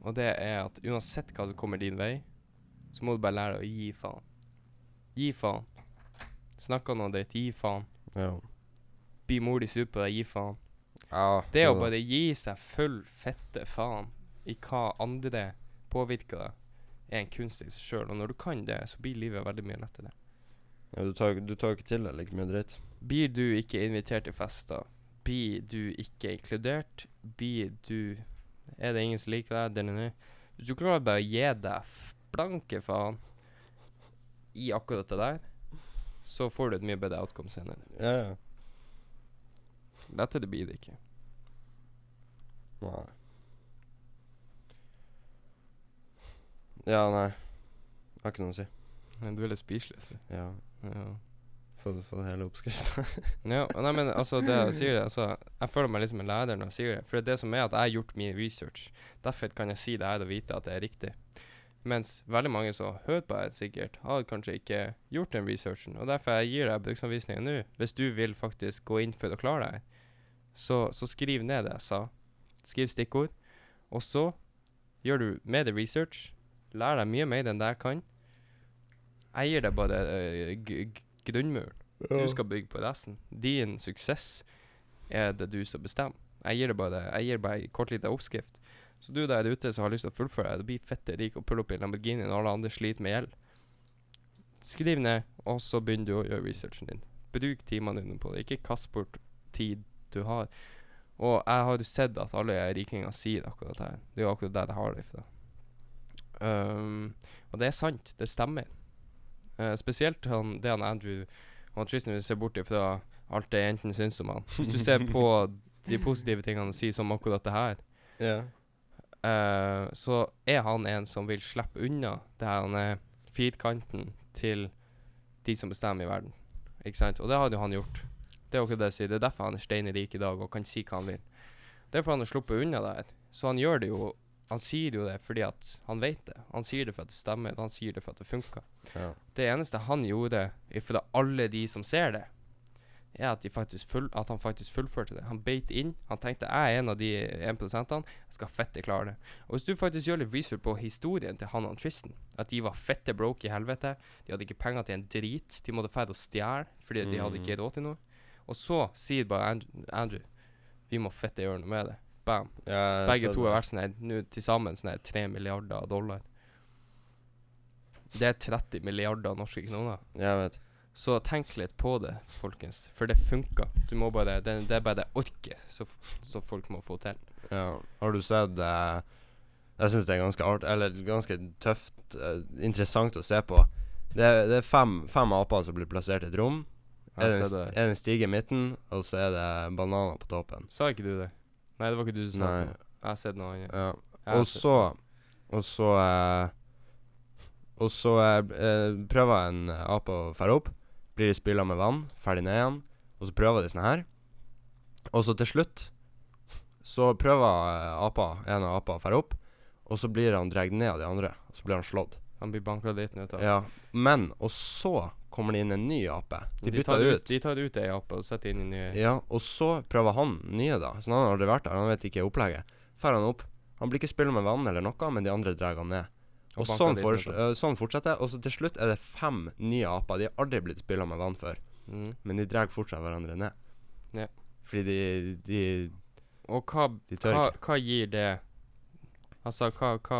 Og det er at uansett hva som kommer din vei, så må du bare lære deg å gi faen. Gi faen. Snakker noe dritt, gi faen. Ja. Bli mor di sur på deg, gi faen. ja Det å bare gi seg full fette faen i hva andre påvirker deg, er en kunst i seg sjøl. Og når du kan det, så blir livet veldig mye lettere. ja, du, tar, du tar ikke til deg like mye dritt. Blir du ikke invitert til fester, blir du ikke inkludert, blir du Er det ingen som liker deg? Hvis du klarer bare å gi deg blanke faen i akkurat det der, så får du et mye bedre outcome senere. Ja, ja. Lettere blir det ikke. Nei. Ja, nei. Jeg har ikke noe å si. Men Du er litt speechless. Ja. Ja. Få få hele oppskrifta. Ja, nei, men altså, det jeg sier det, altså, jeg føler meg litt som en lærer når jeg sier det. For det som er at jeg har gjort min research. Derfor kan jeg si det her og vite at det er riktig. Mens veldig mange som hører på det sikkert, har kanskje ikke gjort den researchen. Og derfor jeg gir deg bruksanvisningen nå. Hvis du vil faktisk gå inn for å klare deg, så, så skriv ned det jeg sa. Skriv stikkord. Og så gjør du med det research. Lær deg mye mer enn det jeg kan. Jeg gir deg bare g grunnmuren. Du skal bygge på resten. Din suksess er det du som bestemmer. Jeg gir det bare Jeg gir bare en kort liten oppskrift. Så du der ute som har lyst til å fullføre det, blir fette rik og pulle opp i Lamborghini når alle andre sliter med gjeld. Skriv ned, og så begynner du å gjøre researchen din. Bruk timene dine på det. Ikke kast bort tid du har. Og jeg har sett at alle rikinger sier akkurat det her. Det er jo akkurat der jeg har det fra. Um, og det er sant. Det stemmer. Eh, spesielt han, det han Andrew og Tristan vil se bort ifra alt det jentene syns om han. Hvis du ser på de positive tingene han sier, som akkurat det her, yeah. uh, så er han en som vil slippe unna det her han er firkanten til de som bestemmer i verden. Ikke sant? Og det hadde jo han gjort. Det er jo ikke det jeg sier. Det er derfor han er steinrik i dag og kan si hva han vil. Det er for han har sluppet unna det her. Så han gjør det jo Han sier jo det fordi at han vet det. Han sier det for at det stemmer, han sier det for at det funker. ja. Det eneste han gjorde ifra alle de som ser det, er at, de full, at han faktisk fullførte det. Han beit inn. Han tenkte jeg er en av de 1% Jeg skal fette klare det. Og hvis du faktisk gjør litt research på historien til han og Tristan, at de var fette broke i helvete, de hadde ikke penger til en drit, de måtte dra og stjele fordi mm. de hadde Mm. ikke råd til noe. Og så sier bare Andrew, Andrew vi må fette gjøre noe med det. Bam. Ja, Begge to er verdt sånn her nå til sammen sånn her 3 milliarder dollar. Det er 30 milliarder norske kroner. Jeg vet. Så tenk litt på det, folkens. For det funker. Du må bare, det, det er bare det orket så folk må få til. Ja. Har du sett uh, Jeg syns det er ganske art Eller ganske tøft, uh, interessant å se på. Det det er fem, fem aper som blir plassert i et rom. Det, en, en stige i midten, og så er det bananer på toppen. Sa ikke du det? Nei, det var ikke du som sa Nei. det. Jeg har sett noe annet. Ja. Jeg har Og sett- så Og så eh, Og så eh, eh, prøver en ape å fære opp. Blir spilla med vann, ferdig ned igjen. Og så prøver de sånn her. Og så til slutt så prøver eh, apa, en av apa å fære opp. Og så blir han dratt ned av de andre. Og så blir han slått. Han blir banka litt nå. Ja, men Og så kommer det inn en ny ape. De bytter tar ut. De tar ut ei ape og setter inn en ny. Ja, og så prøver han nye, da. Så han har aldri vært der. Han vet ikke opplegget. Fer han opp. Han blir ikke spilla med vann eller noe, men de andre drar han ned. Og, og sånn, for, øh, sånn fortsetter. Og så til slutt er det fem nye aper. De har aldri blitt spilla med vann før, Mm. men de drar fortsatt hverandre ned. Ja. Fordi de, de Og hva, De tør hva, ikke. hva gir det Altså, hva, hva,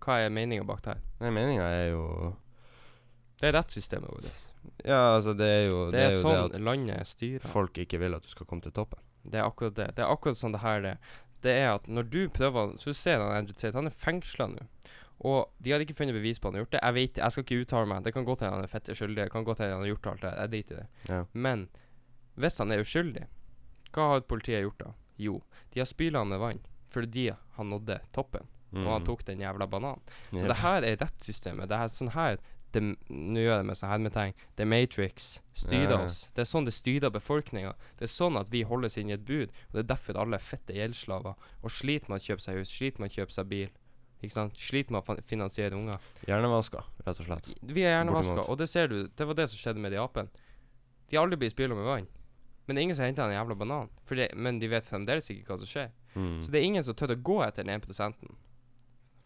hva er meninga bak det her? Nei, meninga er jo Det er rettssystemet vårt. Ja, altså, det er jo Det er jo sånn det landet er styrer. folk ikke vil at du skal komme til toppen. Det er akkurat det. Det er akkurat sånn det her det er. Det er at når du prøver Så du ser han Andrew Tate, han er fengsla nå. Og de har ikke funnet bevis på at han har gjort det. Jeg vet Jeg skal ikke uttale meg. Det kan godt hende han er fett skyldig. Det kan godt hende han har gjort alt det. Jeg driter i det. Ja. Men hvis han er uskyldig, hva har politiet gjort da? Jo, de har spyla han med vann fordi han nådde toppen, og han Mm. tok den jævla bananen. Så det her er rettssystemet. Det er sånn her det, Nå gjør jeg det med sånn hermetegn. The Matrix styrer ja. oss. Det er sånn det styrer befolkninga. Det er sånn at vi holdes inn i et bud. Og det er derfor alle er fette gjeldsslaver. Og sliter med å kjøpe seg hus, sliter med å kjøpe seg bil. Ikke sant? Sliter med å finansiere unger. Hjernevaska, rett og slett. Vi er hjernevaska, og det ser du. Det var det som skjedde med de apene. De har aldri blitt spyla med vann. Men det er ingen som henter en jævla banan. Men de vet fremdeles ikke hva som skjer. Mm. Så det er ingen som tør å gå etter den 1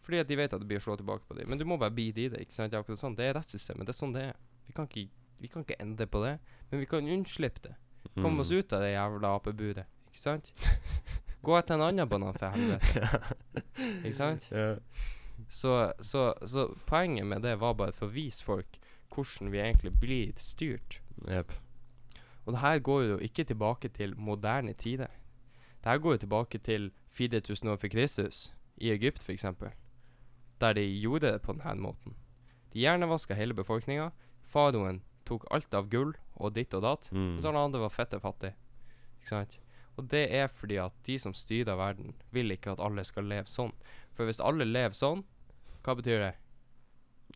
Fordi at de vet at det blir å slå tilbake på dem. Men du må bare bite i det. ikke sant? Det er akkurat sånn. Det er rettssystemet. Det er sånn det er. Vi kan ikke, vi kan ikke endre på det, men vi kan unnslippe det. Komme Mm. oss ut av det jævla apeburet. Ikke sant? Gå etter en annen banan, for helvete. Ikke sant? Ja. Så, så, så poenget med det var bare for å vise folk hvordan vi egentlig blir styrt. Jep. Og det her går jo ikke tilbake til moderne tider. Det her går jo tilbake til 4000 år før Kristus, i Egypt f.eks., der de gjorde det på denne måten. De hjernevaska hele befolkninga. Faroen tok alt av gull og ditt og datt, Mm. mens alle andre var fette fattige. Ikke sant? Og det er fordi at de som styrer verden, vil ikke at alle skal leve sånn. For hvis alle lever sånn, hva betyr det?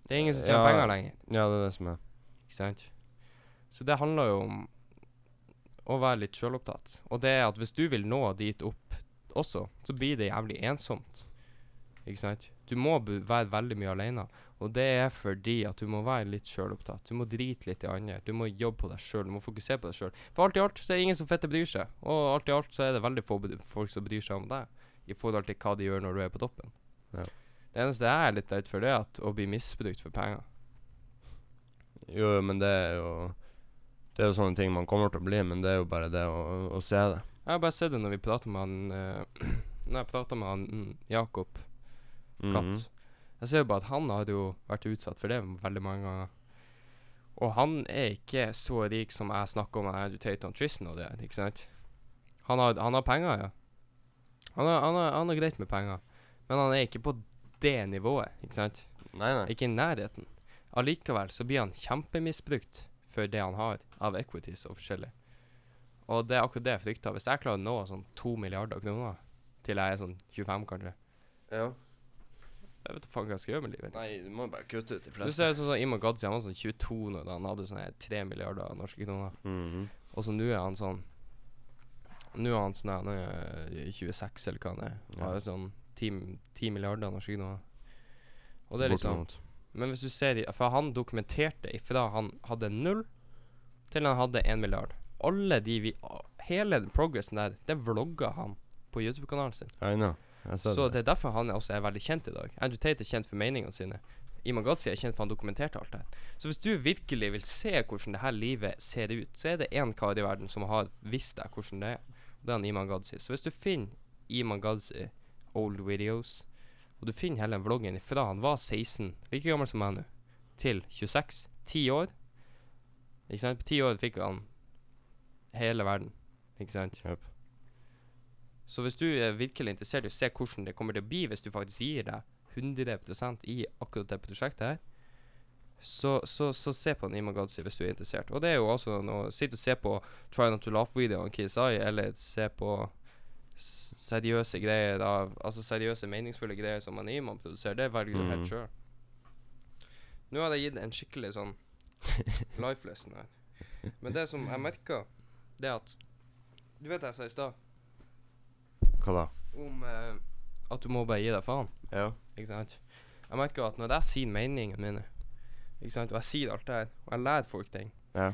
Det er ingen som tjener Ja. penger lenger. Ja, det er det som er. Ikke sant? Så det handler jo om å være litt sjølopptatt. Og det er at hvis du vil nå dit opp også, så blir det jævlig ensomt. Ikke sant? Du må være veldig mye alene. Og det er fordi at du må være litt sjølopptatt. Du må drite litt i andre. Du må jobbe på deg sjøl. Du må fokusere på deg sjøl. For alt i alt så er det ingen som fette bryr seg. Og alt i alt så er det veldig få folk som bryr seg om deg, i forhold til hva de gjør når du er på toppen. Ja. Det eneste jeg er litt redd for, det er at å bli misbrukt for penger. Jo, men det er jo Det er jo sånne ting man kommer til å bli, men det er jo bare det å, å se det. Jeg har bare sett det når vi prater med han uh, Når jeg prater med han Jakob Katt. Mhm. Jeg ser jo bare at han har jo vært utsatt for det veldig mange ganger. Og han er ikke så rik som jeg snakker om Andrew Tate og Tristan og det, ikke sant? Han har, han har penger, ja. Han har, han, har, han har greit med penger. Men han er ikke på det nivået, ikke sant? Nei, nei. Ikke i nærheten. Allikevel så blir han kjempemisbrukt for det han har av equities og forskjellig. Og det er akkurat det jeg frykter. Hvis jeg klarer å nå sånn to milliarder kroner til jeg er sånn 25, kanskje Ja. Jeg vet faen hva jeg skal gjøre med livet. Nei, du må bare kutte ut de Du ser sånn som Iman Gadzi, han var sånn 22 når han hadde sånn 3 milliarder norske kroner. Mhm. Og så nå er han sånn Nå er han sånn han er 26, eller hva han er. Han Har sånn 10, 10 milliarder norske kroner. Og det er liksom Bortimot. Men hvis du ser For han dokumenterte ifra han hadde null til han hadde 1 milliard. Alle de vi Hele den progressen der, det vlogga han på YouTube-kanalen sin. I know. Jeg Så det. er derfor han også er veldig kjent i dag. Andrew Tate er kjent for meningene sine. Iman Ghazi er kjent for han dokumenterte alt det. Så hvis du virkelig vil se hvordan det her livet ser ut, så er det én kar i verden som har visst deg hvordan det er. Og det er han Iman Ghazi. Så hvis du finner Iman Ghazi old videos, og du finner hele den vloggen fra han var 16, like gammel som meg nå, til 26, 10 år Ikke sant? På ti år fikk han hele verden. Ikke sant? Jep. Så hvis du er virkelig interessert i å se hvordan det kommer til å bli hvis du faktisk gir deg 100% i akkurat det prosjektet her, så, så, så se på Nima Gadzi hvis du er interessert. Og det er jo altså noe Sitt og se på Try Not To Laugh-videoen KSI, eller se på seriøse greier av Altså seriøse, meningsfulle greier som Nima produserer. Det velger du mm. helt sjøl. Nå har jeg gitt en skikkelig sånn life lesson her. Men det som jeg merker, det er at Du vet jeg sa i stad, Hva da? om eh, at du må bare gi deg faen. Ja. Ikke sant? Jeg merker at når jeg sier meningene mine, ikke sant, og jeg sier alt det her, og jeg lærer folk ting, Ja.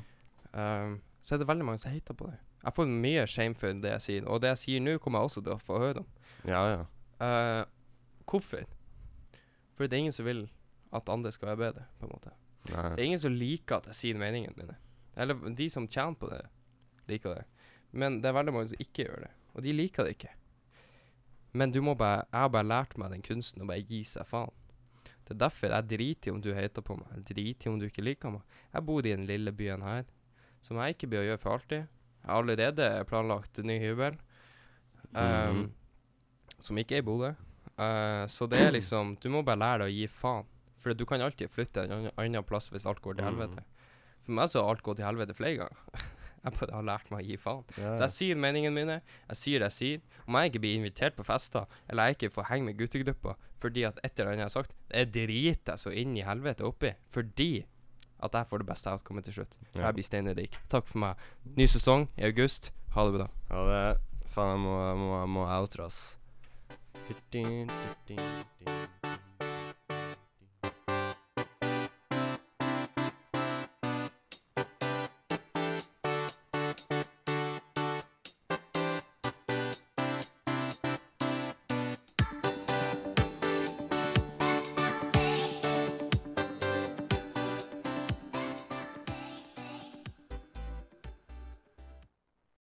um, så er det veldig mange som hater på det. Jeg får mye shame for det jeg sier, og det jeg sier nå, kommer jeg også til å få høre om. Ja, ja. Uh, hvorfor? For det er ingen som vil at andre skal være bedre, på en måte. Nei. Det er ingen som liker at jeg sier meningene mine. Eller de som tjener på det, liker det. Men det er veldig mange som ikke gjør det, og de liker det ikke. Men du må bare Jeg har bare lært meg den kunsten å bare gi seg faen. Det er derfor jeg driter i om du hater på meg. Jeg driter i om du ikke liker meg. Jeg bor i den lille byen her, som jeg ikke bør gjøre for alltid. Jeg har allerede planlagt ny hybel, um, mm. som ikke er i Bodø. Uh, så det er liksom Du må bare lære deg å gi faen. For du kan alltid flytte en annen- annen plass hvis alt går til Mhm. helvete. For meg så har alt gått til helvete flere ganger. jeg bare har lært meg å gi faen. Ja, Så jeg sier meningene mine, jeg sier det jeg sier. Om jeg ikke blir invitert på fester, eller jeg ikke får henge med guttegrupper fordi at et eller annet jeg har sagt, det driter jeg så inn i helvete oppi. Fordi at jeg får det beste outcomet til slutt. Ja. Jeg blir steinrik. Takk for meg. Ny sesong i august. Ha det bra. Ha det Faen, jeg må, jeg må, jeg må outre, ass.